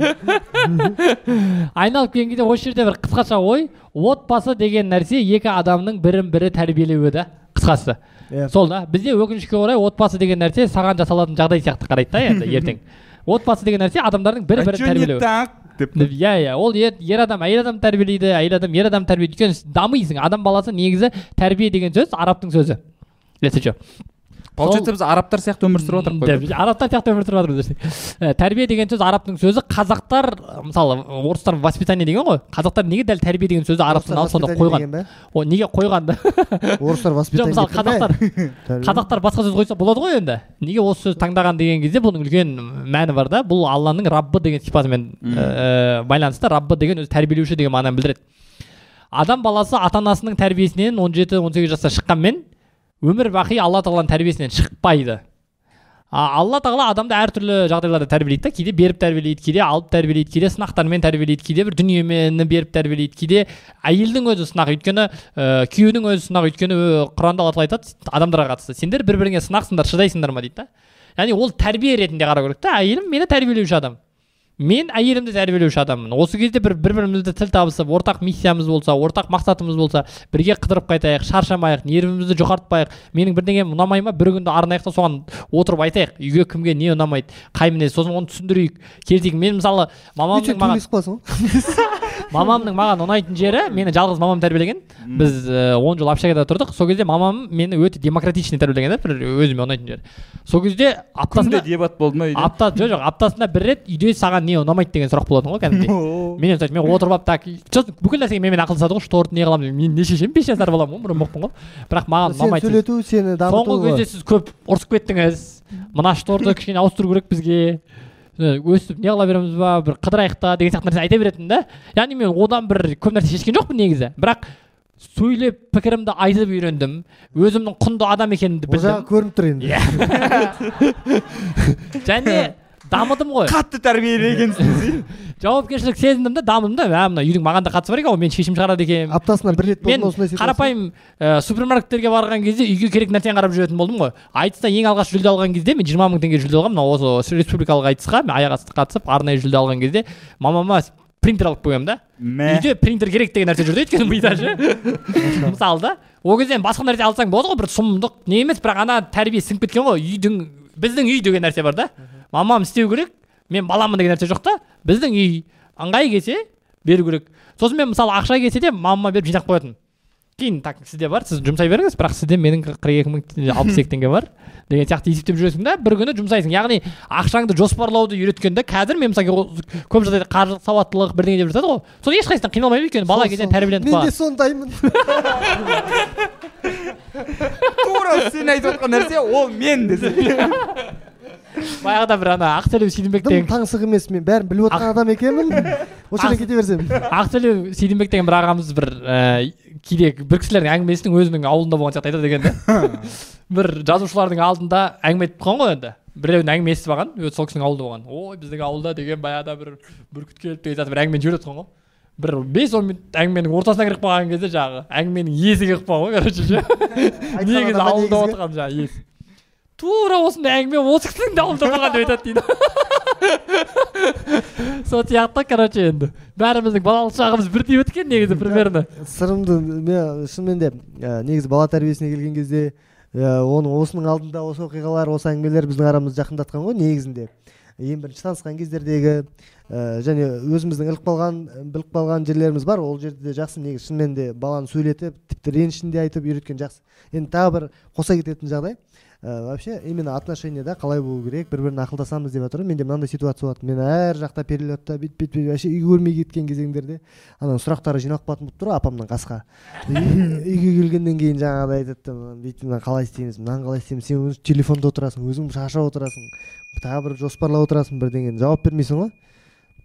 Айналып келген кезде осы жерде бір қысқаша ой отбасы деген нәрсе екі адамның бірін бірі тәрбиелеуі да қысқасы. Иә. Сол да бізде өкінішке орай отбасы деген нәрсе саған жасалатын жағдай сияқты қарайды да енді ертең. Отбасы деген нәрсе адамдардың бір бірін так деп иә иә ол ер, ер адам әйел адам тәрбиелейді әйел адам ер адам тәрбиелейді. Өйткені дамисың адам баласы негізі тәрбие деген сөз арабтың сөзі. Если че получается біз арабтар сияқты өмір сүріп отырмық қой Деп, арабтар сияқты өмір сүріп жатырмыз десек. Ә, тәрбие деген сөз арабтың сөзі қазақтар мысалы орыстар воспитание деген ғой. Қазақтар неге дәл тәрбие деген сөзді арабтан алып сонда қойған? о неге қойған да? Орыстар жоқ воспитание мысалы қазақтар қазақтар басқа сөз қойса болады ғой енді. Неге осы сөзді таңдаған деген кезде бұның үлкен мәні бар да? Бұл алланың раббы деген сипатымен ә, байланысты раббы деген өзі тәрбиелеуші деген мағынаны білдіреді. Адам баласы ата анасының тәрбиесінен 17-18 жаста шыққанмен өмір бақи алла тағаланың тәрбиесінен шықпайды. А алла тағала адамды әртүрлі жағдайларда тәрбиелейді да кейде беріп тәрбиелейді кейде алып тәрбиелейді кейде сынақтармен тәрбиелейді кейде бір дүниені беріп тәрбиелейді кейде әйелдің өзі сынақ өйткені ә, күйеудің өзі сынақ өйткені ә, құранда алла тағала айтады адамдарға қатысты. Сендер бір біріңе сынақсыңдар шыдайсыңдар ма дейді да. Яғни ол тәрбие ретінде қарау керек та әйелім мені тәрбиелеуші адам. Мен әйелімді тәрбиелеуші адаммын. Осы кезде бір бір бірімізді тіл табысып ортақ миссиямыз болса ортақ мақсатымыз болса бірге қыдырып қайтайық шаршамайық нервімізді жоғалтпайық менің бірдеңем ұнамай ма? Бір күнді арнайық та соған отырып айтайық. Үйге кімге не ұнамайды қай мінез сосын оны түсіндірейік келісейік мен мысалы өйтсең маған мамамның маған ұнайтын жері мені жалғыз мамам тәрбиелеген. Біз э, он жыл общагада тұрдық. Сол кезде мамам мені өте демократичный тәрбиелеген да бір өзіме ұнайтын жері сол кезде күнде аптасына дебат болды ма үйде? апта жоқ жоқ аптасына бір рет үйде саған не ұнамайды деген сұрақ болатын ғой кәдімгідей. Мен енді мен отырып алып так сосын бүкіл нәрсеге менімен ақылдасады ғой что не қыламын мен не шешемін бес жасар баламын ғой бір ұмытпын ғой. Бірақ маған сені ұнамайды сөйлету сені дамыту соңғы кезде сіз көп ұрысып кеттіңіз. Мына шторды кішкене ауыстыру керек бізге Э, өстіп не қыла береміз ба бір қыдырайық та деген сияқты нәрсе айта беретін да. Яғни мен одан бір көп нәрсе шешкен жоқпын негізі. Бірақ сөйлеп пікірімді айтып үйрендім. Өзімнің құнды адам екенімді ол жағы білдім. көрініп тұр енді. Иә. және дамыдым ғой. Қатты тәрбиелегенсің жауапкершілік сезіндім да дамыдым да мә мына үйдің маған да қатысы бар екен ғой мен шешім шығарады екенмін. Аптасына бір рет мен қарапайым ә, супермаркеттерге барған кезде үйге керек нәрсені қарап жүретін болдым ғой. айтыста ең алғаш жүлде алған кезде мен жиырма мың теңге жүлде алғанмын мына осы республикалық айтысқа мен аяқ асты қатысып арнайы жүлде алған кезде мамама принтер алып қоямын да. Мә. Үйде принтер керек деген нәрсе жүрді өйткені мида ше. Мысалы да ол кезде басқа нәрсе алсаң болады ғой бір сұмдық не емес бірақ ана тәрбие сіңіп кеткен ғой үйдің біздің үй деген нәрсе бар да. Мамам істеу керек мен баламын деген нәрсе жоқ та. Біздің үй ыңғай келсе беру керек. Сосын мен мысалы ақша келсе де мамама беріп жинап қоятынмын кейін так сізде бар сіз жұмсай беріңіз бірақ сізде менің қырық екі мың алпыс екі теңге бар деген сияқты есептеп жүресің да бір күні жұмсайсың. Яғни ақшаңды жоспарлауды үйреткен да қазір мен мысалы көп жағдайда қаржылық сауаттылық бірдеңе деп жатады ғой. Сол ешқайсысынан қиналмаймын өйткені бала кезден тәрбиеленіп мен де сондаймын. Тура сен айтып отқан нәрсе ол мен десе. Баяғыда бір ана ақтөбе сейдімбек деген таңсық емес мен. Бәрін біліп отқан адам екенмін. Осы жерден кете берсем. ақтөбе сейдімбек деген бір ағамыз бір ііі кейде бір кісілердің әңгімесін өзінің ауылында болған сияқты айтады екен да бір жазушылардың алдында әңгіме айтып қалған ғой енді. Біреудің әңгіме естіп алған өте сол кісінің ауылында болған. Ой біздің ауылда деген баяғыда бір бүркіт келіп деген сияқты бір әңгімені жіберіп жатқан ғой. бір бес он минут әңгіменің ортасына кіріп қалған кезде жаңағы әңгіменің иесі келіп қалған ғой короче ше. Негізі ауылда отырған жаңағы иесі. Тура осындай әңгіме осы кісінің де ауылында болған деп айтады дейді сол сияқты короче енді бәріміздің балалық шағымыз бірдей өткен негізі примерно сырымды мен шынымен де негізі бала тәрбиесіне келген кезде оның осының алдында осы оқиғалар осы әңгімелер біздің арамызды жақындатқан ғой негізінде ең бірінші танысқан кездердегі және өзіміздің іліп қалған біліп қалған жерлеріміз бар. Ол жерде де жақсы негізі шынымен де баланы сөйлетіп тіпті ренішін де айтып үйреткен жақсы. Енді тағы бір қоса кететін жағдай. Вообще именно отношенияда қалай болу керек бір біріне ақылдасамыз деп жатыр менде мынандай ситуация болады мен әр жақта перелетта бүйтіп бүйтіп вообще үй көрмей кеткен кезеңдерде ана сұрақтары жиналып қалатын болып тұр апамнан қасқа. Үй- үйге келгеннен кейін жаңағыдай айтады бүйтіп мынаны қалай істейміз мынаны қалай істейміз сен өзің телефонда отырасың өзің шашып отырасың тағы бір жоспарлап отырасың бірдеңені жауап бермейсің ғой.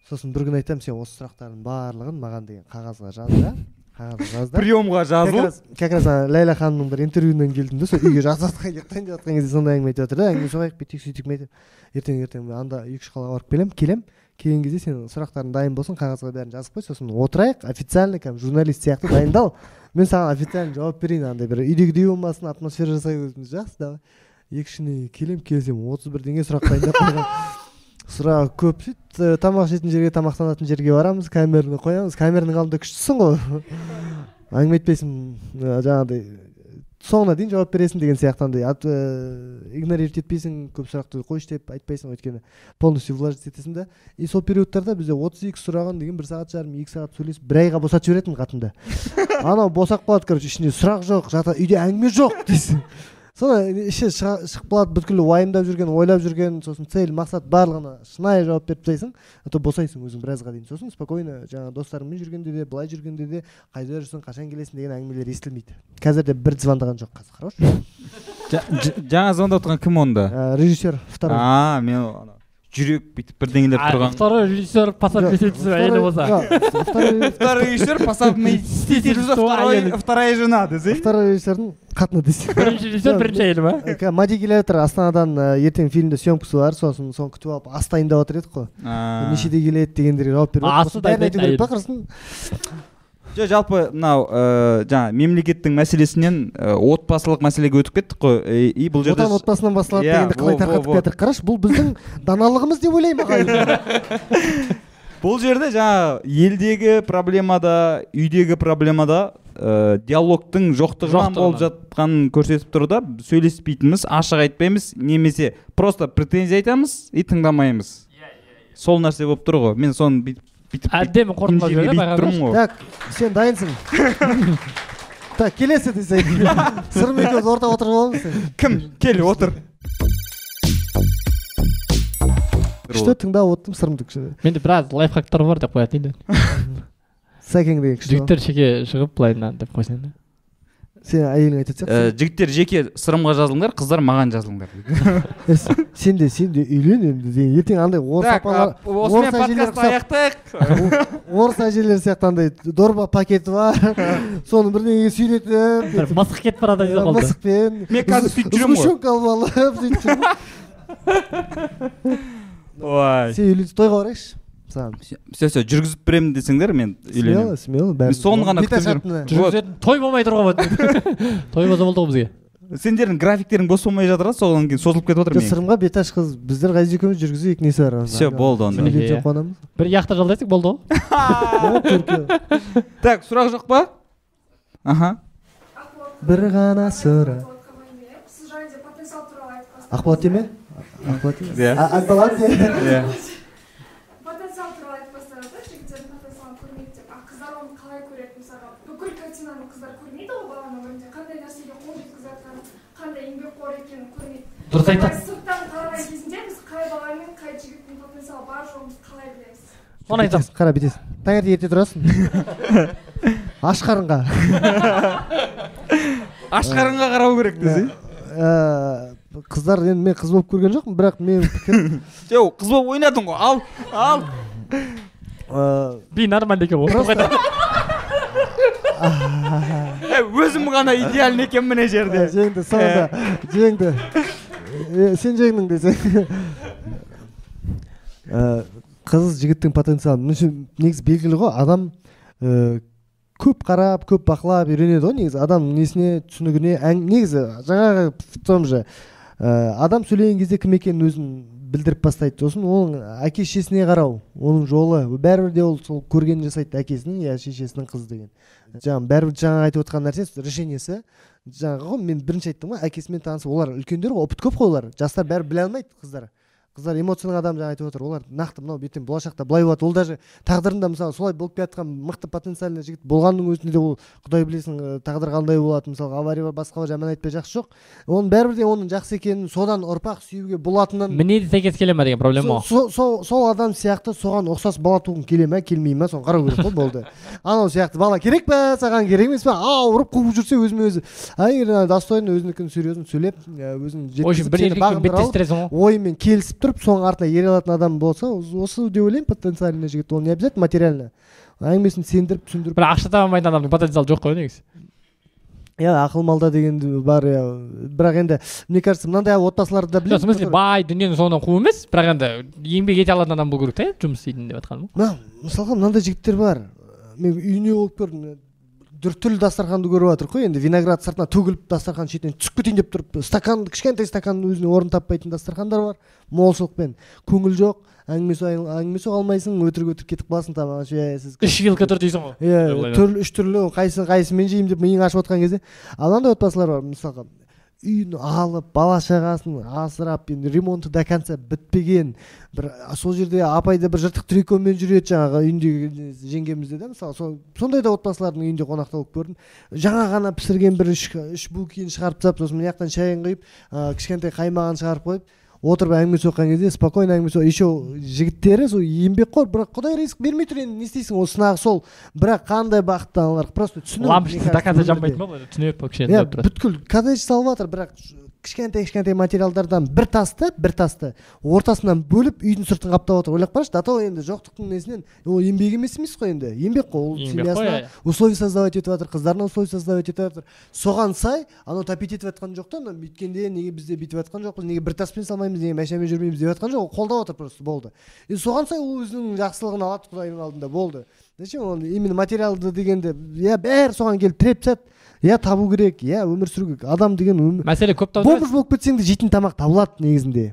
Сосын бір күні айтамын сен осы сұрақтардың барлығын маған деген қағазға жаз да. Приемға раз как раз ана ләйлә ханымның бір интервьюінен келдім да сол үйге жатқан ұйықтайын деп жатқан кезде сондай әңгіме айтып жатыр да. Әңгіме соғайық бүйтейік сөйтейік мен айтамын ертең ертең анда екі үш қалаға барып келемін келемін келген кезде сен сұрақтарың дайын болсын қағазға бәрін жазып қой сосын отырайық. Официально кәдімгі журналист сияқты дайындал. Мен саған официально жауап берейін андай бір үйдегідей болмасын атмосфера жасайық өзіміз жақсы давай. Екі үш күннен кейін келемін келсем отыз бірдеңе сұрақ дайындап қойған. Сұрақ көп сөйтіп э, тамақ ішетін жерге тамақтанатын жерге барамыз камераны қоямыз. Камераның алдында күштісің ғой. Әңгіме айтпайсың ә, жаңағыдай соңына дейін жауап бересің деген сияқты андай ә, игнорировать етпейсің көп сұрақты қойшы деп айтпайсың өйткені полностью вложить етесің да и сол периодтарда бізде отыз екі сұрағын деген бір сағат жарым екі сағат сөйлесіп бір айға босатып жіберетінмін қатынды. Анау босап қалады короче ішінде сұрақ жоқ жата үйде әңгіме жоқ дейсің. Соны іші шығып қалады бүткіл уайымдап жүрген ойлап жүрген сосын цель мақсат барлығына шынайы жауап беріп тастайсың. А то босайсың өзің біразға дейін. Сосын спокойно жаңағы достарыңмен жүргенде де былай жүргенде де қайда жүрсің қашан келесің деген әңгімелер естілмейді. Қазір де бір звондаған жоқ қазір хорош жаңа звондап отырған кім онда? Ә, режиссер второй. А мен жүрек бүйтіп бірдеңелер тұрған. второй режиссер Жоқ, беседасы әйелі болса второй- режиссер по совместительству вторая жена десе второй режиссердің қатыны десең бірінші режиссер бірінші әйелі ма Қазір мади келе жатыр астанадан ә, ертең фильмде съемкасы бар сосын соны күтіп алып ас дайындап жатыр едік қой. Нешеде келеді дегендерге жауап беріп Асы айту керек па құрысын жоқ жалпы мынау ыыы жаңа мемлекеттің мәселесінен ы, отбасылық мәселеге өтіп кеттік қой. И- бұл жерде отан отбасынан басталады Иә, дегенді қалай тарқатып келе қарашы бұл біздің даналығымыз деп ойлаймын ағайын бұл жерде жаңа елдегі проблемада үйдегі проблемада ә, диалогтың жоқтығынан Жоқтығынан. болып жатқанын көрсетіп тұр да сөйлеспейтініміз ашық айтпаймыз немесе просто претензия айтамыз и тыңдамаймыз. Сол нәрсе болып тұр ғой. Мен соны бүйтіп бүйтіп әдемі қорытындылап жіберді бүйтіп тұрмын ғой так сен дайынсың. Так келесі десе сырым екеуміз ортаға отырып аламыз кім? Кел отыр. Күшті тыңдап отырдым сырымды күшті менде біраз лайфхактар бар деп қоятын енді сәкең деген жігіттер шеге шығып былай мынаны деп қойсаң сен әйелің айтатын Ә, сияқтысың жігіттер жеке сырымға жазылыңдар қыздар маған жазылыңдар. С- сен де сен де үйлен енді ертең андай орыс апалар әжелер ұқсап аяқтайық. Орыс әжелер сияқты андай дорба пакеті бар. Соны бірдеңеге сүйретіп. Мысық кетіп барады дейді қолда мысықпен. Мен қазір сөйтіп жүремін ғой. сгущенка алып алып сөйтіп жүрмін. ой. Сен тойға барайықшы. Саған все все жүргізіп беремін десеңдер мен смело үйленемін. Смело бәрі соны ғана жүргізетін той болмай тұрған той болса болды ғой бізге. Сендердің графиктерің бос болмай жатыр да содан кейін созылып кетіп жатыр сырымға бет аш қыз біздер ғазиз екеуміз жүргізейік несі бар все болды онда. Иә. қуанамыз. бір яхта жалдайсақ болды ғой. Так сұрақ жоқ па? Аха. Бір ғана сұрақ сіз жаңа потенциал туралы айтып ақболат деме Иә. Иә потенциал туралы айтып бастадыңыз да жігіттердің потенциалын көрмейді деп а қыздар оны қалай көреді мысалға бүкіл картинаны қыздар көрмейді ғой баланың өмірінде қандай нәрсеге қол жеткізіп жатқанын қандай еңбекқор екенін көрмейді дұрыс айтады сырттан қараған кезінде біз қай бала мен қай жігіттің потенциалы бар жоғын біз қалай білеміз? Соны айтамын қара бүйтесің таңертең ерте тұрасың. Аш қарынға аш қарынға қарау керек десе Ә, қыздар енді мен қыз болып көрген жоқпын бірақ менің пікірім жоқ қыз болып ойнадың ғой ал ал. Ә, би нормально екен ғой өзім ғана идеальный екенмін мына жерде. Жеңді соңында жеңді. Сен жеңдің десең Ә, қыз жігіттің потенциалы. Негізі белгілі ғой адам ә, көп қарап көп бақылап үйренеді ғой негізі. Адам несіне түсінігіне әң- негізі жаңағы в том же ә, адам сөйлеген кезде кім екенін өзін білдіріп бастайды сосын оның әке шешесіне қарау оның жолы. Бәрібір де ол сол көргенін жасайды әкесінің я шешесінің қызы деген. Жаңағы бәрібір жаңа айтып отқан нәрсе решениесі. Жаңағы ғой мен бірінші айттым ғой әкесімен танысып олар үлкендер ғой опыт көп қой олар жастар бәрі біле алмайды қыздар. Қыздар эмоцияның адамы жаңа айтып отыр. Олар нақты мынау ертең болашақта былай болады. Ол даже тағдырында мысалы солай болып келе жатқан мықты потенциальный жігіт болғанның өзінде де ол құдай білесің ә, тағдыр қандай болады. Мысалға авария бар басқа бар жаман айтпай жақсы жоқ. Оның бәрібір де оның жақсы екенін содан ұрпақ сүюге болатынын мінезі сәйкес келе ма деген проблема ғой сол сол сол адам сияқты соған ұқсас бала туғың келе ма келмей ма соны қарау керек қой болды. Анау сияқты бала керек па саған керек емес па а ұрып қуып жүрсе өзімен өзі. Ана достойно өзінікін серьезно сөйлеп өзін жеткізіп ойымен келісіп тұрып соның артына ере алатын адам болса осы- деп ойлаймын потенциальный жігіт ол не обязательно материально. Әңгімесін сендіріп түсіндіріп бірақ ақша таба алмайтын адамның потенциалы жоқ қой негізі. Иә ақыл малда деген бар иә бірақ енді мне кажется мынандай отбасыларда жоқ в смысле білемін бай дүниенің соңынан қуу емес бірақ енді еңбек ете алатын адам болу керек та жұмыс істейтін деп жатқаным мысалға мынандай жігіттер бар. Мен үйіне болып көрдім түрлі дастарханды көріп жатыр ғой енді виноград сыртына төгіліп дастархан шетінен түсіп кетейін деп тұрып стакан кішкентай стаканның өзіне орын таппайтын дастархандар бар. Молшылықпен. Көңіл жоқ. Әңгіме соға әңгіме соға алмайсың өтірік өтірік кетіп қаласың «Ә, сіз үш вилка тұр дейсің ғой. Иә түрлі үш түрлі қайсысын қайсысымен жеймін деп миың ашып отқан кезде. Ал мынандай отбасылар бар мысалға. Үйін алып бала шағасын асырап енді ремонты до конца бітпеген бір сол жерде апай да бір жыртық трикомен жүреді жаңағы үйіндегі жеңгемізде да мысалы сол сондай да отбасылардың үйінде қонақта болып көрдім. Жаңа ғана пісірген бір үш үш булкиін шығарып тастап сосын мына жақтан шайын құйып ә, кішкентай қаймағын шығарып қойып отырып әңгіме соққан кезде спокойно әңгіме соқ еще жігіттері сол еңбекқор бірақ құдай ризық бермей тұр енді не істейсің ол сынағы сол. Бірақ қандай бақытты аналар просто түсіну лампочкасы до конца жанбайтын ба ғой түнеп кішкене иә бүткіл коттедж салып жатыр бірақ кішкентай кішкентай материалдардан бір тасты бір тасты ортасынан бөліп үйдің сыртын қаптап отыр ойлап қарашы до того енді жоқтықтың несінен ол еңбек емес емес қой енді еңбек қой ол семьясына иә. условия создавать етіп жатыр қыздарына условия создавать етіп жатыр. Соған сай анау топить етіп жатқан жоқ та анау бүйткенде неге бізде бүйтіп жатқан жоқпыз неге бір таспен салмаймыз неге мәшәмен жүрмейміз деп жатқан жоқ ол қолдап отыр просто болды. И соған сай ол өзінің жақсылығын алады құдайдың алдында болды. Зачем? Ол именно материалды дегенде иә бәрі соған келіп тіреп тастады. Иә табу керек иә өмір сүру керек. Адам деген өмір мәселе көп бомж болып кетсең де жейтін тамақ табылады негізінде.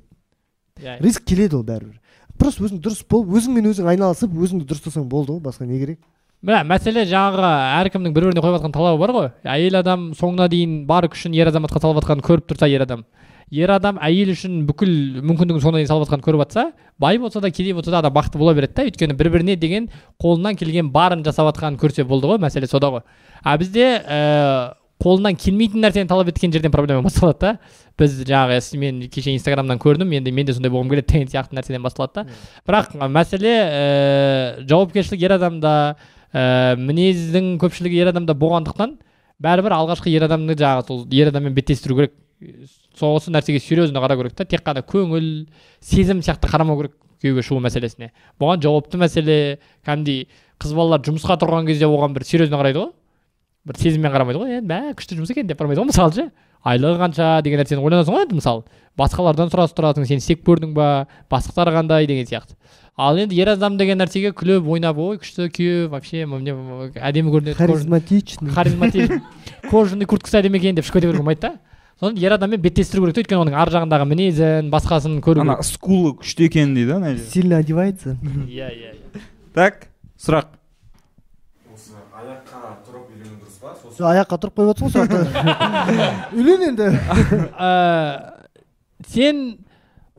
Иә риск келеді ол бәрібір. Просто өзің дұрыс болып өзіңмен өзің айналысып өзіңді дұрыстасаң болды ғой басқа не керек? Мына мәселе жаңағы әркімнің бір біріне қойып жатқан талабы бар ғой. Әйел адам соңына дейін бар күшін ер азаматқа салып жатқанын көріп тұрса ер адам. Ер адам әйел үшін бүкіл мүмкіндігін соңына дейін салып жатқанын көріп жатса бай болса да кедей болса да адам бақытты бола береді да. Өйткені бір біріне деген қолынан келген барын жасап жатқанын көрсе болды ғой мәселе сода ғой. А бізде ә, қолынан келмейтін нәрсені талап еткен жерден проблема басталады да. Біз жаңағы мен кеше инстаграмнан көрдім енді мен де сондай болғым келеді деген сияқты нәрседен басталады да. Бірақ мәселе ә, жауапкершілік ер адамда ә, мінездің көпшілігі ер адамда болғандықтан бәрібір алғашқы ер адамды жаңағы сол ер адаммен беттестіру керек. Сол осы нәрсеге серьезно қарау керек та тек қана көңіл сезім сияқты қарамау керек күйеуге шығу мәселесіне. Бұған жауапты мәселе кәдімгідей қыз балалар жұмысқа тұрған кезде оған бір серьезно қарайды ғой. Бір сезіммен қарамайды ғой. Енді мә күшті жұмыс екен деп қарамайды ғой мысалы ше. Айлығы қанша деген нәрсені ойланасың ғой енді мысалы басқалардан сұрастырып тұрасың сен істеп көрдің ба бастықтары қандай деген сияқты. Ал енді ер адам деген нәрсеге күліп ойнап ой күшті күйеу вообще мне әдемі көрінеді харизматичный. Харизматичный. Кожаный курткасы әдемі екен деп шығып кете бергенге болмайды да. Соны ер адаммен беттестіру керек та өйткені оның ар жағындағы мінезін басқасын көру ана скулы күшті екен дейді ана жерде. сильно одевается. Иә иә иә. Так сұрақ. Осы аяққа тұрып үйлену дұрыс па? Сосын Сол аяққа тұрып қойып отырсың ғой сол жақта үйлен енді. Ә, сен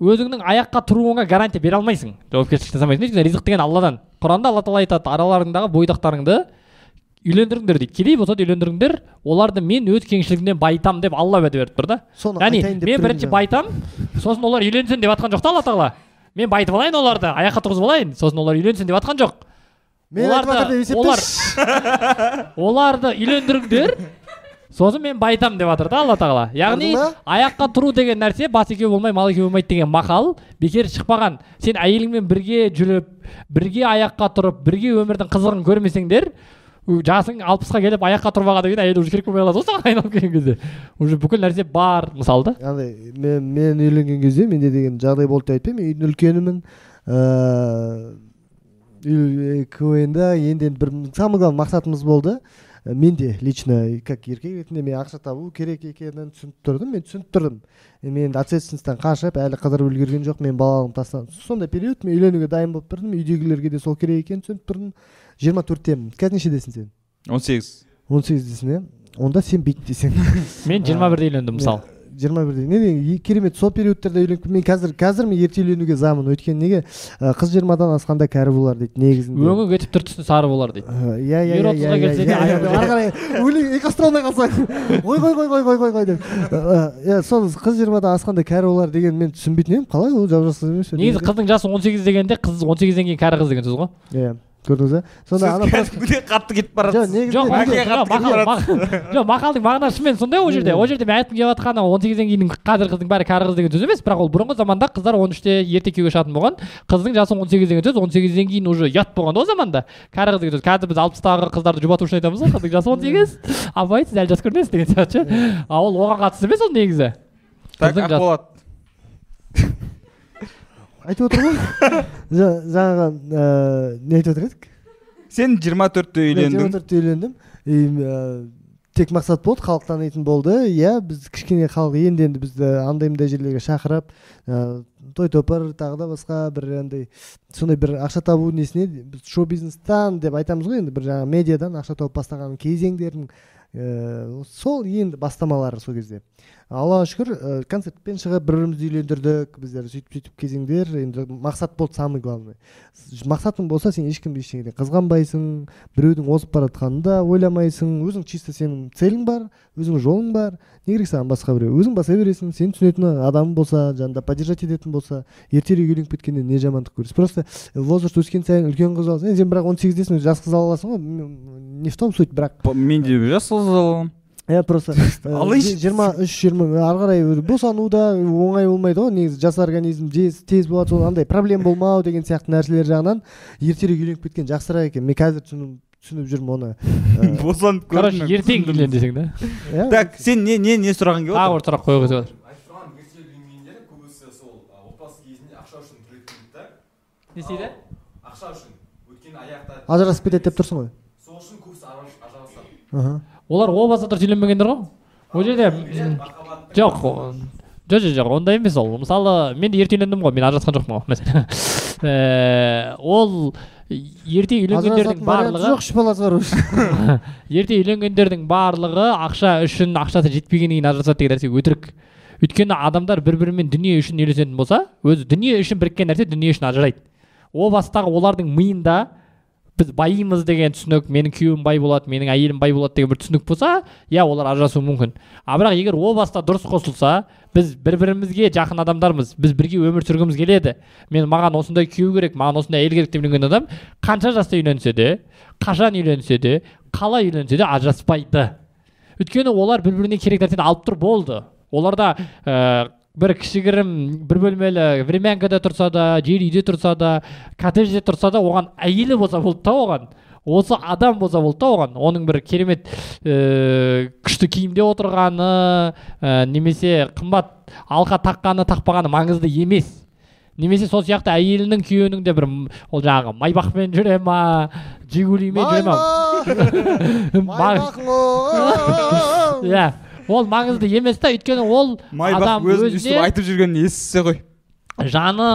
өзіңнің аяққа тұруыңа гарантия бере алмайсың жауапкершілік жасамайсың өйткені ризық деген алладан. Құранда алла тағала айтады араларыңдағы бойдақтарыңды үйлендіріңдер дейді кедей болса да үйлендіріңдер оларды мен өз кеңшілігімнен байытам деп алла уәде беріп тұр да. Соны яғни мен бірінші байтам сосын олар үйленсін деп жатқан жоқ та алла тағала. Мен байытып алайын оларды аяққа тұрғызып алайын сосын олар үйленсін деп жатқан жоқ. Мен оларды олар оларды үйлендіріңдер сосын мен байтам деп жатыр да алла тағала. Яғни аяққа тұру деген нәрсе бас екеу болмай мал екеу болмайды деген мақал бекер шықпаған. Сен әйеліңмен бірге жүріп бірге аяққа тұрып бірге өмірдің қызығын көрмесеңдер жасың алпысқа келіп аяққа тұрып алғаннан кейін әйел уже керек болмай қалады ғой саған айналып келген кезде. Уже бүкіл нәрсе бар мысалы да андай мен мен үйленген кезде менде деген жағдай болды деп айтпаймын. Үйдің үлкенімін ыыы квн да енді енді бір самый главный мақсатымыз болды. Э, менде лично как еркек ретінде мен ақша табу керек екенін түсініп тұрдым. Мен түсініп тұрдым. Мен ответственностьтан қашып әлі қыдырып үлгерген жоқ мен балалығымды тастадым сондай период мен үйленуге дайын болып тұрдым. Үйдегілерге де сол керек екенін түсініп тұрдым. Жиырма төрттемін қазір нешедесің сен? он сегіз. он сегіздесің иә? Онда сен бүйттесің мен жиырма бірде үйлендім мысалы жиырма бірде. Не деген керемет сол периодтарда үйленіп мен қазір қазір мен ерте үйленуге замын. Өйткені неге? Қыз жиырмадан асқанда кәрі болар дейді негізінде. Өңі кетіп түр түсі сары болар дейді. Иә иә ер иә отызға иә келсе де иә, иә, ары қарай өлең ұйқастыра алмай қалсаң ой қой қой қой қой қой қой деп. Иә сол қыз жиырмадан асқанда кәрі болар деген мен түсінбейтін едім. Қалай ол жап жасыз емес негізі. қыздың жасы он сегіз дегенде қыз он сегізден кейін кәрі қыз деген сөз ғой. Иә. Көрдіңіз ба сонда ана өте қатты кетіп бара жоқ жатсыз жоқ мақалдың мағынасы шынымен сондай ол жерде. Ол жерде мен айтқым келіп жатқаны он сегізден кейін қазір қыздың бәрі кәрі қыз деген сөз емес. Бірақ ол бұрынғы заманда қыздар он үште ерте күйеуге шығатын болған. Қыздың жасы он сегіз деген сөз. Он сегізден кейін уже ұят болған да ол заманда. Кәрі қыз деген сөз. Қазір біз алпыстағы қыздарды жұбату үшін айтамыз ғой. Қыздың жасы он сегіз. Апай сіз әлі жас көрінесіз деген сияқты. Ше а ол оған қатысты емес ол негізі. Так ақболат айтып отыр ғой. Жа- жаңағы ыыы, не айтып отыр едік? Сен жиырма төртте мен жиырма үйлендің төртте үйлендім. И ә, тек мақсат болды халық танитын болды. Иә біз кішкене халық енді енді бізді андай мындай жерлерге шақырып ә, той топыр тағы да басқа бір андай сондай бір ақша табу несіне біз шоу бизнестан деп айтамыз ғой енді бір жаңағы медиадан ақша тауып бастаған ә, сол енді бастамалары сол кезде. Аллаға шүкір ә, концертпен шығып бір бірімізді үйлендірдік біздер сөйтіп сөйтіп кезеңдер енді мақсат болды самый главный. Мақсатың болса сен ешкімді ештеңеден қызғанбайсың біреудің озып бара жатқанын да ойламайсың өзің чисто сенің целің бар өзің жолың бар. Не керек саған басқа біреу өзің баса бересің сені түсінетін адам болса жанында поддержать ететін болса ертерек үйленіп кеткеннен не жамандық көресің. Просто возраст өскен сайын үлкен қыз аласың сен бірақ он сегіздесің жас қыз ала аласың ғой не в том суть бірақ. Мен де жас қыз аламын. Иә просто ә, Алайын. жиырма үш жиырма ары қарай босану да оңай болмайды ғой негізі жас организм тез тез болады сол андай проблема болмау деген сияқты нәрселер жағынан ертерек үйленіп кеткен жақсырақ екен. Мен қазір түсініп түсініп жүрмін оны. Босанып короче ертең үйлен десең да. Иә так сен не не не сұрағың келіп тағы бір сұрақ қойғысы бар айтып тұрған ерте үйленгендер көбісі сол а, отбасы кезінде ақша үшін күреседі да? Не істейді? Ақша үшін өйткені аяқта ажырасып кетеді деп тұрсың ғой. Сол үшін көбісі ажырас- ажырасады. Аха олар о баста дұрыс үйленбегендер ғой. Ол жерде жоқ жоқ жоқ жоқ ондай емес ол. Мысалы мен де ерте үйлендім ғой мен ажырасқан жоқпын ғой мәселен. Ііі, ол ерте үйленгендердің барлығы жоқ үш баласы бар уже ерте үйленгендердің барлығы ақша үшін ақшасы жетпегеннен кейін ажырасады деген нәрсе өтірік. Өйткені адамдар бір бірімен дүние үшін үйлесетін болса өзі дүние үшін біріккен нәрсе дүние үшін ажырайды. О бастағы олардың миында біз байимыз деген түсінік менің күйеуім бай болады менің әйелім бай болады деген бір түсінік болса иә олар ажырасуы мүмкін. А бірақ егер о баста дұрыс қосылса біз бір бірімізге жақын адамдармыз біз бірге өмір сүргіміз келеді. Мен маған осындай күйеу керек маған осындай әйел керек деп үйленген адам қанша жаста үйленсе де қашан үйленсе де қалай үйленсе де ажыраспайды. Өйткені олар бір біріне керек нәрсені алып тұр болды. Оларда ә, бір кішігірім бір бөлмелі времянкада тұрса да жер үйде тұрса да коттеджде тұрса да оған әйелі болса болды да оған осы адам болса болды да оған оның бір керемет ә, күшті киімде отырғаны ә, немесе қымбат алқа таққаны тақпағаны маңызды емес немесе сол сияқты әйелінің күйеуінің де бір ол жаңағы майбақпен жүре ма жигулимен жүре ма иә ол маңызды емес та өйткені ол майбақ адам өзін өзіне өйстіп айтып жүргенін естісе ғой? жаны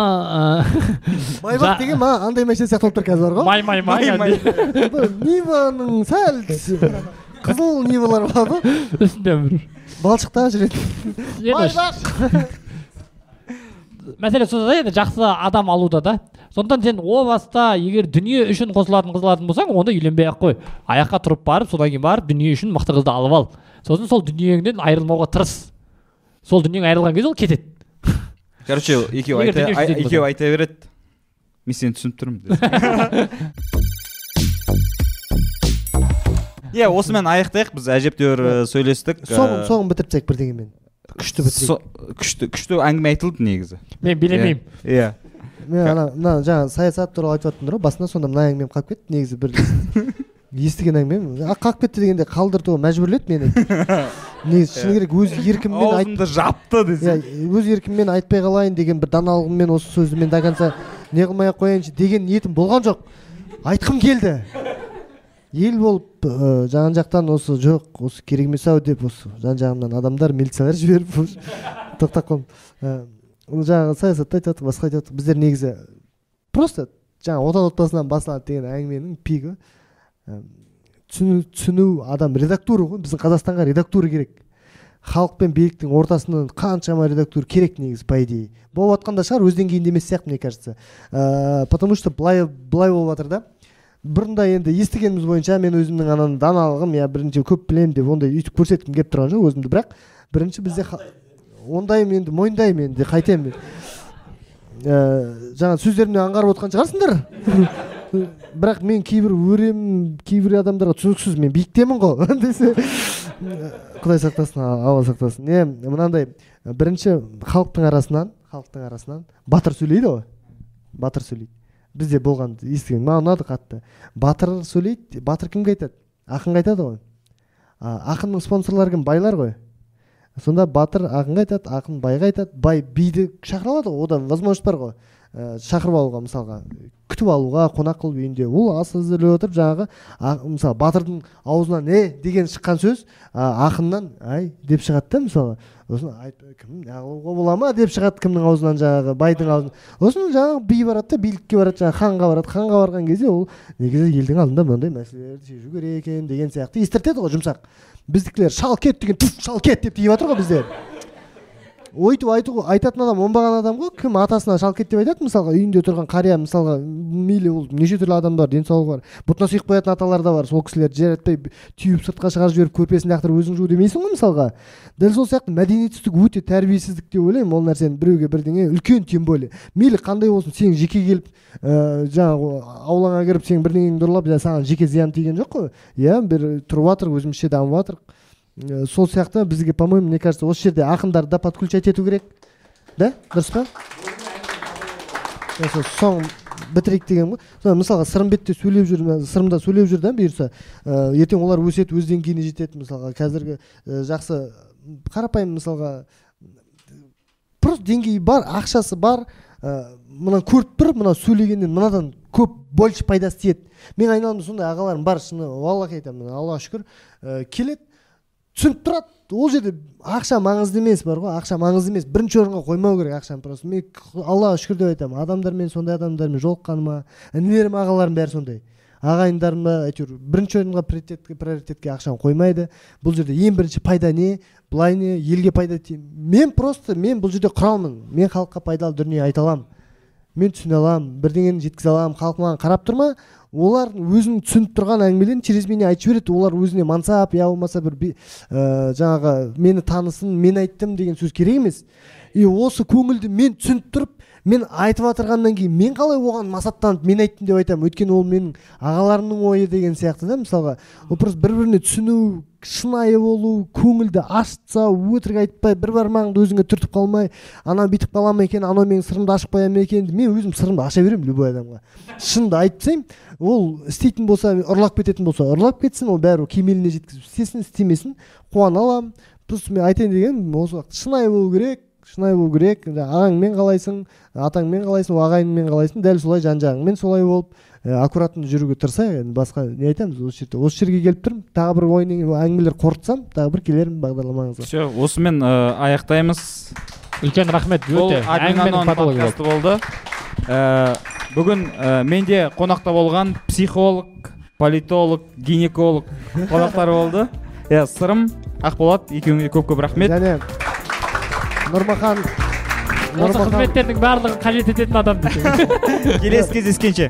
майбақ деген маған андай машина сияқты болып тұр қазір бар ғой. Май май май Май, ниваның сәл қызыл нивалар бар ғой. Үстінде бір. Балшықта жүретін майбақ! Мәселе сонда да енді жақсы адам алуда да. Сондықтан сен о баста егер дүние үшін қосылатын қыз алатын болсаң онда үйленбей ақ қой. Аяққа тұрып барып содан кейін барып дүние үшін мықты қызды алып ал. Сосын сол дүниеңнен айырылмауға тырыс. Сол дүниең айырылған кезде ол кетеді. Короче екеуі айта, екеуі айта береді. Мен сені түсініп тұрмын деді. иә осымен аяқтайық. Біз әжептәуір ә, сөйлестік. Соңын ә, соңын бітіріп тастайық бірдеңемен. Күшті бітірейік. күшті күшті әңгіме айтылды негізі. Мен билемеймін. Иә мен ана мына жаңа саясат туралы айтып жатырмын ғой басында сонда мына әңгімем қалып кетті негізі бір естіген әңгімем а қалып кетті дегенде қалдыртуға мәжбүрледі мені. Негізі шыны керек өз еркіммен аузымды жапты иә десе өз еркіммен айтпай қалайын деген бір даналығыммен осы сөзді мен до конца не қылмай ақ қояйыншы деген ниетім болған жоқ. Айтқым келді. Ел болып ә, жан жақтан осы жоқ осы керек емес ау деп осы жан жағымнан адамдар милициялар жіберіп тоқтап қалдым Ә, ол жаңағы саясатты айтып жатық басқа айтып жатық біздер негізі просто жаңағы отан отбасынан басталады деген әңгіменің пигі. Түсіну, түсіну адам редактура ғой. Біздің қазақстанға редактура керек. Халық пен биліктің ортасынан қаншама редактура керек негізі по идее болып жатқан да шығар өз деңгейінде емес сияқты мне кажется. Ә, потому что былай былай болып жатыр да. Бұрында енді естігеніміз бойынша мен өзімнің ананы даналығым я бірінші көп білемін деп ондай өйтіп көрсеткім келіп тұрған жоқ өзімді. Бірақ бірінші бізде ха- енді мойындаймын енді қайтемін ә, жаңа сөздерімнен аңғарып отқан шығарсыңдар. Бірақ мен кейбір өрем кейбір адамдарға түсініксіз мен биіктемін ғой. Десе құдай сақтасын алла сақтасын. Не мынандай бірінші халықтың арасынан халықтың арасынан батыр сөйлейді ғой. Батыр сөйлейді. Бізде болған естіген маған ұнады қатты. Батыр сөйлейді батыр кімге айтады? Ақынға айтады ғой. Ақынның спонсорлары кім? Байлар ғой. Сонда батыр ақынға айтады ақын байға айтады. Бай биді шақыра алады ғой. Одан возможность бар ғой. Ә, шақырып алуға мысалға күтіп алуға қонақ қылып үйінде ол ас әзірлеп отырып жаңағы мысалы батырдың аузынан е! деген шыққан сөз а, ақыннан ай! деп шығады да мысалы сосын кім алуға бола ма деп шығады кімнің аузынан жаңағы байдың аузынан. Сосын жаңағы би барады да билікке барады жаңағы ханға барады. Ханға барған кезде ол негізі елдің алдында мынандай мәселелерді шешу керек екен деген сияқты естіртеді ғой жұмсақ. Біздікілер шал кет деген шал кет! деп тиіп жатыр ғой бізде өйтіп айту айтатын адам оңбаған адам ғой кім атасына шал кет деп айтады? мысалға үйінде тұрған қария мысалға мейлі ол неше түрлі адамдар денсаулығы бар. Бұтына сыйып қоятын аталар да бар. Сол кісілерді жаратпай түйіп сыртқа шығарып жіберіп көрпесін лақтырып өзің жу демейсің ғой мысалға. Дәл сол сияқты мәдениетсіздік өте тәрбиесіздік деп ойлаймын ол нәрсені біреуге бірдеңе үлкен тем более. Мейлі қандай болсын сен жеке келіп ә, жаңағы аулаңа кіріп сенің бірдеңеңді ұрлап саған жеке зиян тиген жоқ қой. Иә бір тұрып жатыр өзімізше дамып жатырық сол сияқты бізге по моему мне кажется осы жерде ақындарды да подключать ету керек. Да? Дұрыс па? Соңын бітірейік деген ғой. Мысалға сырымбетте сөйлеп жүр сырымда сөйлеп жүр да бұйырса ә, ертең олар өседі өз деңгейіне жетеді. Мысалға қазіргі ә, жақсы қарапайым мысалға просто деңгейі бар ақшасы бар. Ә, мына көріп тұр мына сөйлегеннен мынадан көп больше пайдасы тиеді. Менің айналамда сондай ағаларым бар шыны айтамын аллаға шүкір. Ә, келеді. Түсініп тұрады. ол жерде ақша маңызды емес бар ғой. ақша маңызды емес. бірінші орынға қоймау керек ақшаны просто. мен аллаға шүкір деп айтамын. Адамдармен сондай адамдармен жолыққаныма інілерім ағаларым бәрі сондай. ағайындарым да әйтеуір бірінші орынға приоритетке приоритетке ақшаны қоймайды. бұл жерде ең бірінші пайда не? былай не? елге пайда тие мен просто мен бұл жерде құралмын. мен халыққа пайдалы дүние айта аламын. мен түсіне аламын. бірдеңені жеткізе аламын. халық маған қарап тұр ма? Олар өзінің түсініп тұрған әңгімелерін через меня айтып жібереді. Олар өзіне мансап я болмаса бір ә, жаңағы мені танысын мен айттым деген сөз керек емес. И осы көңілді мен түсініп тұрып мен айтып жатырғаннан кейін мен қалай оған масаттанып мен айттым деп айтамын. Өйткені ол менің ағаларымның ойы деген сияқты да мысалға. Ол просто бір біріне түсіну шынайы болу көңілді ашса өтірік айтпай бір бармағыңды өзіңе түртіп қалмай анау бүйтіп қала ма екен анау менің сырымды ашып қоя ма екен мен өзім сырымды аша беремін любой адамға. Шынымды айтып тастаймын ол істейтін болса ұрлап кететін болса ұрлап кетсін ол бәрібір кемеліне жеткізіп істесін істемесін қуана аламын. Просто мен айтайын дегенім осы шынайы болу керек. Шынайы болу керек. Ағаңмен қалайсың атаңмен қалайсың ағайыныңмен қалайсың дәл солай жан жағыңмен солай болып ә, аккуратно жүруге тырысайық. Енді басқа не айтамыз осы жерде осы жерге келіп тұрмын. Тағы бір ойын әңгімелер қорытсам тағы бір келермін бағдарламаңызға. Все осымен ә, аяқтаймыз. үлкен рахмет өте подкасты болды. Ә, бүгін ә, менде қонақта болған психолог политолог гинеколог қонақтар болды. Иә сырым ақболат екеуіңе көп көп рахмет. және нұрмахан осы қызметтердің барлығын қажет ететін адам десең келесі кездескенше.